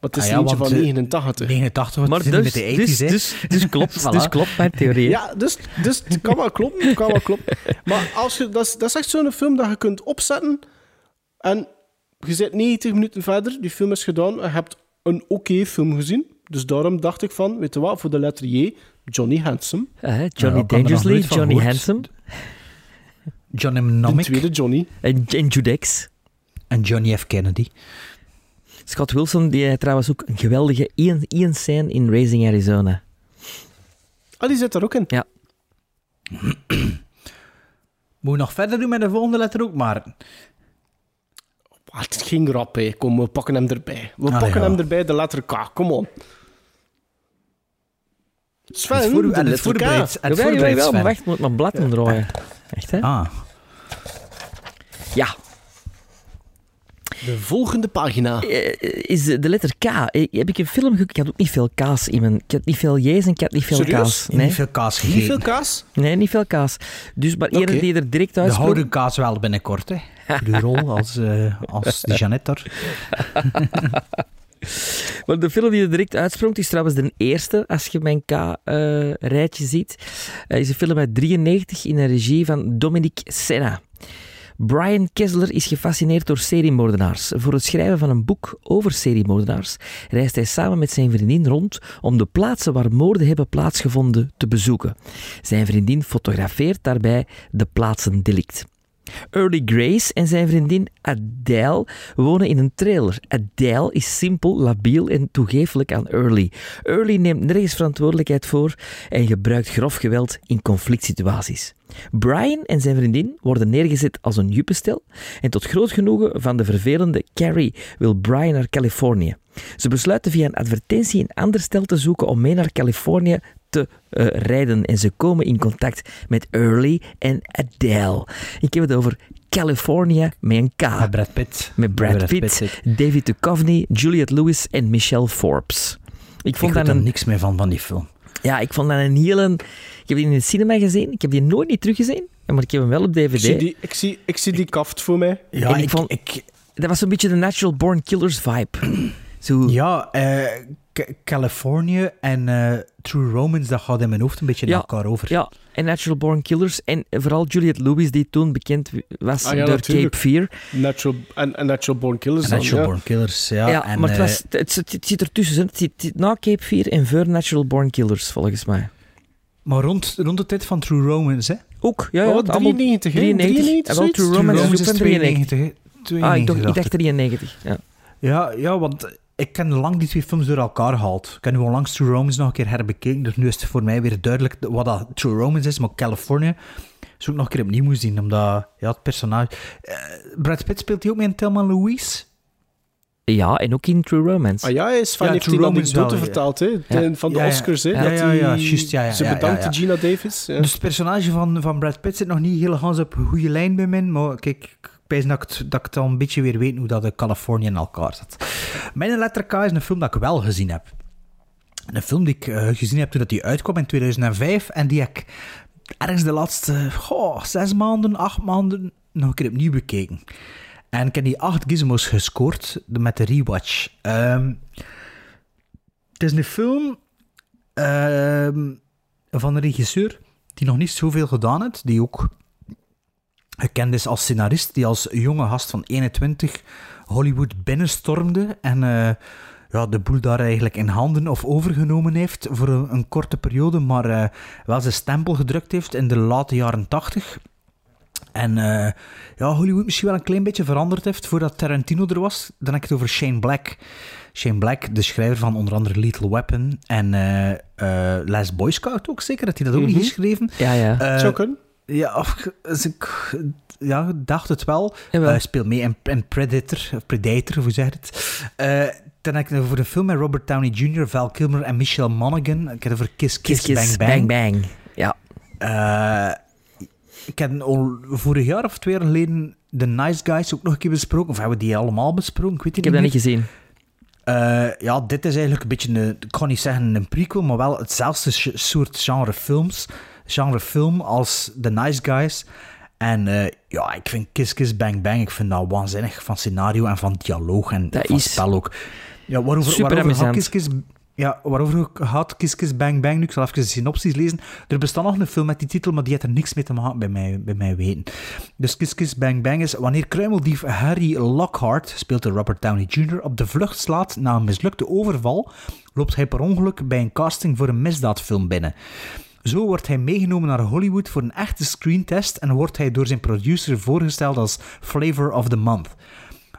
Maar het is Ah ja, eentje want, van eh, 89. 89, wat Maar dus, met de 80s, dus, dus, dus klopt, Voilà. dus klopt mijn theorie. Ja, dus, dus het kan wel kloppen. kan wel kloppen. Maar als je, dat, is, dat is echt zo'n film dat je kunt opzetten en je zit 90 minuten verder, die film is gedaan en je hebt een oké film gezien. Dus daarom dacht ik van, weet je wat, voor de letter J, Johnny Handsome. Eh, Johnny Ja, er Dangerously, Johnny gehoord. Handsome Johnny De Mnemonic tweede Johnny. en, en Judex. en Johnny F. Kennedy. Scott Wilson, die heeft trouwens ook een geweldige één, één scène in Raising Arizona. Ah, die zit er ook in. Ja. Moet je nog verder doen met de volgende letter ook, maar... Het ging rap, hè. Kom, we pakken hem erbij. We Ah, pakken ja. hem erbij, de letter K. Kom on. Sven, Het is voor- de en het letter K. voorbereid. Het Jawel, jawel, voorbereid, Sven. wacht, moet mijn blad omdraaien. Echt, hè? Ah, Ja. De volgende pagina. Eh, Is de letter K. Eh, Heb ik een film gekeken? Ik had ook niet veel kaas in mijn... Ik had niet veel J's en ik had niet veel Serieus? kaas. niet Nee. veel kaas Niet veel kaas? nee, niet veel kaas. Dus maar eerder die er direct De uit houden kaas wel binnenkort, hè. De rol als, eh als de Jeannette daar. Maar de film die er direct uitsprongt is trouwens de eerste, als je mijn K-rijtje ziet. Uh, is een film uit 93 in een regie van Dominic Senna. Brian Kessler is gefascineerd door seriemoordenaars. Voor het schrijven van een boek over seriemoordenaars reist hij samen met zijn vriendin rond om de plaatsen waar moorden hebben plaatsgevonden te bezoeken. Zijn vriendin fotografeert daarbij de plaatsen delict. Early Grace en zijn vriendin Adele wonen in een trailer. Adele is simpel, labiel en toegeeflijk aan Early. Early neemt nergens verantwoordelijkheid voor en gebruikt grof geweld in conflict situaties. Brian en zijn vriendin worden neergezet als een juppenstel en tot groot genoegen van de vervelende Carrie wil Brian naar Californië. Ze besluiten via een advertentie een ander stel te zoeken om mee naar Californië te uh, rijden. En ze komen in contact met Early en Adele. Ik heb het over California met een K. Met Brad Pitt. Met Brad, Brad Pitt, Pitt, David Duchovny, Juliette Lewis en Michelle Forbes. Ik vond ik daar een... niks meer van, van die film. Ja, ik vond dat een hele... Ik heb die in het cinema gezien. Ik heb die nooit niet teruggezien. Maar ik heb hem wel op DVD. Ik zie die, ik zie, ik zie die kaft voor mij. Ja, ik, ik, vond... Ik, dat was een beetje de Natural Born Killers vibe. Zo... Ja, uh, Californië en uh, True Romance, dat gaat in mijn hoofd een beetje naar elkaar over. Ja, en Natural Born Killers. En vooral Juliette Lewis, die toen bekend was ah, ja, door natuurlijk. Cape Fear. Natural, en, en Natural Born Killers. En Natural Born Killers, ja. Ja, en, maar het, was, het, het, het zit ertussen. Het zit na Cape Fear en voor Natural Born Killers, volgens mij. Maar rond, rond de tijd van True Romance, hè? Ook, ja. ja oh, 93, 93. 93 wel, True Romance, Romance is 92. 92 ah, ik, dacht, ik dacht 93, ja. Ja, ja, want ik ken lang die twee films door elkaar gehaald. Ik heb nu onlangs True Romance nog een keer herbekeken, dus nu is het voor mij weer duidelijk wat dat True Romance is, maar California zou ik nog een keer opnieuw moeten zien, omdat ja, het personage... Uh, Brad Pitt speelt hij ook met een Thelma Louise? Ja, en ook in True Romance. Ah ja, hij is van, ja, heeft True Romance wel, vertaald, hè? Ja. van de Oscars, hè? Ja, ja, ja, just, ja, ja, Ze bedankte Gina Davis. Dus het personage van, van Brad Pitt zit nog niet helemaal op goede lijn bij mij, maar kijk, ik dat ik, dat ik al een beetje weer weet hoe dat de Californië in elkaar zit. Mijn letter K is een film dat ik wel gezien heb. Een film die ik uh, gezien heb toen dat die uitkwam in 2005 en die ik ergens de laatste zes maanden, acht maanden nog een keer opnieuw bekeken. En ik heb die acht gizmos gescoord met de rewatch. Um, het is een film um, van een regisseur die nog niet zoveel gedaan heeft, die ook gekend is als scenarist, die als jonge gast van 21 Hollywood binnenstormde en uh, ja, de boel daar eigenlijk in handen of overgenomen heeft voor een, een korte periode, maar uh, wel zijn stempel gedrukt heeft in de late jaren 80. En uh, ja, Hollywood misschien wel een klein beetje veranderd heeft voordat Tarantino er was. Dan heb ik het over Shane Black. Shane Black, de schrijver van onder andere Lethal Weapon en uh, Last Boy Scout ook zeker, dat hij dat ook mm -hmm. niet geschreven. Ja, ja. Zou kunnen. Ja, dus ik ja, dacht het wel. Hij uh, speelt mee in, in, Predator, Predator, hoe zeg je het? Uh, dan heb ik voor de film met Robert Downey Jr., Val Kilmer en Michelle Monaghan. Ik heb het over Kiss Kiss, Kiss, Bang, Bang Bang. Ja. Uh, ik heb al vorig jaar of twee jaar geleden The Nice Guys ook nog een keer besproken. Of hebben we die allemaal besproken? Ik, weet ik heb dat niet gezien. Uh, ja, dit is eigenlijk een beetje, een, ik kan niet zeggen een prequel, maar wel hetzelfde soort genre films genre film als The Nice Guys. En uh, ja, ik vind Kiss Kiss Bang Bang, ik vind dat waanzinnig van scenario en van dialoog en dat van is spel ook. Ja, waarover, super waarover gaat Kiss Kiss, ja, waarover gaat Kiss Kiss Bang Bang nu? Ik zal even de synopsis lezen. Er bestaat nog een film met die titel, maar die heeft er niks mee te maken bij mij, bij mij weten. Dus Kiss Kiss Bang Bang is wanneer kruimeldief Harry Lockhart, speelt de Robert Downey Jr., op de vlucht slaat na een mislukte overval, loopt hij per ongeluk bij een casting voor een misdaadfilm binnen. Zo wordt hij meegenomen naar Hollywood voor een echte screentest en wordt hij door zijn producer voorgesteld als Flavor of the Month.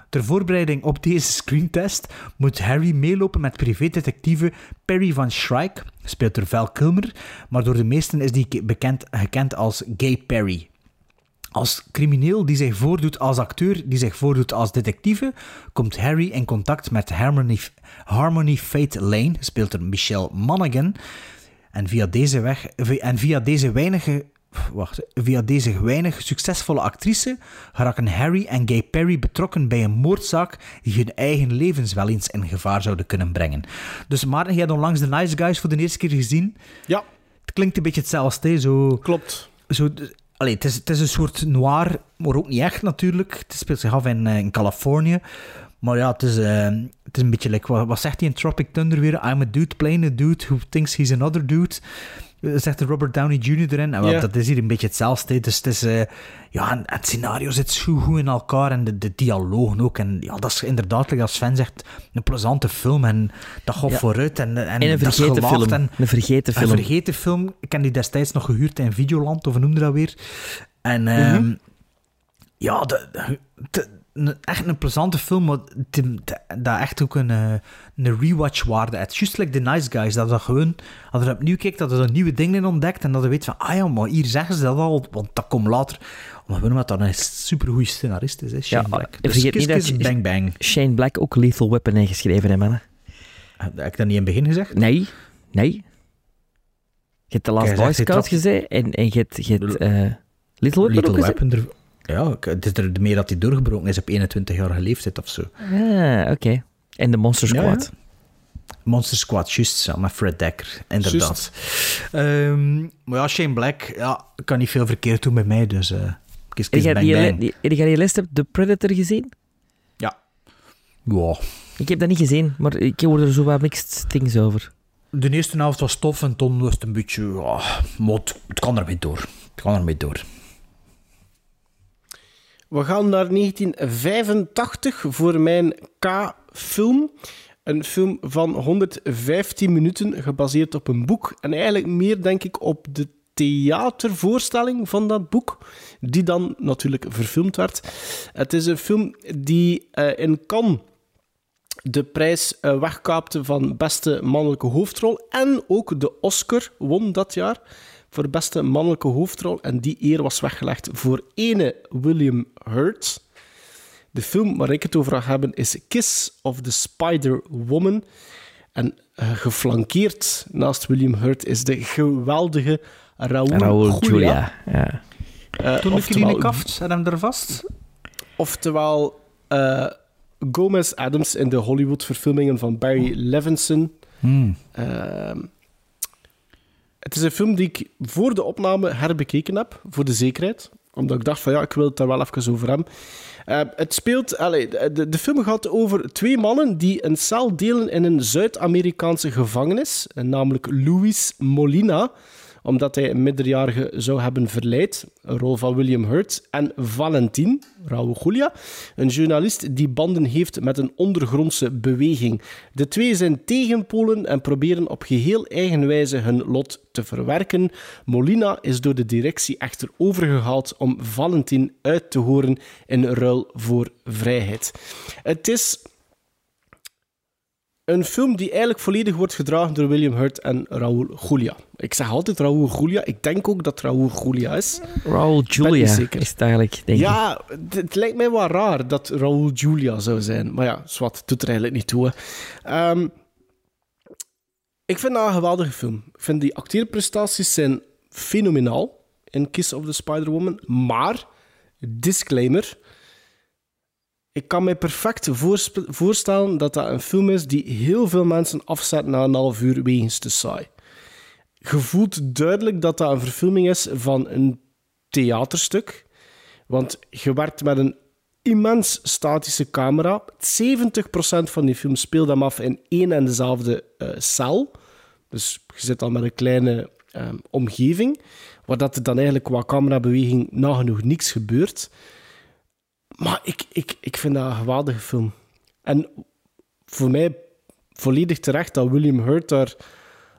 Ter voorbereiding op deze screentest moet Harry meelopen met privédetectieve Perry van Shrike, speelt door Val Kilmer, maar door de meesten is die bekend, gekend als Gay Perry. Als crimineel die zich voordoet als acteur, die zich voordoet als detectieve, komt Harry in contact met Harmony, Harmony Fate Lane, speelt door Michelle Monaghan, en via deze weg, en via deze weinige, wacht, via deze weinig succesvolle actrice geraken Harry en Gay Perry betrokken bij een moordzaak die hun eigen levens wel eens in gevaar zouden kunnen brengen. Dus Maarten, jij hebt onlangs The Nice Guys voor de eerste keer gezien. Ja. Het klinkt een beetje hetzelfde, zo... Klopt. Zo, allee, het, is, het is een soort noir, maar ook niet echt natuurlijk. Het speelt zich af in, eh, in Californië. Maar ja, het is, eh, het is een beetje like, wat, wat zegt hij in Tropic Thunder weer? I'm a dude playing a dude who thinks he's another dude. Zegt de Robert Downey Jr. erin. En wel, Ja. dat is hier een beetje hetzelfde. Dus het is... eh, ja, en het scenario zit zo goed in elkaar. En de, de dialogen ook. En ja, dat is inderdaad, like als Sven zegt, een plezante film. En dat gaat Ja. vooruit. En, en, En een vergeten film. En, Een vergeten film. Een vergeten film. Ik heb die destijds nog gehuurd in Videoland, of noemde dat weer? En ehm, Mhm. ja, de, de- de- een- echt een plezante film, maar dat echt ook een, eh, een rewatch-waarde heeft. Just like The Nice Guys, dat dat gewoon, als je opnieuw kijkt, dat er een nieuwe dingen in ontdekt en dat je weet van, ah ja, maar hier zeggen ze dat al, want dat komt later. Omdat we dat een supergoeie scenarist is, hè, Shane Ja, Black. Dus vergeet Kiss niet dat Kiss Bang Bang. Shane Black ook Lethal Weapon heeft geschreven, hè, mannen? Heb ik dat niet in het begin gezegd? Nee, nee. Je hebt The Last Boy Scout gezegd en, en je hebt, je hebt Little Weapon Little ook? Weapon, er, ja, het is er meer dat hij doorgebroken is op 21-jarige leeftijd of zo. Ah, oké. En de Monster Ja, Squad. Monster Squad, juist, ja, met Fred Dekker, inderdaad. Ehm, maar ja, Shane Black, ja, kan niet veel verkeerd doen met mij, dus... Heb bang, die, bang. die, heb jij die lijst hebt, The Predator gezien? Ja. Ja. Ik heb dat niet gezien, maar ik hoor er zo wat mixed things over. De eerste helft was tof en toen was het een beetje... Ja, maar het, het kan ermee door. Het kan ermee door. We gaan naar 1985 voor mijn K-film. Een film van 115 minuten, gebaseerd op een boek. En eigenlijk meer, denk ik, op de theatervoorstelling van dat boek, die dan natuurlijk verfilmd werd. Het is een film die eh, in Cannes de prijs eh, wegkaapte van beste mannelijke hoofdrol en ook de Oscar won dat jaar voor beste mannelijke hoofdrol. En die eer was weggelegd voor ene William Hurt. De film waar ik het over ga hebben is Kiss of the Spider Woman. En eh, geflankeerd naast William Hurt is de geweldige Raoul, Raoul Julia. Ja. Eh, Toen ik jullie oftewel- niet kaft, zet hem er vast. Oftewel eh, Gomez Adams in de Hollywood-verfilmingen van Barry Levinson. Hmm. Het is een film die ik voor de opname herbekeken heb, voor de zekerheid. Omdat ik dacht van ja, ik wil het daar wel even over hebben. Eh, het speelt, allee, de, de film gaat over twee mannen die een cel delen in een Zuid-Amerikaanse gevangenis, namelijk Luis Molina, omdat hij een minderjarige zou hebben verleid, een rol van William Hurt, en Valentin, Raúl Julia, een journalist die banden heeft met een ondergrondse beweging. De twee zijn tegenpolen en proberen op geheel eigen wijze hun lot te verwerken. Molina is door de directie echter overgehaald om Valentin uit te horen in ruil voor vrijheid. Het is een film die eigenlijk volledig wordt gedragen door William Hurt en Raúl Julia. Ik zeg altijd Raúl Julia. Ik denk ook dat Raúl Julia is. Raoul niet Julia zeker. is het eigenlijk, denk ik. ja, het, lijkt mij wel raar dat Raúl Julia zou zijn. Maar ja, zwart, doet er eigenlijk niet toe. Ehm, ik vind dat een geweldige film. Ik vind die acteerprestaties zijn fenomenaal in Kiss of the Spider-Woman. Maar, disclaimer... Ik kan mij perfect voorstellen dat dat een film is die heel veel mensen afzet na een half uur wegens te saai. Je voelt duidelijk dat dat een verfilming is van een theaterstuk. Want je werkt met een immens statische camera. 70% van die film speelt hem af in één en dezelfde eh, cel. Dus je zit al met een kleine eh, omgeving, waar dat er dan eigenlijk qua camerabeweging nagenoeg niks gebeurt. Maar ik, ik, ik vind dat een geweldige film. En voor mij volledig terecht dat William Hurt daar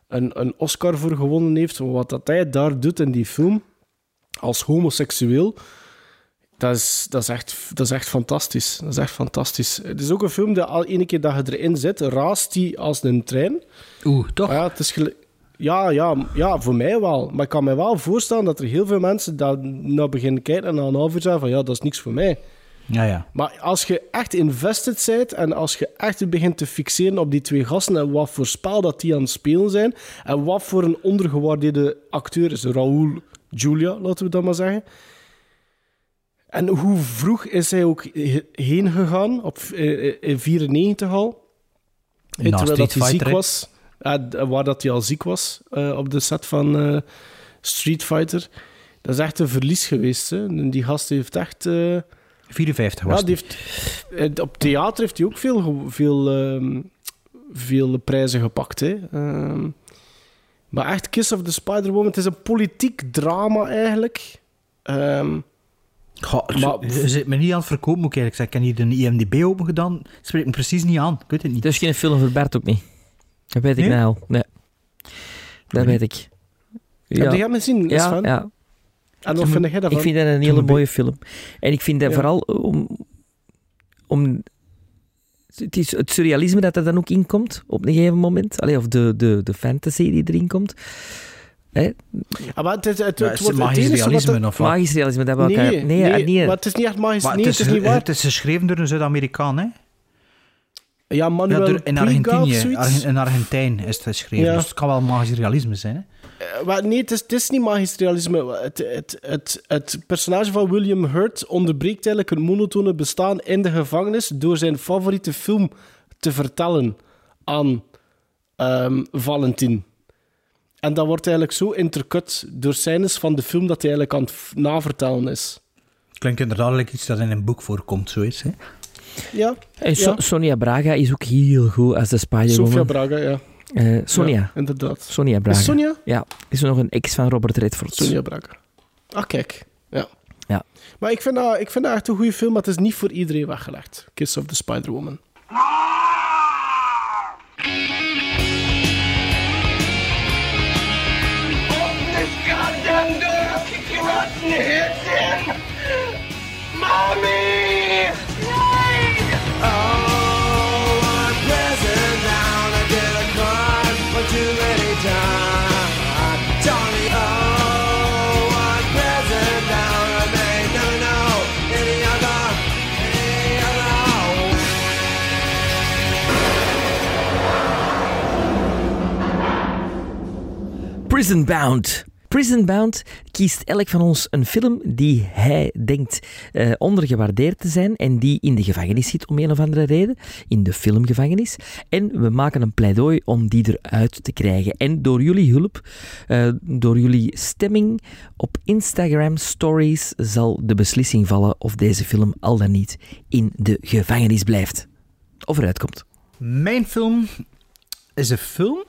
een, een Oscar voor gewonnen heeft. Wat dat hij daar doet in die film, als homoseksueel, dat is, dat is, echt, dat is echt fantastisch. Dat is echt fantastisch. Het is ook een film dat al ene keer dat je erin zit, raast die als een trein. Oeh, toch? Ja, het is ja, ja, ja, voor mij wel. Maar ik kan me wel voorstellen dat er heel veel mensen dat nou beginnen kijken en half uur zeggen van ja, dat is niks voor mij. Ja, ja. Maar als je echt invested bent en als je echt begint te fixeren op die twee gasten en wat voor spel dat die aan het spelen zijn en wat voor een ondergewaardeerde acteur is Raoul Julia, laten we dat maar zeggen. En hoe vroeg is hij ook he- heen gegaan, op eh, in 94 al, Eh, Na terwijl dat hij ziek was, eh, waar dat hij al ziek was eh, op de set van eh, Street Fighter. Dat is echt een verlies geweest. Hè. Die gast heeft echt... eh, 54 Ja, was die die. heeft, eh, op theater heeft hij ook veel, veel, ehm, veel prijzen gepakt. Hè. Ehm, maar echt, Kiss of the Spider-Woman, het is een politiek drama eigenlijk. Ehm, Goh, Maar- je zit me niet aan het verkopen, moet ik eigenlijk zeggen. Ik heb hier de IMDb open gedaan. Spreekt me precies niet aan. Ik weet het niet. Het is geen film voor Bert ook niet. Dat weet ik Nee? nou. Nee. Dat weet ik. Heb je hem gezien, Ja, Sven? ja. En wat vind jij daarvan? Ik vind dat een hele mooie film. En ik vind dat Ja. vooral om, om het, is het surrealisme dat er dan ook in komt op een gegeven moment. Allee, of de, de, de fantasy die erin komt. Hè? Ah, maar het, het, het, Ja, het is het wordt het magisch realisme of wat? Magisch realisme, dat wil ik... Nee, Nee, nee, nee, nee. maar het is niet echt magisch. Maar nee, het, is, het is niet waar. het is geschreven door een Zuid-Amerikaan, hè? Ja, Ja, Manuel door, in Argentinië. zoiets. Argen- in Argentijn is het geschreven. Ja. Dus het kan wel magisch realisme zijn, hè? Maar nee, het is, het is niet magisch realisme. Het, het, het, het personage van William Hurt onderbreekt eigenlijk het monotone bestaan in de gevangenis door zijn favoriete film te vertellen aan ehm Valentin. En dat wordt eigenlijk zo intercut door scènes van de film dat hij eigenlijk aan het navertellen is. Klinkt inderdaad iets dat in een boek voorkomt, zoiets, hè? Ja, So- ja. Sonia Braga is ook heel goed als de Spider-Woman. Sofia Braga, ja. Eh, Sonia. Ja, inderdaad. Sonia Braga. Is Sonia? Ja, is nog een ex van Robert Redford. Sonia Braga. Ah, kijk. Ja. Ja. Maar ik vind, dat, ik vind dat echt een goede film, maar het is niet voor iedereen weggelegd. Kiss of the Spider-Woman. This Prison Bound. Prison Bound kiest elk van ons een film die hij denkt eh, ondergewaardeerd te zijn en die in de gevangenis zit om een of andere reden, in de filmgevangenis. En we maken een pleidooi om die eruit te krijgen. En door jullie hulp, eh, door jullie stemming op Instagram Stories zal de beslissing vallen of deze film al dan niet in de gevangenis blijft. Of eruit komt. Mijn film is een film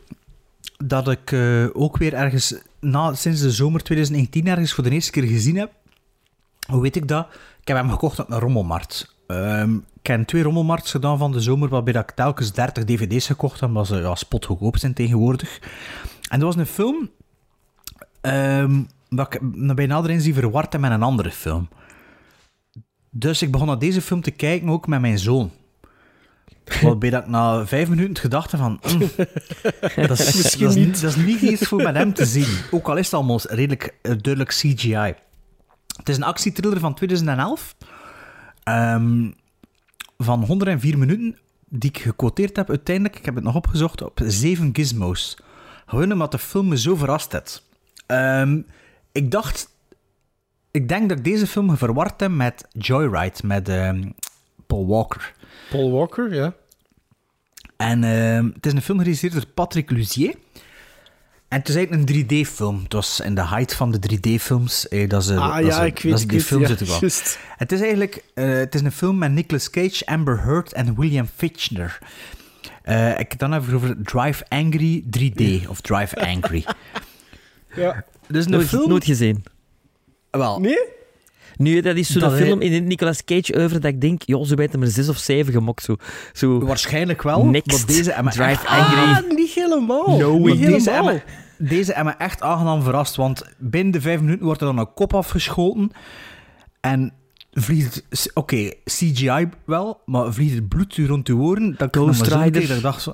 dat ik eh, ook weer ergens na, sinds de zomer 2019 ergens voor de eerste keer gezien heb. Hoe weet ik dat? Ik heb hem gekocht op een rommelmarkt. Ehm, ik heb twee rommelmarkts gedaan van de zomer, waarbij ik telkens 30 dvd's gekocht heb, omdat ze ja, spotgoedkoop zijn tegenwoordig. En dat was een film ehm, dat ik bij nader inzien verward met een andere film. Dus ik begon naar deze film te kijken, ook met mijn zoon. Waarbij dat ik na vijf minuten heb van... mm, dat, is, Misschien dat, is, niet. dat is niet iets voor met hem te zien. Ook al is het allemaal redelijk eh, duidelijk CGI. Het is een actietriller van 2011. ehm, van 104 minuten, die ik gequoteerd heb uiteindelijk. Ik heb het nog opgezocht op 7 gizmos. Gewoon omdat de film me zo verrast heeft. Ehm, ik dacht... Ik denk dat ik deze film verward heb met Joyride, met ehm, Paul Walker. Paul Walker, ja. En ehm, het is een film geregisseerd door Patrick Luzier. En het is eigenlijk een 3D-film. Het was in de height van de 3D-films. Eh, dat is, Ah, dat ja, ik weet- dat is ik die film zit wel. Het is eigenlijk eh, het is een film met Nicolas Cage, Amber Heard en William Fichtner. Eh, ik dan even over Drive Angry 3D of Drive Angry. Ja. Dus een Nooit, film. nooit gezien. Wel, Nee? Nu, dat is zo'n Dat film in het Nicolas Cage over dat ik denk, joh, ze weten maar zes of zeven gemokt. Zo, zo waarschijnlijk wel. Next, want deze me Drive Angry. Ah, niet helemaal. No niet deze helemaal. hebben, deze hebben me echt aangenaam verrast, want binnen de vijf minuten wordt er dan een kop afgeschoten en vliegt... Oké, CGI wel, maar vliegt het bloed rond uw oren. Dat ik zo dat dacht,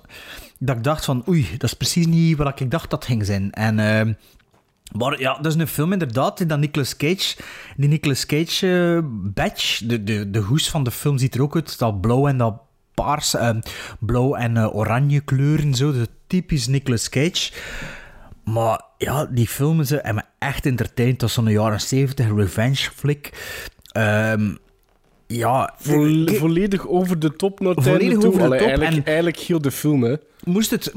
dat ik dacht van, oei, dat is precies niet wat ik dacht dat ging zijn. En... ehm, maar ja, dat is een film inderdaad, die dat Nicolas Cage, die Nicolas Cage eh, badge, de, de, de hoes van de film ziet er ook uit, dat blauw en dat paars, eh, blauw en eh, oranje kleuren, zo, de typisch Nicolas Cage. Maar ja, die filmen ze hebben me echt entertained. Dat is zo'n jaren 70 revenge flick. Ehm, ja, Vo- volledig over de top naar Volledig toe. over de Allee, top Eigenlijk, en- eigenlijk heel de film, hè. moest het...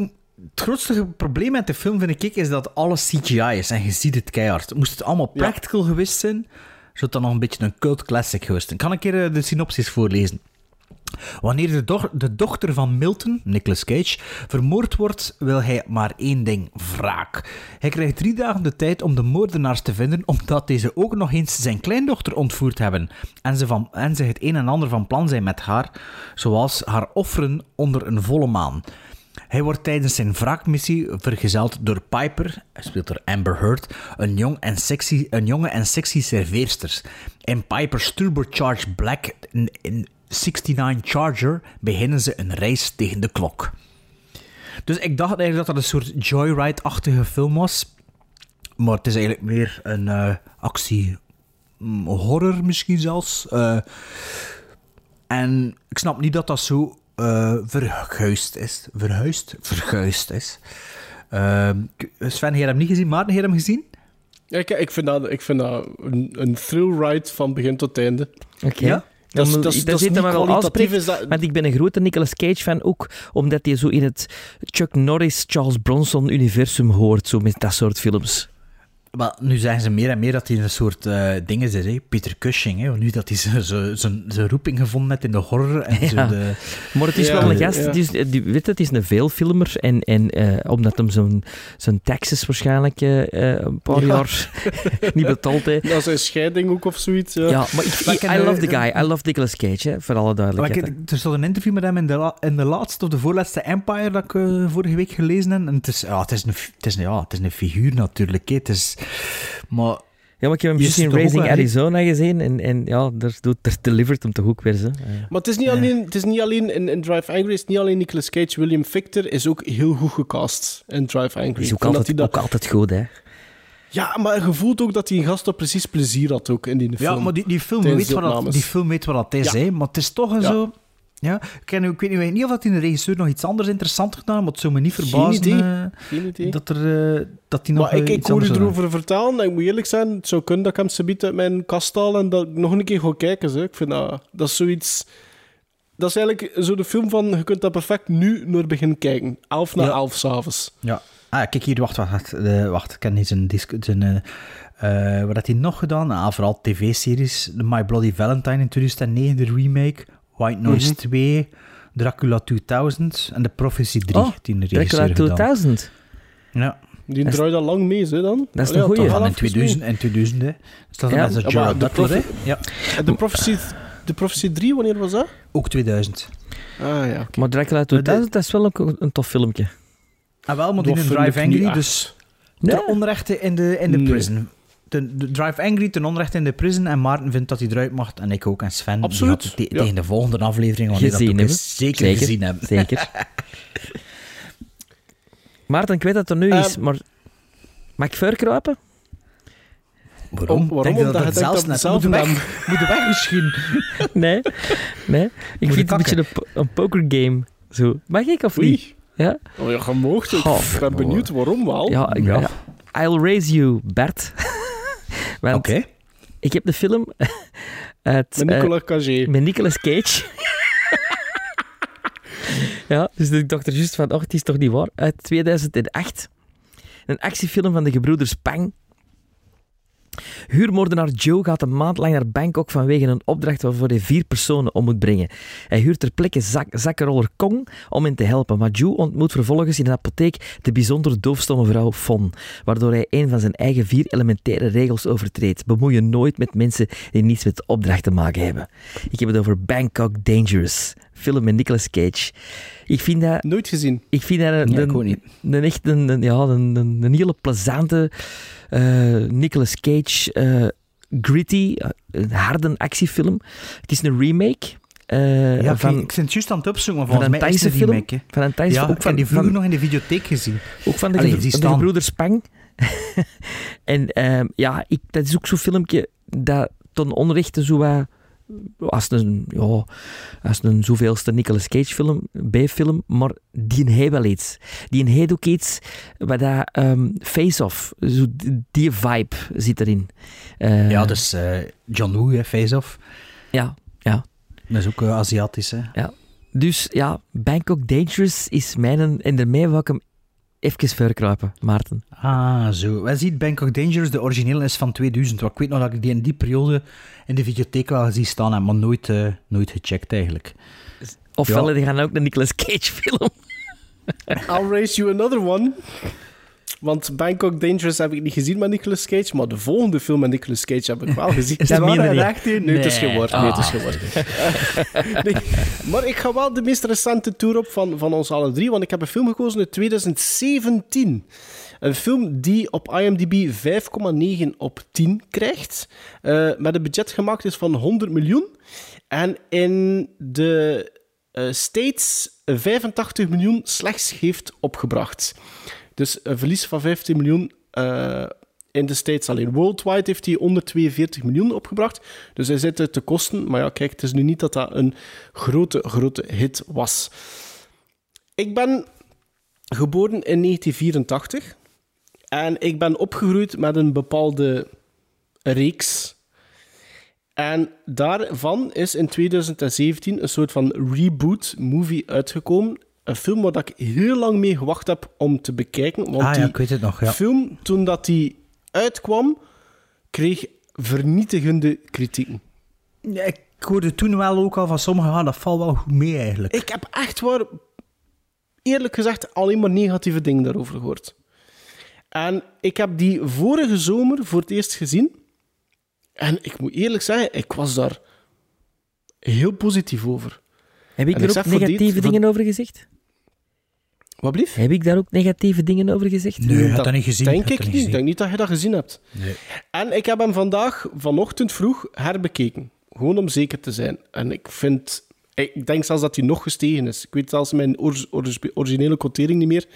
Het grootste probleem met de film, vind ik, is dat alles CGI is. En je ziet het keihard. Moest het allemaal Ja. practical geweest zijn, Zou dan nog een beetje een cult classic geweest zijn. Kan ik hier eh, de synopsis voorlezen? Wanneer de, doch- de dochter van Milton, Nicolas Cage, vermoord wordt, wil hij maar één ding: wraak. Hij krijgt drie dagen de tijd om de moordenaars te vinden, omdat deze ook nog eens zijn kleindochter ontvoerd hebben en ze, van, en ze het een en ander van plan zijn met haar, zoals haar offeren onder een volle maan. Hij wordt tijdens zijn wraakmissie vergezeld door Piper, speelt door Amber Heard, een, jong en sexy, een jonge en sexy serveerster. In Piper's turbocharged black in 69 Charger beginnen ze een race tegen de klok. Dus ik dacht eigenlijk dat dat een soort Joyride-achtige film was. Maar het is eigenlijk meer een eh, actie... mm, horror misschien zelfs. Eh, en ik snap niet dat dat zo eh verguisd is. Verhuisd? Verguisd is. Eh, Sven, heb je hem niet gezien? Maarten, heb je hem gezien? Ja, ik, ik vind dat, ik vind dat een, een thrill ride van begin tot einde. Oké. Ja? Dat is- dat is- is niet dat- Want ik ben een grote Nicolas Cage-fan ook, omdat hij zo in het Chuck Norris, Charles Bronson-universum hoort, zo met dat soort films. Maar nu zeggen ze meer en meer dat hij een soort eh dingen is, hè? Peter Cushing. Hè? Want Nu dat hij zo- zo- zijn zijn roeping gevonden heeft in de horror. En zo Ja. de, Maar het is Ja, wel een gast, ja. is, die, weet je, het is een veelfilmer en, en eh, omdat hem zo'n zijn taxes waarschijnlijk eh, eh, een paar Ja. jaar niet betaald heeft. Ja, zijn scheiding ook of zoiets. Ja. Ja, maar ik, Maar ik- ik I love the guy. I love Nicolas Cage, hè, voor alle Maar duidelijkheid. ik, er stond een interview met hem in de, in de laatste of de voorlaatste Empire dat ik vorige week gelezen heb. En het is, ja, het is, een, het is, een, ja, het is een figuur natuurlijk. Hè. Het is, maar Ja, maar ik heb hem Je juist in Raising? Arizona gezien en, en ja, daar, doet, daar delivert hem toch ook weer, zo. Ja. Maar het is niet alleen, het is niet alleen in, in Drive Angry, het is niet alleen Nicolas Cage. William Victor is ook heel goed gecast in Drive Angry. Is ook dat altijd, dat- ook altijd goed, hè. Ja, maar je voelt ook dat die gast toch precies plezier had ook in die film. Ja, maar die, die, film weet wat dat, die film weet wat dat is, Ja. hè, maar het is toch een Ja. zo... Ja, ik, ken, ik weet niet- of dat die de regisseur nog iets anders interessant gedaan, maar het zou me niet verbazen idee. eh, Geen idee. dat, er, eh, dat die nog Maar ik, eh, ik hoor zou erover vertellen en ik moet eerlijk zijn, het zou kunnen dat ik hem subiet uit mijn kast haal en dat ik nog een keer ga kijken. Zo. Ik vind dat, dat is zoiets... Dat is eigenlijk zo de film van, je kunt dat perfect nu naar beginnen kijken. Elf na Ja. elf s'avonds. Ja. Ah, kijk hier, wacht, wacht. wacht, wacht ik ken niet zijn... disc- zijn wat had hij nog gedaan? Ah, vooral tv-series. My Bloody Valentine in 2009, de remake. White Noise Mhm. 2. Dracula 2000. En The Prophecy 3, Oh, die de Dracula gedaan. 2000. Ja. Die Dat is- draait al lang mee, hè, dan. Dat is Allee, een goeie. Van in even 2000, in 2000 hè. Staat er Ja. zijn Ja, de Butler, hè. profe- Ja. de Prophecy, de Prophecy 3, wanneer was dat? Ook 2000. Ah ja, oké. Maar Dracula 2000, dat is wel ook een tof filmpje. Ah, wel, maar die in ik Drive Angry, dus Nee. ten onrechte in de, in de Nee. prison. De, de Drive Angry ten onrechte in de prison en Maarten vindt dat hij eruit mag en ik ook en Sven. Absoluut, te- ja. tegen de volgende aflevering, dat Gezien is, zeker, Zeker. gezien hebben. Zeker. Maarten, ik weet dat het er nu is, Ehm. maar... Mag ik verkruipen? Waarom? Om- waarom? Denk dat je het zelfs dat net... Moet zelf weg, moet weg misschien. Nee. Nee. Ik Moet vind het een beetje een, po- een pokergame. Zo. Mag ik of niet? Ja? Oh, ja, je. Goh. ik ben benieuwd waarom wel. Ja, ik, Ja. ja. I'll raise you, Bert. Oké. ik heb de film uit, Met eh, Nicolas Cage. met Nicolas Cage. ja, dus ik dacht er juist van, oh, het is toch niet waar. Uit 2008. Een actiefilm van de gebroeders Pang. Huurmoordenaar Joe gaat een maand lang naar Bangkok vanwege een opdracht waarvoor hij vier personen om moet brengen. Hij huurt ter plekke zak zakkenroller Kong om hen te helpen, maar Joe ontmoet vervolgens in een apotheek de bijzonder doofstomme vrouw Fon, waardoor hij een van zijn eigen vier elementaire regels overtreedt. Je nooit met mensen die niets met opdracht te maken hebben. Ik heb het over Bangkok Dangerous, film met Nicolas Cage. Ik vind dat, Nooit gezien. ik vind dat een, Ja, ik een- ook niet. een echt een, een- ja, een, een, een hele plezante eh, Nicolas Cage eh, gritty, eh, een harde actiefilm. Het is een remake eh, Ja, van, ik, ben het juist aan het opzoeken, maar van volgens een mij is Thaise het een film. remake. hè. Van een Thaise Ja, ook ik heb van, die vroeger van- nog in de videotheek gezien. ook van de, Allee, de gebroeders Pang. en ehm, ja, ik, dat is ook zo'n filmpje dat ten onrechte zo wat... Als een, ja, als een zoveelste Nicolas Cage film, B-film, maar die heeft wel iets. Die heeft ook iets wat dat ehm, face-off, die- vibe zit erin. Eh, Ja, dus eh, John Woo, hè, Face Off. Ja, ja. Dat is ook eh, Aziatisch, hè. Dus ja, Bangkok Dangerous is mijn... En daarmee wil ik hem Even verkruipen, Maarten. Ah, zo. Wij zien Bangkok Dangerous, de originele is van 2000. Want ik weet nog dat ik die in die periode in de videotheek wel gezien staan heb, maar nooit, eh, nooit gecheckt eigenlijk. Ofwel, Ja. die gaan ook een Nicolas Cage film. I'll raise you another one. Want Bangkok Dangerous heb ik niet gezien met Nicolas Cage, maar de volgende film met Nicolas Cage heb ik wel gezien. Is je hè? niet? Echt? Nee, het is geen woord. Nee, het is Ah. Nee, maar ik ga wel de meest recente tour op van, van ons alle drie, want ik heb een film gekozen uit 2017. Een film die op IMDb 5,9 op 10 krijgt. eh, met een budget gemaakt is van 100 miljoen. En in de eh, States 85 miljoen slechts heeft opgebracht. Dus een verlies van 15 miljoen eh, in de States alleen. Worldwide heeft hij 142 miljoen opgebracht. Dus hij zit uit de kosten. Maar ja, kijk, het is nu niet dat dat een grote, grote hit was. Ik ben geboren in 1984. En ik ben opgegroeid met een bepaalde reeks. En daarvan is in 2017 een soort van reboot-movie uitgekomen. Een film waar ik heel lang mee gewacht heb om te bekijken. Want ah ja, die ik weet het nog, ja. film, toen dat die uitkwam, kreeg vernietigende kritieken. Ja, ik hoorde toen wel ook al van sommigen, ah, dat valt wel goed mee eigenlijk. Ik heb echt waar, eerlijk gezegd, alleen maar negatieve dingen daarover gehoord. En ik heb die vorige zomer voor het eerst gezien. En ik moet eerlijk zeggen, ik was daar heel positief over. Heb ik En er ook negatieve dit- dingen over gezegd? Wat blieft? Heb ik daar ook negatieve dingen over gezegd? Nee, je hebt dat niet gezien. je Denk ik niet. Ik denk niet dat je dat gezien hebt. Nee. En ik heb hem vandaag, vanochtend vroeg, herbekeken. Gewoon om zeker te zijn. En ik vind... Ik denk zelfs dat hij nog gestegen is. Ik weet zelfs mijn or- or- originele quotering niet meer.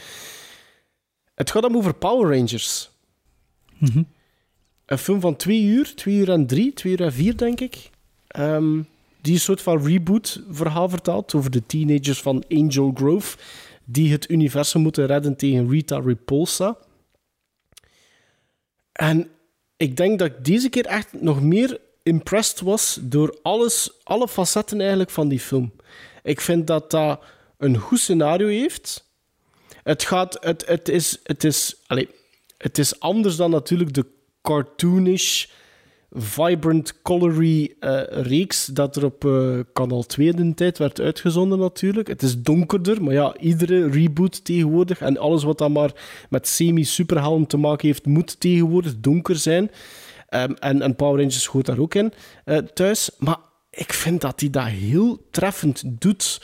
Het gaat hem over Power Rangers. Mhm. Een film van twee uur, twee uur en drie, twee uur en vier, denk ik. Ehm, die een soort van reboot-verhaal vertelt over de teenagers van Angel Grove, die het universum moeten redden tegen Rita Repulsa. En ik denk dat ik deze keer echt nog meer impressed was door alles, alle facetten eigenlijk van die film. Ik vind dat dat een goed scenario heeft. Het, gaat, het, het is, het, is, allez, het is anders dan natuurlijk de cartoonish, vibrant, colory eh, reeks dat er op eh, kanaal 2 in de tijd werd uitgezonden natuurlijk. Het is donkerder, maar ja, iedere reboot tegenwoordig en alles wat dan maar met semi-superhelden te maken heeft, moet tegenwoordig donker zijn. Ehm, en, en Power Rangers hoort daar ook in eh, thuis. Maar ik vind dat hij dat heel treffend doet.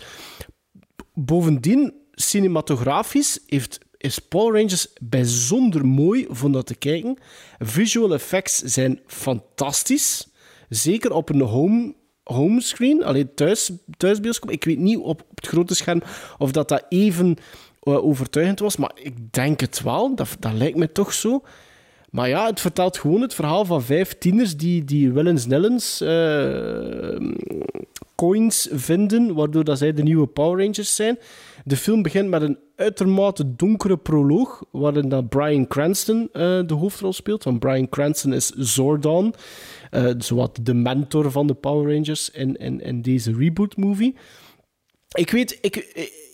Bovendien, cinematografisch heeft, is Power Rangers bijzonder mooi om dat te kijken. Visual effects zijn fantastisch. Zeker op een home, homescreen, alleen thuis, thuisbioscoop. Ik weet niet op, op het grote scherm of dat, dat even eh, overtuigend was, maar ik denk het wel. Dat, dat lijkt me toch zo. Maar ja, het vertelt gewoon het verhaal van vijf tieners die, die willens nellens eh, coins vinden, waardoor dat zij de nieuwe Power Rangers zijn. De film begint met een uitermate donkere proloog, waarin dat Bryan Cranston eh, de hoofdrol speelt. Want Bryan Cranston is Zordon, zowat de mentor van de Power Rangers in, in, in deze reboot-movie. Ik weet, ik,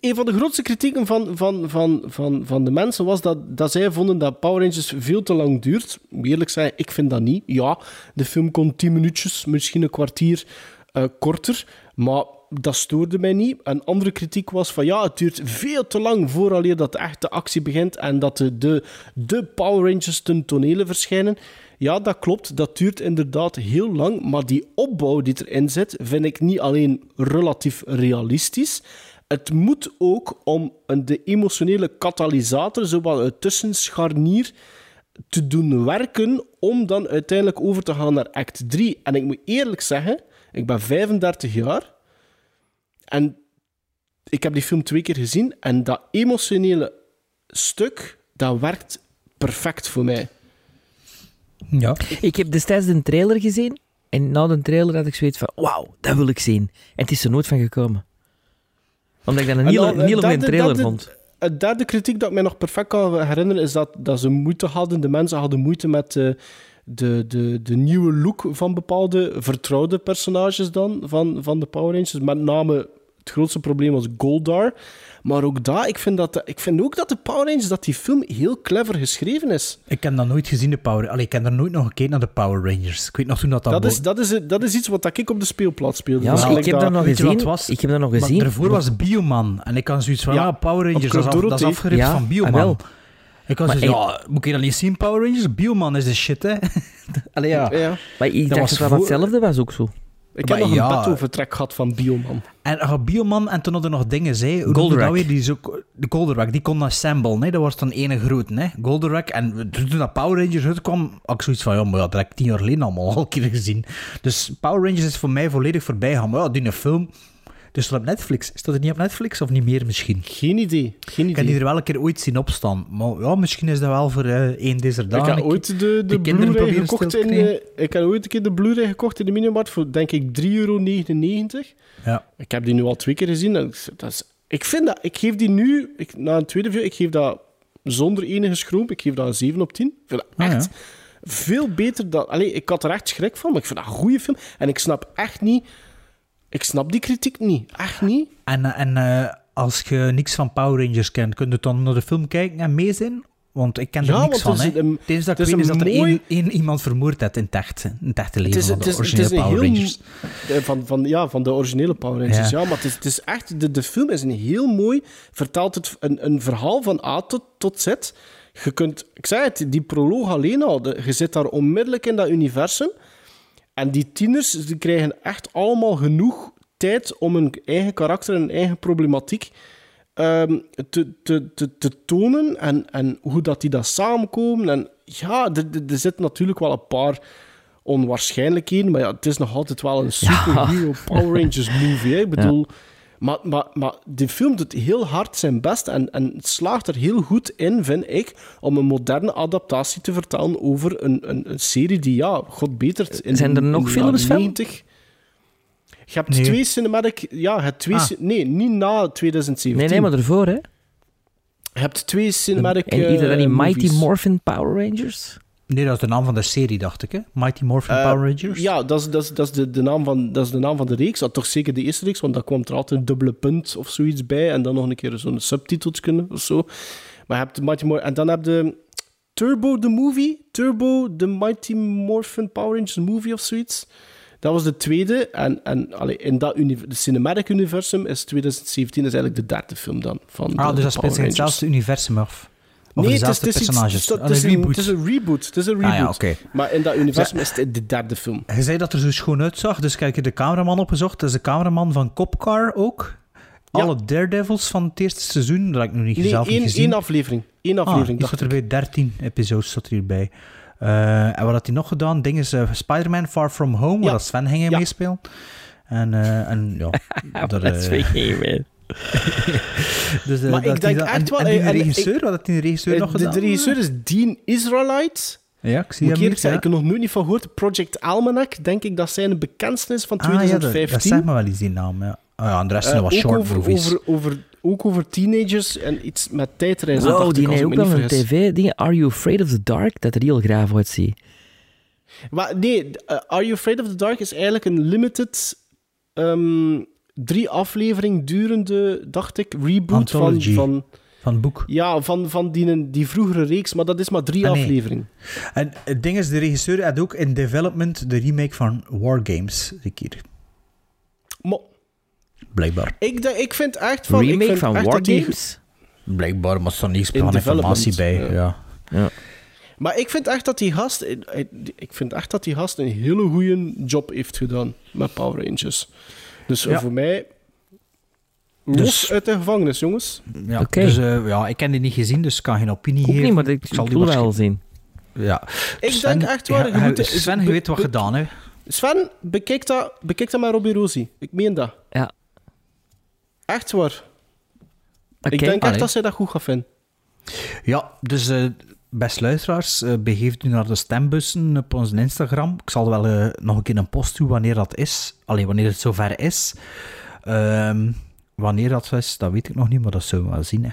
een van de grootste kritieken van, van, van, van, van de mensen was dat, dat zij vonden dat Power Rangers veel te lang duurt. Eerlijk zijn, ik vind dat niet. Ja, de film kon 10 minuutjes, misschien een kwartier eh, korter, maar dat stoorde mij niet. Een andere kritiek was van ja, het duurt veel te lang vooraleer dat de echte actie begint en dat de, de, de Power Rangers ten tonele verschijnen. Ja, dat klopt. Dat duurt inderdaad heel lang. Maar die opbouw die erin zit, vind ik niet alleen relatief realistisch. Het moet ook om een, de emotionele katalysator, zowel het tussenscharnier, te doen werken om dan uiteindelijk over te gaan naar act 3. En ik moet eerlijk zeggen, ik ben 35 jaar en ik heb die film twee keer gezien en dat emotionele stuk, dat werkt perfect voor mij. Ja. Ik heb destijds de trailer gezien en na de trailer had ik zoiets van wauw, dat wil ik zien. En het is er nooit van gekomen. Omdat ik dat een En heel, een eh, trailer vond. Het derde kritiek dat ik mij nog perfect kan herinneren is dat, dat ze moeite hadden, de mensen hadden moeite met eh, de, de, de nieuwe look van bepaalde vertrouwde personages dan, van, van de Power Rangers. Met name het grootste probleem was Goldar. Maar ook daar, ik vind, dat, ik vind ook dat de Power Rangers, dat die film heel clever geschreven is. Ik heb dat nooit gezien, de Power Allee, ik heb er nooit nog gekeken naar de Power Rangers. Ik weet nog toen dat dat... Dat is, dat, is, dat is iets wat ik op de speelplaats speelde. Ja, Dus maar ik heb dat nog je gezien. was? Ik heb dat nog Maar gezien. daarvoor was Bioman. En ik had zoiets van, Ja, ja, Power Rangers, dat is, af- dat is afgericht Ja, van ah, Bioman. wel. Ik was Maar dus, ik- ja, moet ik dat niet zien, Power Rangers? Bioman is de shit, hè. Allee, ja. Ja. Maar ik Dat dacht was dat dat voor- hetzelfde was ook zo. Ik Maar heb nog ja. een betovertrek gehad van Bioman. En uh, Bioman, en toen hadden er nog dingen, zei. Weer? Die de Goldorak, die kon assemblen, hè. Dat was dan ene grote, hè. Goldorak. En toen dat Power Rangers uitkwam, had ik zoiets van, ja, maar ja, dat heb ik tien jaar geleden allemaal al een keer gezien. Dus Power Rangers is voor mij volledig voorbij gaan. Maar ja, die een film... Dus dat op Netflix. Is dat er niet op Netflix of niet meer misschien? Geen idee. Geen Ik heb die idee. er wel een keer ooit zien opstaan. Maar ja, misschien is dat wel voor eh één deze Ik dagen. heb ooit de, de Blu-ray gekocht in... eh, ik heb ooit een keer de Blu-ray gekocht in de minimarkt voor, denk ik, 3,99 euro. Ja. Ik heb die nu al twee keer gezien. en ik- Dat is, ik vind dat... Ik geef die nu... Ik, na een tweede video, ik geef dat zonder enige schroom. Ik geef dat een 7 op 10. Ik vind dat Ah, ja. echt veel beter dan... Allee, ik had er echt schrik van, maar ik vind dat een goede film. En ik snap echt niet... Ik snap die kritiek niet. Echt niet. En, eh, en als je niks van Power Rangers kent, kun je dan naar de film kijken en mee zijn? Want ik ken er Ja, niks van. het is hè. een- Het enige dat ik is weet is een dat er mooi- één, één iemand vermoord heeft in het echt, in het echte leven Het is, van de is, originele is een Power. Rangers. eh, Van, van, ja, van de originele Power Rangers, ja. Ja. maar het is, het is echt... De, de film is een heel mooi... Vertelt het een, een verhaal van A tot, tot Z. Je kunt... Ik zei het, die proloog alleen al. je zit daar onmiddellijk in dat universum. En die tieners die krijgen echt allemaal genoeg tijd om hun eigen karakter en hun eigen problematiek ehm, te, te, te, te tonen en, en hoe dat die dat samenkomen. En ja, er, er, zitten natuurlijk wel een paar onwaarschijnlijkheden, maar ja, het is nog altijd wel een superhero Power Rangers movie. Hè. Ik bedoel, maar, maar, maar die film doet heel hard zijn best en, en het slaagt er heel goed in, vind ik, om een moderne adaptatie te vertellen over een, een, een serie die, ja, god betert. In, Zijn er nog films van? 90. Je hebt Nee. twee cinematic... Ja, je hebt twee... Ah. Nee, niet na 2017. Nee, nee, maar ervoor, hè. Je hebt twee cinematic En ieder eh, die Mighty. Morphin Power Rangers? Nee, dat is de naam van de serie, dacht ik. Hè? Mighty Morphin Eh, Power Rangers. Ja, dat is, dat is, dat is, de, de naam van, dat is de naam van de reeks. Dat toch zeker de eerste reeks, want daar kwam er altijd een dubbele punt of zoiets bij. En dan nog een keer zo'n subtitels kunnen of zo. Maar je hebt de Mighty Morphin... En dan heb je Turbo the Movie. Turbo the Mighty Morphin Power Rangers Movie of zoiets. Dat was de tweede. En, en allee, in dat de cinematic universum is 2017 is eigenlijk de derde film dan. Van de- ah, de dus dat speelt zich hetzelfde universum af. Of Nee, het is, dezelfde het is iets- personages. het Ah, is een een- reboot. Het is een reboot. Het is een Ah, reboot. ja. Maar in dat universum is het de derde film. Je zei dat er zo schoon uitzag, dus kijk, je de cameraman opgezocht. Dat is de cameraman van Copcar ook. Alle Daredevils van het eerste seizoen, dat heb ik nog niet Nee, zelf niet één, gezien. één aflevering. Eén Ah, aflevering, die dacht zat erbij, 13 episodes zat er hierbij. Eh, en wat had hij nog gedaan? Ding is eh, Spider-Man Far From Home, waar Ja. dat Sven ging Ja. meespelen. En, eh, en ja, dat, is man. dus, eh, Maar dat ik denk dat- echt en, wel- En die en- en regisseur, ik- wat had die regisseur Eh, nog de, gedaan? de regisseur is Dean Israelite. Ja, ik zie Moet ik hem zeggen, ja. ik heb er nog nooit niet van gehoord. Project Almanac, denk ik dat zijn bekendste is van Ah, ja, dat, 2015. dat zegt me wel iets, die naam. Ja. Ah, ja, en de rest zijn Eh, wat ook, short over, movies. over, over, ook over teenagers en iets met tijdreizen. Wow, ik, die heeft ik ook wel een tv-ding. Are You Afraid of the Dark? Dat er heel graaf uitziet. Maar nee, eh, Are You Afraid of the Dark is eigenlijk een limited, ehm, drie aflevering durende, dacht ik, reboot van, Anthology. van, Van het boek. ja, van, van die, die vroegere reeks, maar dat is maar drie Ah, nee. afleveringen. En het ding is, de regisseur had ook in development de remake van Wargames. Ik hier. Maar Blijkbaar. ik, denk- ik vind echt van... ik Remake vind van echt dat die- Wargames? Blijkbaar, maar er staat niets In van informatie bij. development, Ja. Maar ik vind echt dat die gast... eh, Ik vind echt dat die gast een hele goede job heeft gedaan met Power Rangers. Dus eh, Ja. voor mij... Los Dus- uit de gevangenis, jongens. Ja, dus eh, ja, ik heb die niet gezien, dus ik kan geen opinie geven. niet, maar ik, zal die wel zien. Ja. Ik denk echt waar, je moet- Sven, je weet wat gedaan, hè? Sven, bekijk dat, bekijk dat met Robbie Rosie. Ik meen dat. Ja. Echt waar. Ik denk echt dat zij dat goed gaat vinden. Ja, dus eh best luisteraars, eh, begeeft u naar de stembussen op onze Instagram. Ik zal wel eh, nog een keer een post doen wanneer dat is. Alleen wanneer het zover is. Ehm, wanneer dat is, dat weet ik nog niet, maar dat zullen we wel zien. Hè.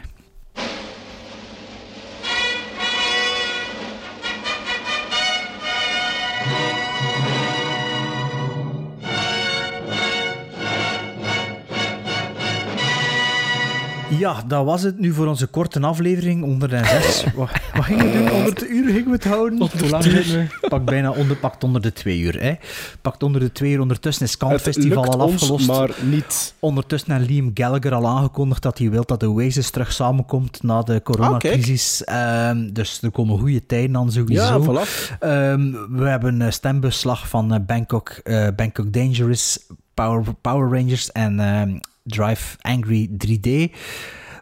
Ja, dat was het nu voor onze korte aflevering, 106. wat, wat gingen we doen? 100 uur gingen we het houden? Hoe lang we? Pak bijna onder, pakt onder de twee uur. Hè. Pakt onder de twee uur. Ondertussen is Camp Het Festival al ons, afgelost. maar niet. Ondertussen heeft Liam Gallagher al aangekondigd dat hij wil dat de Oasis terug samenkomt na de coronacrisis. Ehm, dus er komen goede tijden aan sowieso. Ja, voilà. Ehm, we hebben een stembeslag van eh, Bangkok, eh, Bangkok Dangerous, Power, Power Rangers en ehm, Drive Angry 3D.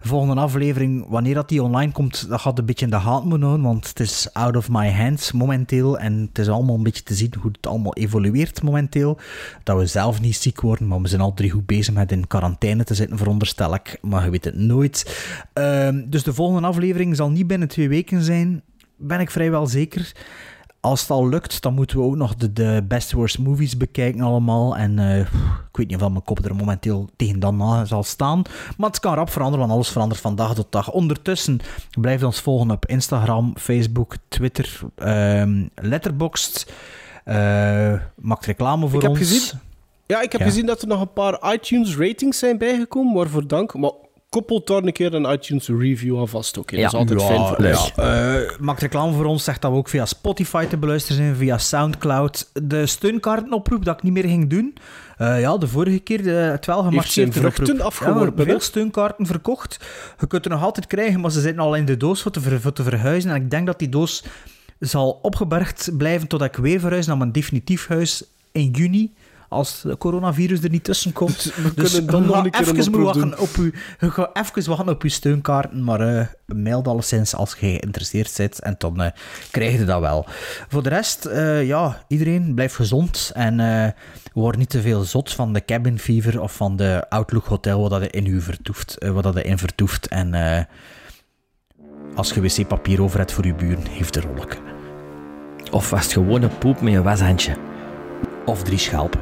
Volgende aflevering, wanneer dat die online komt, dat gaat een beetje in de hand moeten houden, want het is out of my hands momenteel. En het is allemaal een beetje te zien hoe het allemaal evolueert momenteel. Dat we zelf niet ziek worden, maar we zijn al drie goed bezig met in quarantaine te zitten, veronderstel ik. Maar je weet het nooit. Ehm, dus de volgende aflevering zal niet binnen twee weken zijn, ben ik vrijwel zeker. Als het al lukt, dan moeten we ook nog de, de best worst movies bekijken allemaal. En eh, ik weet niet of mijn kop er momenteel tegen dan na zal staan. Maar het kan rap veranderen, want alles verandert van dag tot dag. Ondertussen blijf ons volgen op Instagram, Facebook, Twitter, ehm Letterboxd. Eh maakt reclame voor Ik heb ons. gezien- Ja, ik heb Ja. gezien dat er nog een paar iTunes ratings zijn bijgekomen, waarvoor dank. Maar koppelt daar een keer een iTunes review aan vast ook. hè. Dat is altijd fijn voor ons. ja. Eh, maakt reclame voor ons, zegt dat we ook via Spotify te beluisteren zijn, via Soundcloud. De steunkaartenoproep dat ik niet meer ging doen. Eh, ja, de vorige keer, de 12 zijn gemarcheerde vruchten oproep. afgeworpen, Ja, veel steunkaarten verkocht. Je kunt er nog altijd krijgen, maar ze zitten al in de doos voor te, ver- voor te verhuizen. En ik denk dat die doos zal opgebergd blijven totdat ik weer verhuis naar mijn definitief huis in juni. Als het coronavirus er niet tussen komt. We dus kunnen dan je nog een keer even wachten doen. op uw, je gaat even wachten op uw steunkaarten, maar eh mail dat alleszins als je geïnteresseerd bent en dan eh, krijg je dat wel. Voor de rest, eh, ja, iedereen blijft gezond en eh word niet te veel zot van de cabin fever of van de Outlook Hotel waar dat je in u vertoeft, waar dat je in vertoeft. En eh, als je wc-papier over hebt voor je buren, heeft de rolleke. Of was het gewoon een poep met een washandje? Of drie schelpen.